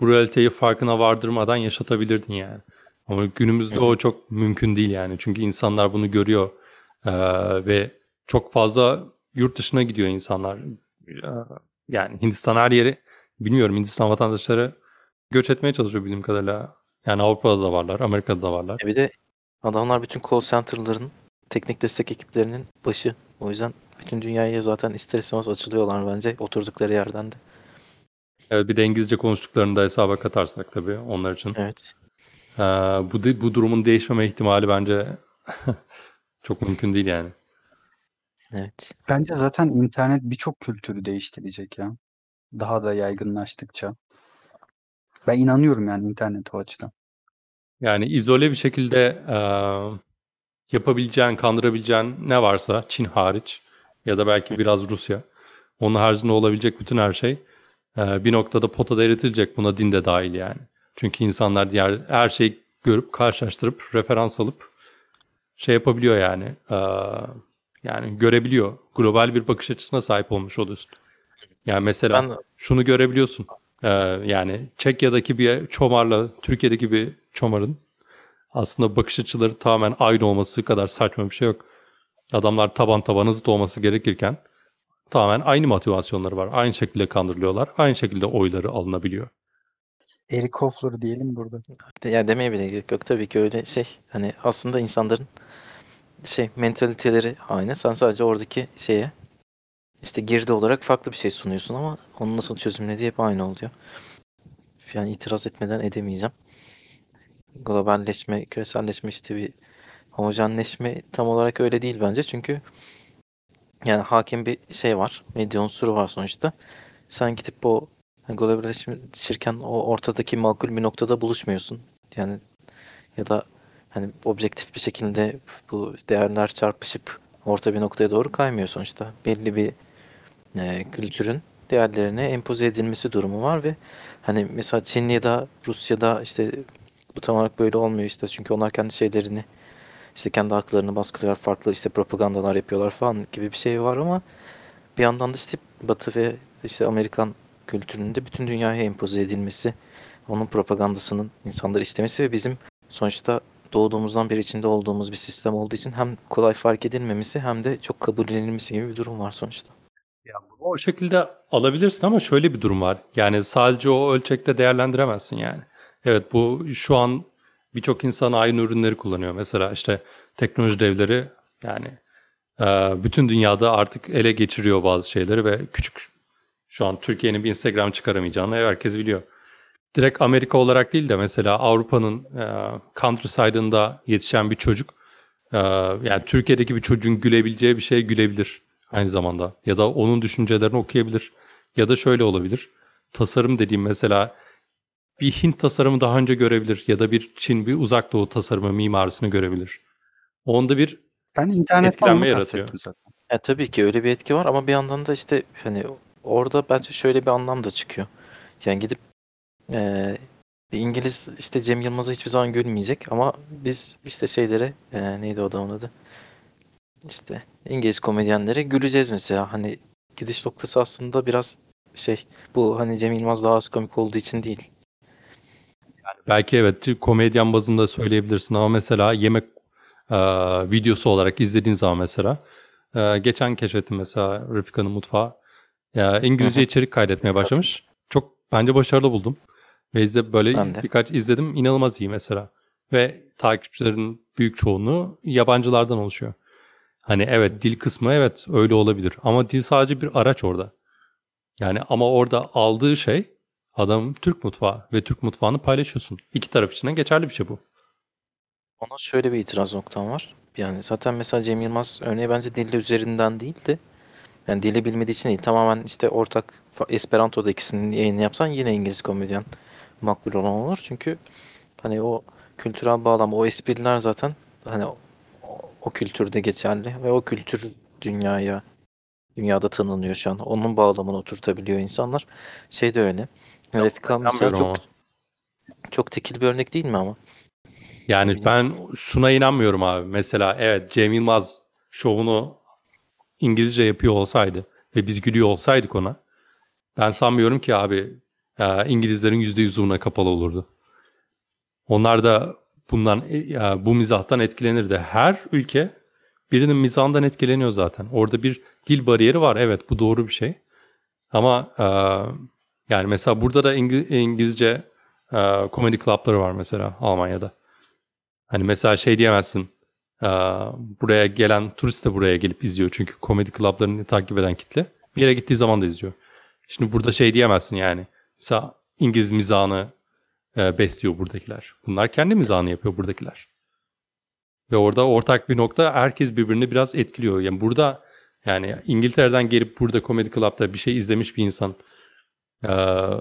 bu realiteyi farkına vardırmadan yaşatabilirdin yani. Ama günümüzde o çok mümkün değil yani. Çünkü insanlar bunu görüyor Ee, ve çok fazla yurt dışına gidiyor insanlar. Yani Hindistan her yeri bilmiyorum Hindistan vatandaşları göç etmeye çalışıyor bildiğim kadarıyla. Yani Avrupa'da da varlar, Amerika'da da varlar. E bir de adamlar bütün call center'ların teknik destek ekiplerinin başı. O yüzden bütün dünyaya zaten ister istemez açılıyorlar bence oturdukları yerden de. Evet, bir de İngilizce konuştuklarını da hesaba katarsak tabii onlar için. Evet. Ee, bu, bu durumun değişmeme ihtimali bence çok mümkün değil yani. Evet. Bence zaten internet birçok kültürü değiştirecek ya. Daha da yaygınlaştıkça. Ben inanıyorum yani internet o açıdan. Yani izole bir şekilde e, yapabileceğin, kandırabileceğin ne varsa Çin hariç ya da belki biraz Rusya. Onun haricinde olabilecek bütün her şey e, bir noktada potada eritilecek. Buna din de dahil yani. Çünkü insanlar diğer her şeyi görüp karşılaştırıp referans alıp şey yapabiliyor yani. e, yani görebiliyor. Global bir bakış açısına sahip olmuş oluyorsun. Yani mesela Ben şunu görebiliyorsun. Ee, yani Çekya'daki bir çomarla Türkiye'deki bir çomarın aslında bakış açıları tamamen aynı olması kadar saçma bir şey yok. Adamlar taban tabana zıt olması gerekirken tamamen aynı motivasyonları var. Aynı şekilde kandırılıyorlar. Aynı şekilde oyları alınabiliyor. Eric Hofler diyelim burada. yani demeye bile gerek yok tabii ki öyle şey. Hani aslında insanların şey mentaliteleri aynı. Sen sadece oradaki şeye işte girdi olarak farklı bir şey sunuyorsun ama onu nasıl çözümlediği hep aynı oluyor. Yani itiraz etmeden edemeyeceğim. Globalleşme, küreselleşme işte bir homojenleşme tam olarak öyle değil bence. Çünkü yani hakim bir şey var. Medya unsuru var sonuçta. Sen gidip o hani globalleşirken o ortadaki makul bir noktada buluşmuyorsun. Yani ya da hani objektif bir şekilde bu değerler çarpışıp orta bir noktaya doğru kaymıyor sonuçta. Belli bir e, kültürün değerlerine empoze edilmesi durumu var ve hani mesela Çin ya da Rusya'da işte bu tam olarak böyle olmuyor işte çünkü onlar kendi şeylerini işte kendi haklarını baskılıyor farklı işte propagandalar yapıyorlar falan gibi bir şey var ama bir yandan da işte Batı ve işte Amerikan kültüründe bütün dünyaya empoze edilmesi, onun propagandasının insanları istemesi ve bizim sonuçta doğduğumuzdan beri içinde olduğumuz bir sistem olduğu için hem kolay fark edilmemesi hem de çok kabullenilmesi gibi bir durum var sonuçta. Ya bunu o şekilde alabilirsin ama şöyle bir durum var. Yani sadece o ölçekte değerlendiremezsin yani. Evet bu şu an birçok insan aynı ürünleri kullanıyor. Mesela işte teknoloji devleri yani e, bütün dünyada artık ele geçiriyor bazı şeyleri ve küçük şu an Türkiye'nin bir Instagram çıkaramayacağını herkes biliyor. Direkt Amerika olarak değil de mesela Avrupa'nın e, countryside'ında yetişen bir çocuk e, yani Türkiye'deki bir çocuğun gülebileceği bir şey gülebilir aynı zamanda. Ya da onun düşüncelerini okuyabilir. Ya da şöyle olabilir. Tasarım dediğim mesela bir Hint tasarımı daha önce görebilir ya da bir Çin, bir uzak doğu tasarımı mimarisini görebilir. Onda bir Ben internetten Etkilenme yaratıyor. zaten. Ya tabii ki öyle bir etki var ama bir yandan da işte hani orada bence şöyle bir anlam da çıkıyor. Yani gidip bir İngiliz işte Cem Yılmaz'a hiçbir zaman gülmeyecek ama biz işte şeylere eee, neydi o adamın adı? İşte İngiliz komedyenlere güleceğiz mesela. Hani gidiş noktası aslında biraz şey bu hani Cem Yılmaz daha az komik olduğu için değil. belki evet komedyen bazında söyleyebilirsin ama mesela yemek e, videosu olarak izlediğin zaman mesela e, geçen keşfettim mesela Refika'nın mutfağı ya, İngilizce içerik kaydetmeye başlamış. Çok bence başarılı buldum. İzle böyle Ben de. birkaç izledim inanılmaz iyi mesela. Ve takipçilerin büyük çoğunluğu yabancılardan oluşuyor. Hani evet dil kısmı evet öyle olabilir ama dil sadece bir araç orada. Yani ama orada aldığı şey adam Türk mutfağı ve Türk mutfağını paylaşıyorsun. İki taraf için de geçerli bir şey bu. Ona şöyle bir itiraz noktam var. Yani zaten mesela Cem Yılmaz örneği bence dili üzerinden değil de yani dili bilmediği için değil. Tamamen işte ortak Esperanto'da ikisinin yayını yapsan yine İngiliz komedyen makbul olan olur. Çünkü hani o kültürel bağlam, o espriler zaten hani o, o kültürde geçerli ve o kültür dünyaya dünyada tanınıyor şu an. Onun bağlamını oturtabiliyor insanlar. Şey de öyle. Refika mesela çok çok tekil bir örnek değil mi ama? Yani ben şuna inanmıyorum abi. Mesela evet Cem Yılmaz şovunu İngilizce yapıyor olsaydı ve biz gülüyor olsaydık ona ben sanmıyorum ki abi İngilizlerin %100 buna kapalı olurdu. Onlar da bundan e, bu mizahtan etkilenirdi. Her ülke birinin mizahından etkileniyor zaten. Orada bir dil bariyeri var. Evet bu doğru bir şey. Ama e, yani mesela burada da İngi- İngilizce e, komedi club'ları var mesela Almanya'da. Hani mesela şey diyemezsin. buraya gelen turist de buraya gelip izliyor. Çünkü komedi klaplarını takip eden kitle bir yere gittiği zaman da izliyor. Şimdi burada şey diyemezsin yani. Mesela İngiliz mizahını eee, besliyor buradakiler. Bunlar kendi mizahını yapıyor buradakiler. Ve orada ortak bir nokta herkes birbirini biraz etkiliyor. Yani burada yani İngiltere'den gelip burada komedi club'da bir şey izlemiş bir insan eee,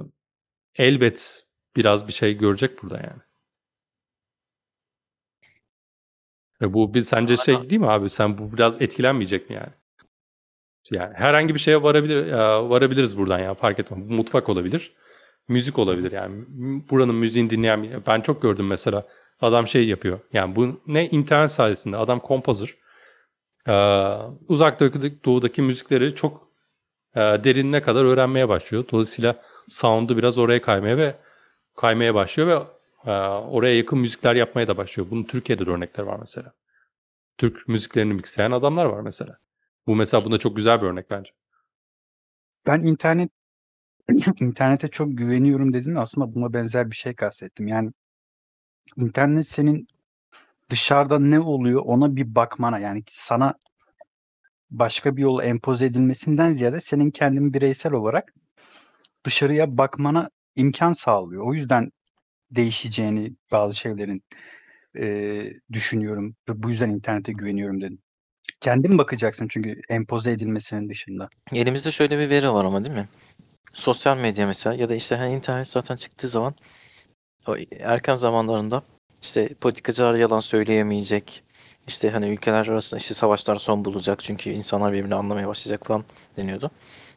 elbet biraz bir şey görecek burada yani. E bu bir sence şey değil mi abi? Sen bu biraz etkilenmeyecek mi yani? Yani herhangi bir şeye varabilir e, varabiliriz buradan ya fark etmem. Bu mutfak olabilir. Müzik olabilir yani. Buranın müziğini dinleyen ben çok gördüm mesela. Adam şey yapıyor. Yani bu ne internet sayesinde adam kompozör. Ee, uzak doğudaki müzikleri çok e, derinine kadar öğrenmeye başlıyor. Dolayısıyla sound'u biraz oraya kaymaya ve kaymaya başlıyor ve e, oraya yakın müzikler yapmaya da başlıyor. Bunun Türkiye'de de örnekler var mesela. Türk müziklerini mixleyen adamlar var mesela. Bu mesela bunda çok güzel bir örnek bence. Ben internet internete çok güveniyorum dedim de aslında buna benzer bir şey kastettim. Yani internet senin dışarıda ne oluyor ona bir bakmana yani sana başka bir yol empoze edilmesinden ziyade senin kendin bireysel olarak dışarıya bakmana imkan sağlıyor. O yüzden değişeceğini bazı şeylerin eee, düşünüyorum. Bu yüzden internete güveniyorum dedim. Kendin bakacaksın çünkü empoze edilmesinin dışında. Elimizde şöyle bir veri var ama değil mi? Sosyal medya mesela ya da işte hani internet zaten çıktığı zaman o erken zamanlarında işte politikacılar yalan söyleyemeyecek. İşte hani ülkeler arasında işte savaşlar son bulacak çünkü insanlar birbirini anlamaya başlayacak falan deniyordu.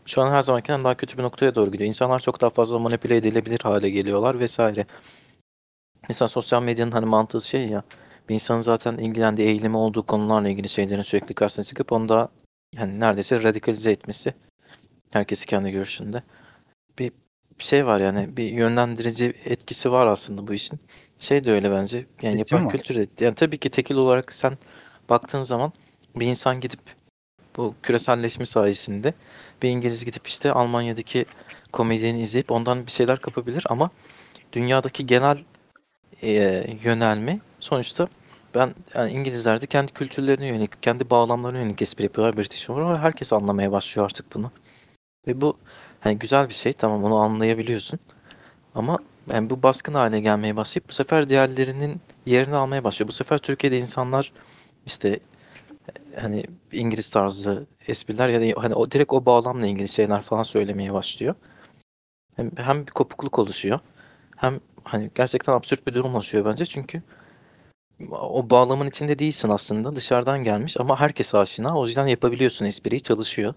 Şu an her zamankinden daha kötü bir noktaya doğru gidiyor. İnsanlar çok daha fazla manipüle edilebilir hale geliyorlar vesaire. Mesela sosyal medyanın hani mantığı şey ya bir insanın zaten ilgilendiği eğilimi olduğu konularla ilgili şeylerin sürekli karşısına çıkıp onu da yani neredeyse radikalize etmesi herkesi kendi görüşünde. Bir şey var yani bir yönlendirici etkisi var aslında bu işin. Şey de öyle bence. Yani yapay var. kültür de- yani tabii ki tekil olarak sen baktığın zaman bir insan gidip bu küreselleşme sayesinde bir İngiliz gidip işte Almanya'daki komedyeni izleyip ondan bir şeyler kapabilir ama dünyadaki genel e, yönelme sonuçta ben yani İngilizler de kendi kültürlerine yönelik, kendi bağlamlarına yönelik espri yapıyorlar British humor ve herkes anlamaya başlıyor artık bunu. Ve bu hani güzel bir şey tamam onu anlayabiliyorsun. Ama yani bu baskın hale gelmeye başlayıp bu sefer diğerlerinin yerini almaya başlıyor. Bu sefer Türkiye'de insanlar işte hani İngiliz tarzı espriler ya da hani o direkt o bağlamla ilgili şeyler falan söylemeye başlıyor. Hem, hem bir kopukluk oluşuyor. Hem hani gerçekten absürt bir durum oluşuyor bence çünkü o bağlamın içinde değilsin aslında. Dışarıdan gelmiş ama herkes aşina. O yüzden yapabiliyorsun espriyi çalışıyor.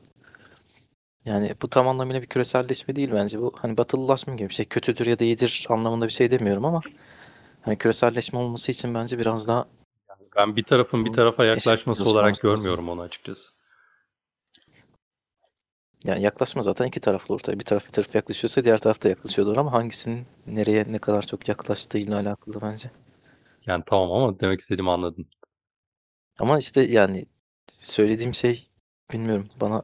Yani bu tam anlamıyla bir küreselleşme değil bence. Bu hani batılılaşma gibi bir şey. Kötüdür ya da iyidir anlamında bir şey demiyorum ama hani küreselleşme olması için bence biraz daha Ben bir tarafın bir tarafa yaklaşması olarak görmüyorum onu açıkçası. yani yaklaşma zaten iki taraflı ortaya. Bir taraf bir taraf yaklaşıyorsa diğer taraf da yaklaşıyordur ama hangisinin nereye ne kadar çok yaklaştığıyla alakalı bence. Yani tamam ama demek istediğimi anladın. Ama işte yani söylediğim şey bilmiyorum bana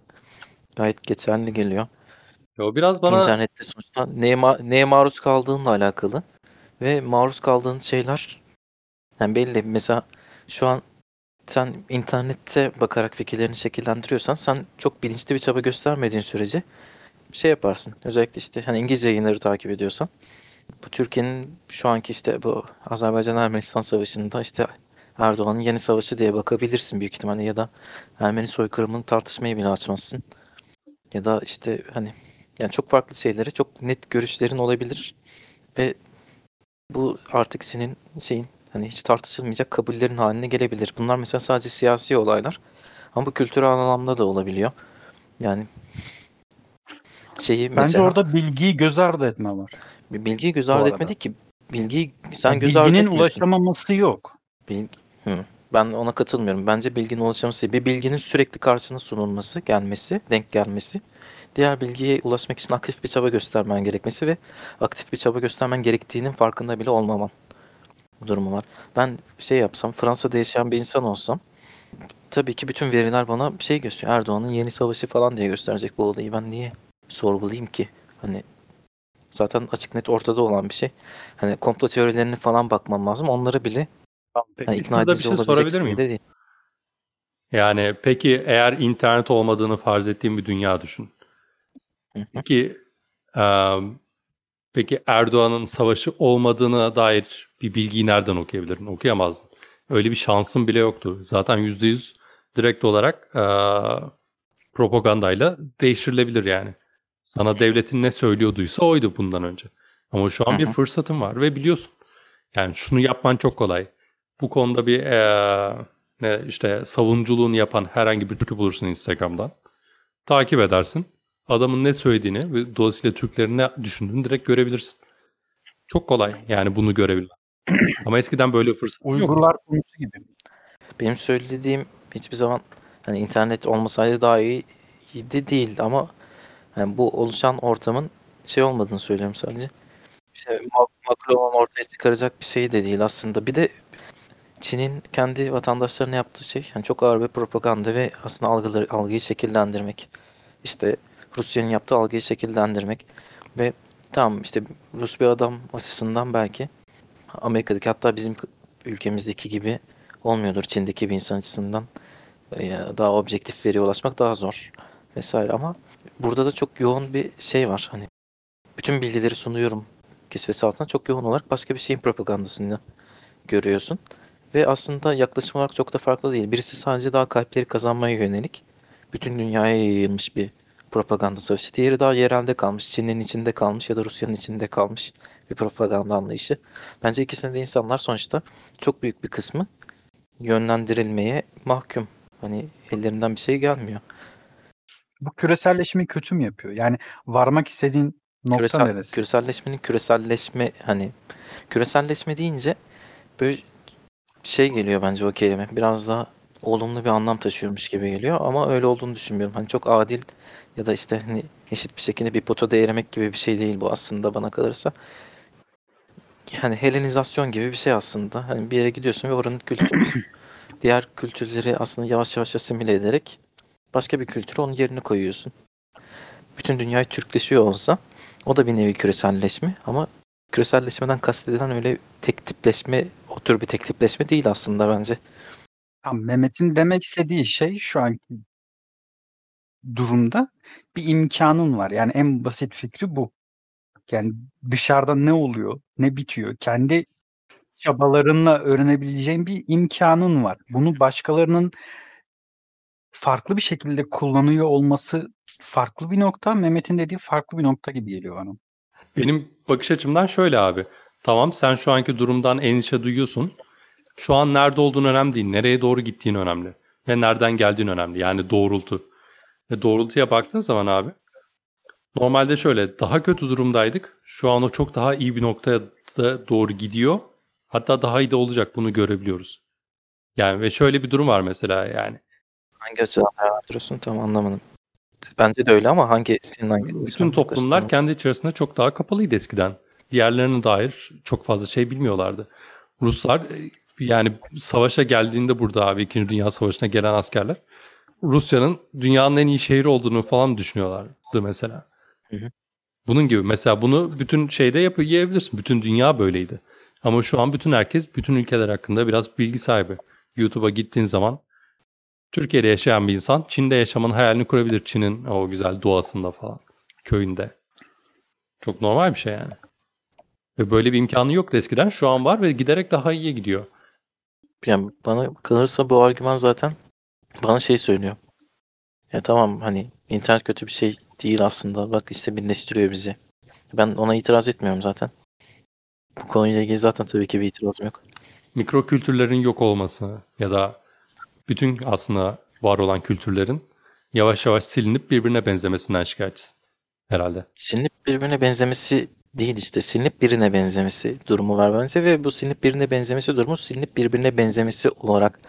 gayet geçerli geliyor. Ya biraz bana İnternette sonuçta neye, ma- neye maruz kaldığınla alakalı ve maruz kaldığın şeyler yani belli. Mesela şu an sen internette bakarak fikirlerini şekillendiriyorsan sen çok bilinçli bir çaba göstermediğin sürece şey yaparsın. Özellikle işte hani İngilizce yayınları takip ediyorsan bu Türkiye'nin şu anki işte bu Azerbaycan-Ermenistan savaşında işte Erdoğan'ın yeni savaşı diye bakabilirsin büyük ihtimalle ya da Ermeni soykırımını tartışmayı bile açmazsın. Ya da işte hani yani çok farklı şeyleri çok net görüşlerin olabilir ve bu artık senin şeyin hani hiç tartışılmayacak kabullerin haline gelebilir. Bunlar mesela sadece siyasi olaylar ama bu kültürel anlamda da olabiliyor. Yani şeyi Bence mesela orada bilgiyi göz ardı etme var. bir bilgiyi göz ardı etmedik ki bilgiyi sen Yani göz ardı bilginin ulaşamaması yok. Bil- Hı. Ben ona katılmıyorum. Bence bilginin ulaşaması değil. Bir bilginin sürekli karşına sunulması, gelmesi, denk gelmesi. Diğer bilgiye ulaşmak için aktif bir çaba göstermen gerekmesi ve aktif bir çaba göstermen gerektiğinin farkında bile olmaman durumu var. Ben şey yapsam, Fransa'da yaşayan bir insan olsam tabii ki bütün veriler bana şey gösteriyor. Erdoğan'ın yeni savaşı falan diye gösterecek bu olayı. Ben niye sorgulayayım ki? Hani zaten açık net ortada olan bir şey. Hani komplo teorilerine falan bakmam lazım. Onları bile Peki, ikna şurada bir edici şey sorabilir miyim? değil. Yani peki eğer internet olmadığını farz ettiğim bir dünya düşün. Peki eee, peki Erdoğan'ın savaşı olmadığına dair bir bilgiyi nereden okuyabilirdin? Okuyamazdın. Öyle bir şansın bile yoktu. Zaten %100 direkt olarak eee, propagandayla değiştirilebilir yani. Sana devletin ne söylüyorduysa oydu bundan önce. Ama şu an bir fırsatın var ve biliyorsun. Yani şunu yapman çok kolay. Bu konuda bir eee, ne işte savunuculuğunu yapan herhangi bir Türk'ü bulursun Instagram'dan. Takip edersin. Adamın ne söylediğini ve dolayısıyla Türklerin ne düşündüğünü direkt görebilirsin. Çok kolay yani bunu görebilmek. Ama eskiden böyle fırsat yok. Uygurlar konusu gibi. Benim söylediğim hiçbir zaman hani internet olmasaydı daha iyiydi değil ama yani bu oluşan ortamın şey olmadığını söylüyorum sadece. İşte Ma- Macron'un ortaya çıkaracak bir şey de değil aslında. Bir de Çin'in kendi vatandaşlarına yaptığı şey yani çok ağır bir propaganda ve aslında algıları, algıyı şekillendirmek. İşte Rusya'nın yaptığı algıyı şekillendirmek ve tamam işte Rus bir adam açısından belki Amerika'daki hatta bizim ülkemizdeki gibi olmuyordur Çin'deki bir insan açısından. Ee, Daha objektif veriye ulaşmak daha zor vesaire ama burada da çok yoğun bir şey var. Hani bütün bilgileri sunuyorum kisvesi altında çok yoğun olarak başka bir şeyin propagandasını görüyorsun. Ve aslında yaklaşım olarak çok da farklı değil. Birisi sadece daha kalpleri kazanmaya yönelik bütün dünyaya yayılmış bir propaganda savaşı. Diğeri daha yerelde kalmış, Çin'in içinde kalmış ya da Rusya'nın içinde kalmış bir propaganda anlayışı. Bence ikisinde de insanlar sonuçta çok büyük bir kısmı yönlendirilmeye mahkum. Hani ellerinden bir şey gelmiyor. Bu küreselleşmeyi kötü mü yapıyor? Yani varmak istediğin nokta Küresel, neresi? küreselleşmenin küreselleşme hani küreselleşme deyince böyle şey geliyor bence o kelime. Biraz daha olumlu bir anlam taşıyormuş gibi geliyor ama öyle olduğunu düşünmüyorum. Hani çok adil ya da işte hani eşit bir şekilde bir potada erimek gibi bir şey değil bu aslında bana kalırsa. Yani Helenizasyon gibi bir şey aslında. Hani bir yere gidiyorsun ve oranın kültürü diğer kültürleri aslında yavaş yavaş asimile ederek başka bir kültüre onun yerine koyuyorsun. Bütün dünyayı Türkleşiyor olsa o da bir nevi küreselleşme ama küreselleşmeden kastedilen öyle tek tipleşme, o tür bir tek tipleşme değil aslında bence. Tamam, Mehmet'in demek istediği şey şu anki durumda bir imkanın var. Yani en basit fikri bu. Yani dışarıda ne oluyor, ne bitiyor, kendi çabalarınla öğrenebileceğin bir imkanın var. Bunu başkalarının farklı bir şekilde kullanıyor olması farklı bir nokta. Mehmet'in dediği farklı bir nokta gibi geliyor bana. Benim bakış açımdan şöyle abi. Tamam sen şu anki durumdan endişe duyuyorsun. Şu an nerede olduğun önemli değil. Nereye doğru gittiğin önemli. Ve nereden geldiğin önemli. Yani doğrultu. Ve doğrultuya baktığın zaman abi normalde şöyle daha kötü durumdaydık. Şu an o çok daha iyi bir noktaya da doğru gidiyor. Hatta daha iyi de olacak bunu görebiliyoruz. Yani ve şöyle bir durum var mesela yani. Hangi açıdan değerlendiriyorsun tam anlamadım. Bence de öyle ama hangi senin hangi Bütün toplumlar kendi içerisinde çok daha kapalıydı eskiden. Diğerlerine dair çok fazla şey bilmiyorlardı. Ruslar e, yani savaşa geldiğinde burada abi 2. Dünya Savaşı'na gelen askerler Rusya'nın dünyanın en iyi şehri olduğunu falan düşünüyorlardı mesela. Hı hı. Bunun gibi mesela bunu bütün şeyde yap yiyebilirsin. Bütün dünya böyleydi. Ama şu an bütün herkes bütün ülkeler hakkında biraz bilgi sahibi. YouTube'a gittiğin zaman Türkiye'de yaşayan bir insan Çin'de yaşamanın hayalini kurabilir. Çin'in o güzel doğasında falan. Köyünde. Çok normal bir şey yani. Ve böyle bir imkanı yoktu eskiden. Şu an var ve giderek daha iyiye gidiyor. Yani bana kalırsa bu argüman zaten bana şey söylüyor. Ya tamam hani internet kötü bir şey değil aslında. Bak işte birleştiriyor bizi. Ben ona itiraz etmiyorum zaten. Bu konuyla ilgili zaten tabii ki bir itirazım yok. Mikro kültürlerin yok olması ya da bütün aslında var olan kültürlerin yavaş yavaş silinip birbirine benzemesinden şikayetçisin herhalde. Silinip birbirine benzemesi değil işte. Silinip birine benzemesi durumu var bence ve bu silinip birine benzemesi durumu silinip birbirine benzemesi olarak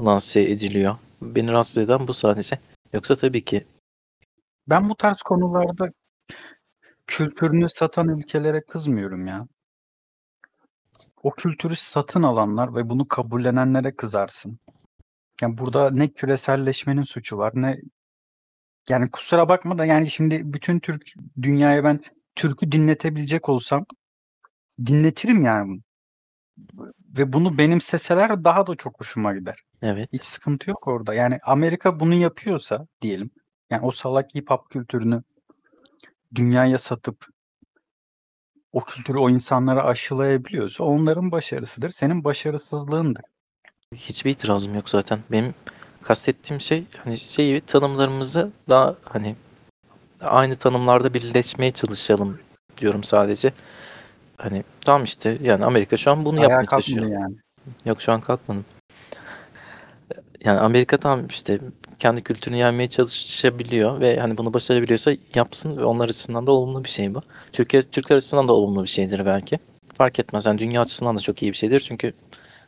lanse ediliyor. Beni rahatsız eden bu sadece. Yoksa tabii ki Ben bu tarz konularda kültürünü satan ülkelere kızmıyorum ya. O kültürü satın alanlar ve bunu kabullenenlere kızarsın. Yani burada ne küreselleşmenin suçu var ne yani kusura bakma da yani şimdi bütün Türk dünyaya ben türkü dinletebilecek olsam dinletirim yani bunu. Ve bunu benimseseler daha da çok hoşuma gider. evet. Hiç sıkıntı yok orada. Yani Amerika bunu yapıyorsa diyelim. Yani o salak hip hop kültürünü dünyaya satıp o kültürü o insanlara aşılayabiliyorsa onların başarısıdır. Senin başarısızlığındır. Hiçbir itirazım yok zaten. Benim kastettiğim şey hani şeyi tanımlarımızı daha hani aynı tanımlarda birleşmeye çalışalım diyorum sadece. Hani tamam işte yani Amerika şu an bunu Ayağa yapmaya çalışıyor. yani. Yok şu an kalkmadım. Yani Amerika tam işte kendi kültürünü yaymaya çalışabiliyor ve hani bunu başarabiliyorsa yapsın ve onlar açısından da olumlu bir şey bu. Türkiye Türkler açısından da olumlu bir şeydir belki. Fark etmez. Yani dünya açısından da çok iyi bir şeydir. Çünkü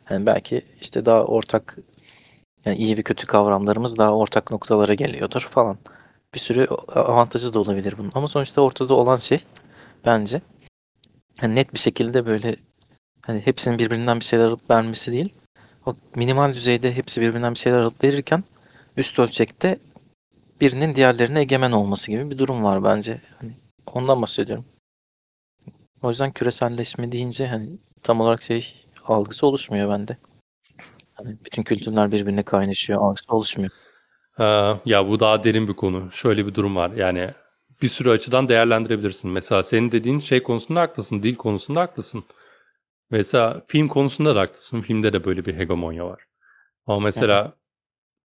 hani belki işte daha ortak yani iyi ve kötü kavramlarımız daha ortak noktalara geliyordur falan. Bir sürü avantajı da olabilir bunun. Ama sonuçta ortada olan şey bence hani net bir şekilde böyle hani hepsinin birbirinden bir şeyler alıp vermesi değil. O minimal düzeyde hepsi birbirinden bir şeyler alıp verirken üst ölçekte birinin diğerlerine egemen olması gibi bir durum var bence. Hani ondan bahsediyorum. O yüzden küreselleşme deyince hani tam olarak şey algısı oluşmuyor bende. Hani bütün kültürler birbirine kaynaşıyor, algısı oluşmuyor. Ee, ya bu daha derin bir konu. Şöyle bir durum var. Yani bir sürü açıdan değerlendirebilirsin. Mesela senin dediğin şey konusunda haklısın. Dil konusunda haklısın. Mesela film konusunda da haklısın. Filmde de böyle bir hegemonya var. Ama mesela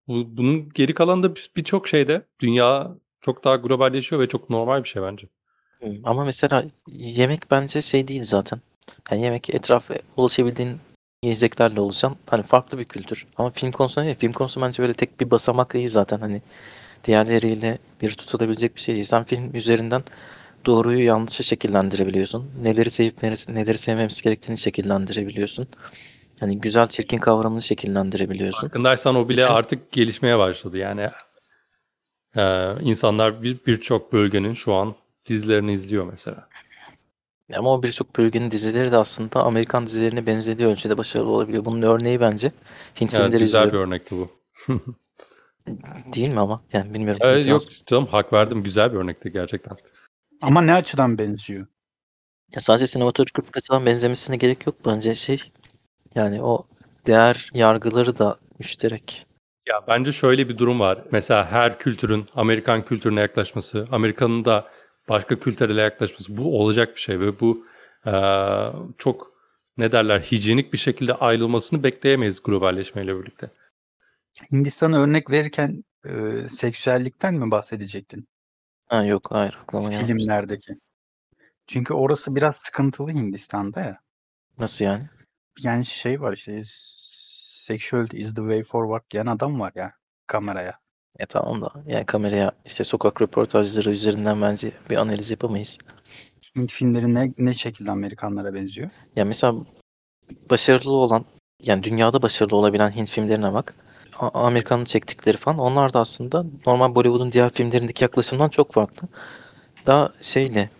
bu, bunun geri kalanında bir- birçok şeyde dünya çok daha globalleşiyor ve çok normal bir şey bence. Ama mesela yemek bence şey değil zaten. Yani yemek etrafa ulaşabildiğin yiyeceklerle oluşan hani farklı bir kültür. Ama film konusunda değil. Film konusu bence böyle tek bir basamak değil zaten hani diğerleriyle bir tutulabilecek bir şey değil. Sen film üzerinden doğruyu yanlışı şekillendirebiliyorsun. Neleri sevip neleri, neleri sevmemiz gerektiğini şekillendirebiliyorsun. Hani güzel çirkin kavramını şekillendirebiliyorsun. Farkındaysan o bile Bütün- artık gelişmeye başladı. Yani e, insanlar bir- birçok bölgenin şu an dizilerini izliyor mesela. Ama o birçok bölgenin dizileri de aslında Amerikan dizilerine benzediği ölçüde başarılı olabiliyor. Bunun örneği bence Hint Evet, filmleri güzel bir izliyorum. örnekti bu. Değil mi ama? Yani bilmiyorum. Evet, yok canım hak verdim. Güzel bir örnekti gerçekten. Ama ne açıdan benziyor? Ya sadece sinematografik açıdan benzemesine gerek yok bence şey. Yani o değer yargıları da müşterek. Ya bence şöyle bir durum var. Mesela her kültürün Amerikan kültürüne yaklaşması, Amerika'nın da başka kültürlere yaklaşması bu olacak bir şey ve bu eee, çok ne derler hijyenik bir şekilde ayrılmasını bekleyemeyiz globalleşmeyle birlikte. Hindistan'a örnek verirken e, seksüellikten mi bahsedecektin? Ha yok hayır. Filmlerdeki. Çünkü orası biraz sıkıntılı Hindistan'da ya. Nasıl yani? Yani şey var işte sexuality is the way forward diyen adam var ya kameraya. Ya tamam da yani kameraya işte sokak röportajları üzerinden bence bir analiz yapamayız. Hint filmleri ne, ne şekilde Amerikanlara benziyor? Ya mesela başarılı olan yani dünyada başarılı olabilen Hint filmlerine bak. A- Amerikan'ın çektikleri falan onlar da aslında normal Bollywood'un diğer filmlerindeki yaklaşımdan çok farklı. Daha şeyle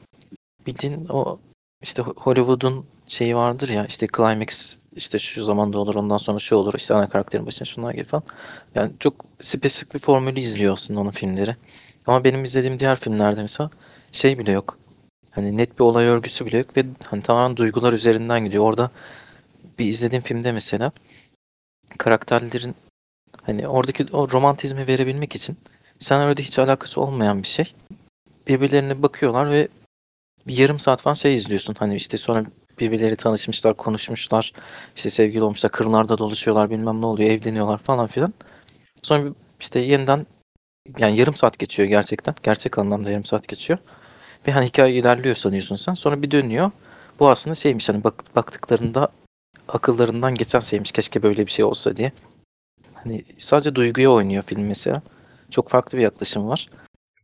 bildiğin o işte Ho- Hollywood'un şeyi vardır ya işte climax işte şu zamanda olur ondan sonra şu olur işte ana karakterin başına şunlar gelir falan. Yani çok spesifik bir formülü izliyor aslında onun filmleri. Ama benim izlediğim diğer filmlerde mesela şey bile yok. Hani net bir olay örgüsü bile yok ve hani tamamen duygular üzerinden gidiyor. Orada bir izlediğim filmde mesela karakterlerin hani oradaki o romantizmi verebilmek için sen öyle hiç alakası olmayan bir şey. Birbirlerine bakıyorlar ve bir yarım saat falan şey izliyorsun. Hani işte sonra birbirleri tanışmışlar, konuşmuşlar. işte sevgili olmuşlar, kırlarda dolaşıyorlar, bilmem ne oluyor, evleniyorlar falan filan. Sonra işte yeniden yani yarım saat geçiyor gerçekten. Gerçek anlamda yarım saat geçiyor. Ve hani hikaye ilerliyor sanıyorsun sen. Sonra bir dönüyor. Bu aslında şeymiş hani bak, baktıklarında akıllarından geçen şeymiş. Keşke böyle bir şey olsa diye. Hani sadece duyguya oynuyor film mesela. Çok farklı bir yaklaşım var.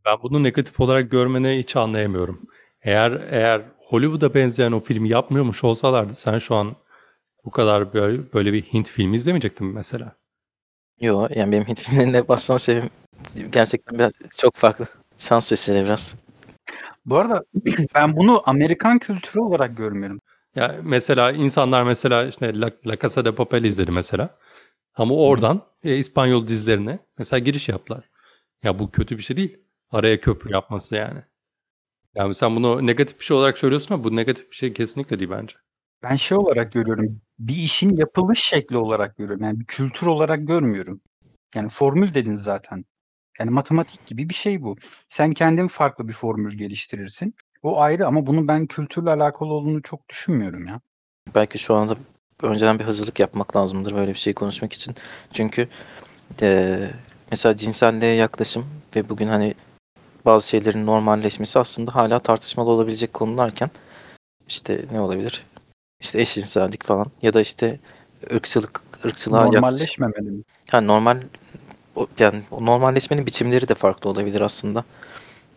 Ben bunu negatif olarak görmeni hiç anlayamıyorum. Eğer eğer Hollywood'a benzeyen o filmi yapmıyormuş olsalardı sen şu an bu kadar böyle, böyle bir Hint filmi izlemeyecektin mesela. Yo yani benim Hint filmlerine başlama sebebim gerçekten biraz çok farklı. Şans eseri biraz. Bu arada ben bunu Amerikan kültürü olarak görmüyorum. Ya mesela insanlar mesela işte La, La Casa de Papel izledi mesela. Ama oradan e, İspanyol dizilerine mesela giriş yaptılar. Ya bu kötü bir şey değil. Araya köprü yapması yani. Yani sen bunu negatif bir şey olarak söylüyorsun ama bu negatif bir şey kesinlikle değil bence. Ben şey olarak görüyorum. Bir işin yapılış şekli olarak görüyorum. Yani bir kültür olarak görmüyorum. Yani formül dedin zaten. Yani matematik gibi bir şey bu. Sen kendin farklı bir formül geliştirirsin. O ayrı ama bunun ben kültürle alakalı olduğunu çok düşünmüyorum ya. Belki şu anda önceden bir hazırlık yapmak lazımdır böyle bir şey konuşmak için. Çünkü eee, mesela cinselliğe yaklaşım ve bugün hani bazı şeylerin normalleşmesi aslında hala tartışmalı olabilecek konularken işte ne olabilir? İşte eşcinsellik falan ya da işte ırkçılık ırkçılığa. Normalleşmemeli mi? Ha, normal yani normalleşmenin biçimleri de farklı olabilir aslında.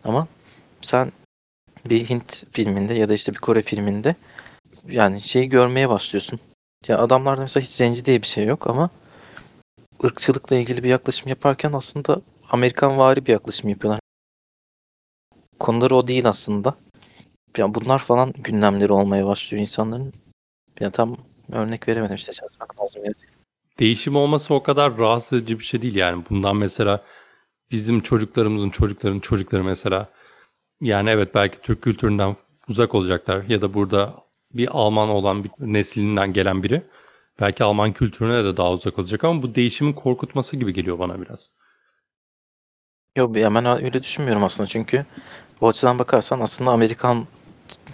Ama sen bir Hint filminde ya da işte bir Kore filminde yani şeyi görmeye başlıyorsun. Ya adamlarda mesela hiç zenci diye bir şey yok ama ırkçılıkla ilgili bir yaklaşım yaparken aslında Amerikan vari bir yaklaşım yapıyorlar. Konuları o değil aslında. Yani bunlar falan gündemleri olmaya başlıyor insanların. Yani tam örnek veremedim işte çalışmak lazım gerçekten. Değişim olması o kadar rahatsız edici bir şey değil yani. Bundan mesela bizim çocuklarımızın çocukların çocukları mesela yani evet belki Türk kültüründen uzak olacaklar ya da burada bir Alman olan bir neslinden gelen biri belki Alman kültürüne de daha uzak olacak ama bu değişimin korkutması gibi geliyor bana biraz. Yok ya ben öyle düşünmüyorum aslında çünkü bu açıdan bakarsan aslında Amerikan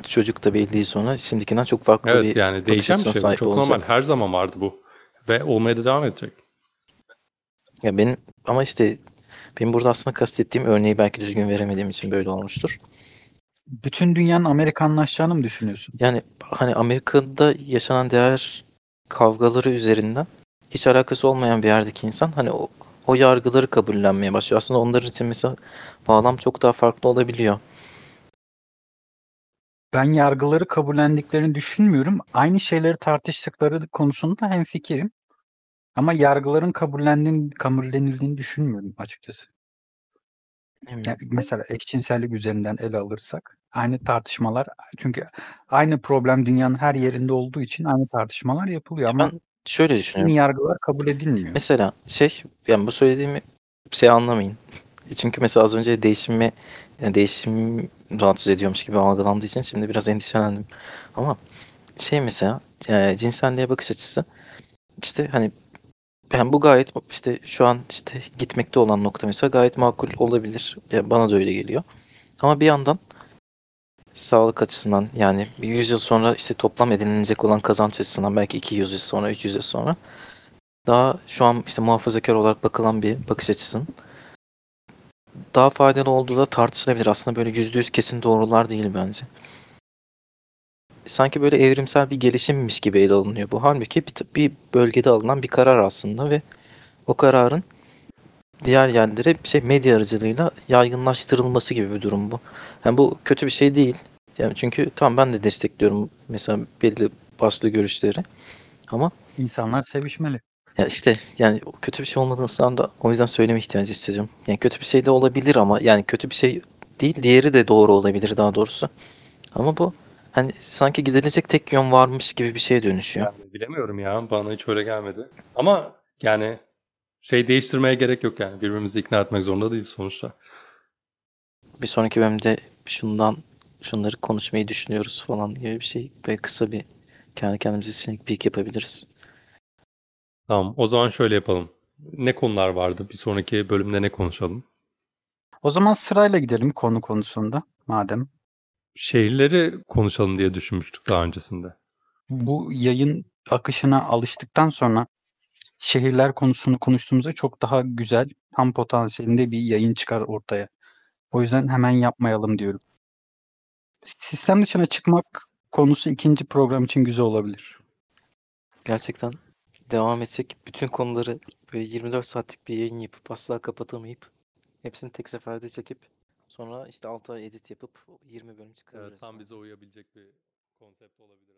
çocuk da belli sonra. Şimdikinden çok farklı Evet bir yani bakış değişen bir şey. Çok olacak. normal. Her zaman vardı bu. Ve olmaya da devam edecek. Ya benim ama işte benim burada aslında kastettiğim örneği belki düzgün veremediğim için böyle olmuştur. Bütün dünyanın Amerikanlaşacağını mı düşünüyorsun? Yani hani Amerika'da yaşanan değer kavgaları üzerinden hiç alakası olmayan bir yerdeki insan hani o, o yargıları kabullenmeye başlıyor. Aslında onlar için mesela bağlam çok daha farklı olabiliyor. Ben yargıları kabullendiklerini düşünmüyorum. Aynı şeyleri tartıştıkları konusunda hemfikirim. Ama yargıların kabullendiğini, kabullenildiğini düşünmüyorum açıkçası. Yani mesela eşcinsellik üzerinden ele alırsak aynı tartışmalar çünkü aynı problem dünyanın her yerinde olduğu için aynı tartışmalar yapılıyor ama Ben şöyle düşünüyorum. yargılar kabul edilmiyor. Mesela şey yani bu söylediğimi şey anlamayın. Çünkü mesela az önce değişimi yani değişim rahatsız ediyormuş gibi algılandığı için şimdi biraz endişelendim. Ama şey mesela e, cinselliğe bakış açısı işte hani yani bu gayet işte şu an işte gitmekte olan nokta mesela gayet makul olabilir. Ya bana da öyle geliyor. Ama bir yandan sağlık açısından yani bir 100 yıl sonra işte toplam edinilecek olan kazanç açısından belki 200 yıl sonra 300 yıl sonra daha şu an işte muhafazakar olarak bakılan bir bakış açısının daha faydalı olduğu da tartışılabilir. Aslında böyle yüzde yüz kesin doğrular değil bence. Sanki böyle evrimsel bir gelişimmiş gibi ele alınıyor bu. Halbuki bir, bir bölgede alınan bir karar aslında ve o kararın diğer yerlere bir şey medya aracılığıyla yaygınlaştırılması gibi bir durum bu. Yani bu kötü bir şey değil. Yani çünkü tamam ben de destekliyorum mesela belli başlı görüşleri. Ama İnsanlar sevişmeli. ya işte yani kötü bir şey olmadığını sanırım da o yüzden söyleme ihtiyacı hissediyorum. Yani kötü bir şey de olabilir ama yani kötü bir şey değil diğeri de doğru olabilir daha doğrusu. Ama bu hani sanki gidilecek tek yön varmış gibi bir şeye dönüşüyor. Yani bilemiyorum ya. Bana hiç öyle gelmedi. Ama yani şey değiştirmeye gerek yok yani. Birbirimizi ikna etmek zorunda değiliz sonuçta. Bir sonraki bölümde şundan şunları konuşmayı düşünüyoruz falan gibi bir şey. Böyle kısa bir kendi kendimize sneak peek yapabiliriz. Tamam. O zaman şöyle yapalım. Ne konular vardı? Bir sonraki bölümde ne konuşalım? O zaman sırayla gidelim konu konusunda madem. Şehirleri konuşalım diye düşünmüştük daha öncesinde. Bu yayın akışına alıştıktan sonra şehirler konusunu konuştuğumuzda çok daha güzel, tam potansiyelinde bir yayın çıkar ortaya. O yüzden hemen yapmayalım diyorum. Sistem dışına çıkmak konusu ikinci program için güzel olabilir. Gerçekten devam etsek bütün konuları böyle 24 saatlik bir yayın yapıp asla kapatamayıp hepsini tek seferde çekip sonra işte 6 ay edit yapıp 20 bölüm çıkarırız. Evet, tam bize uyabilecek bir konsept olabilir.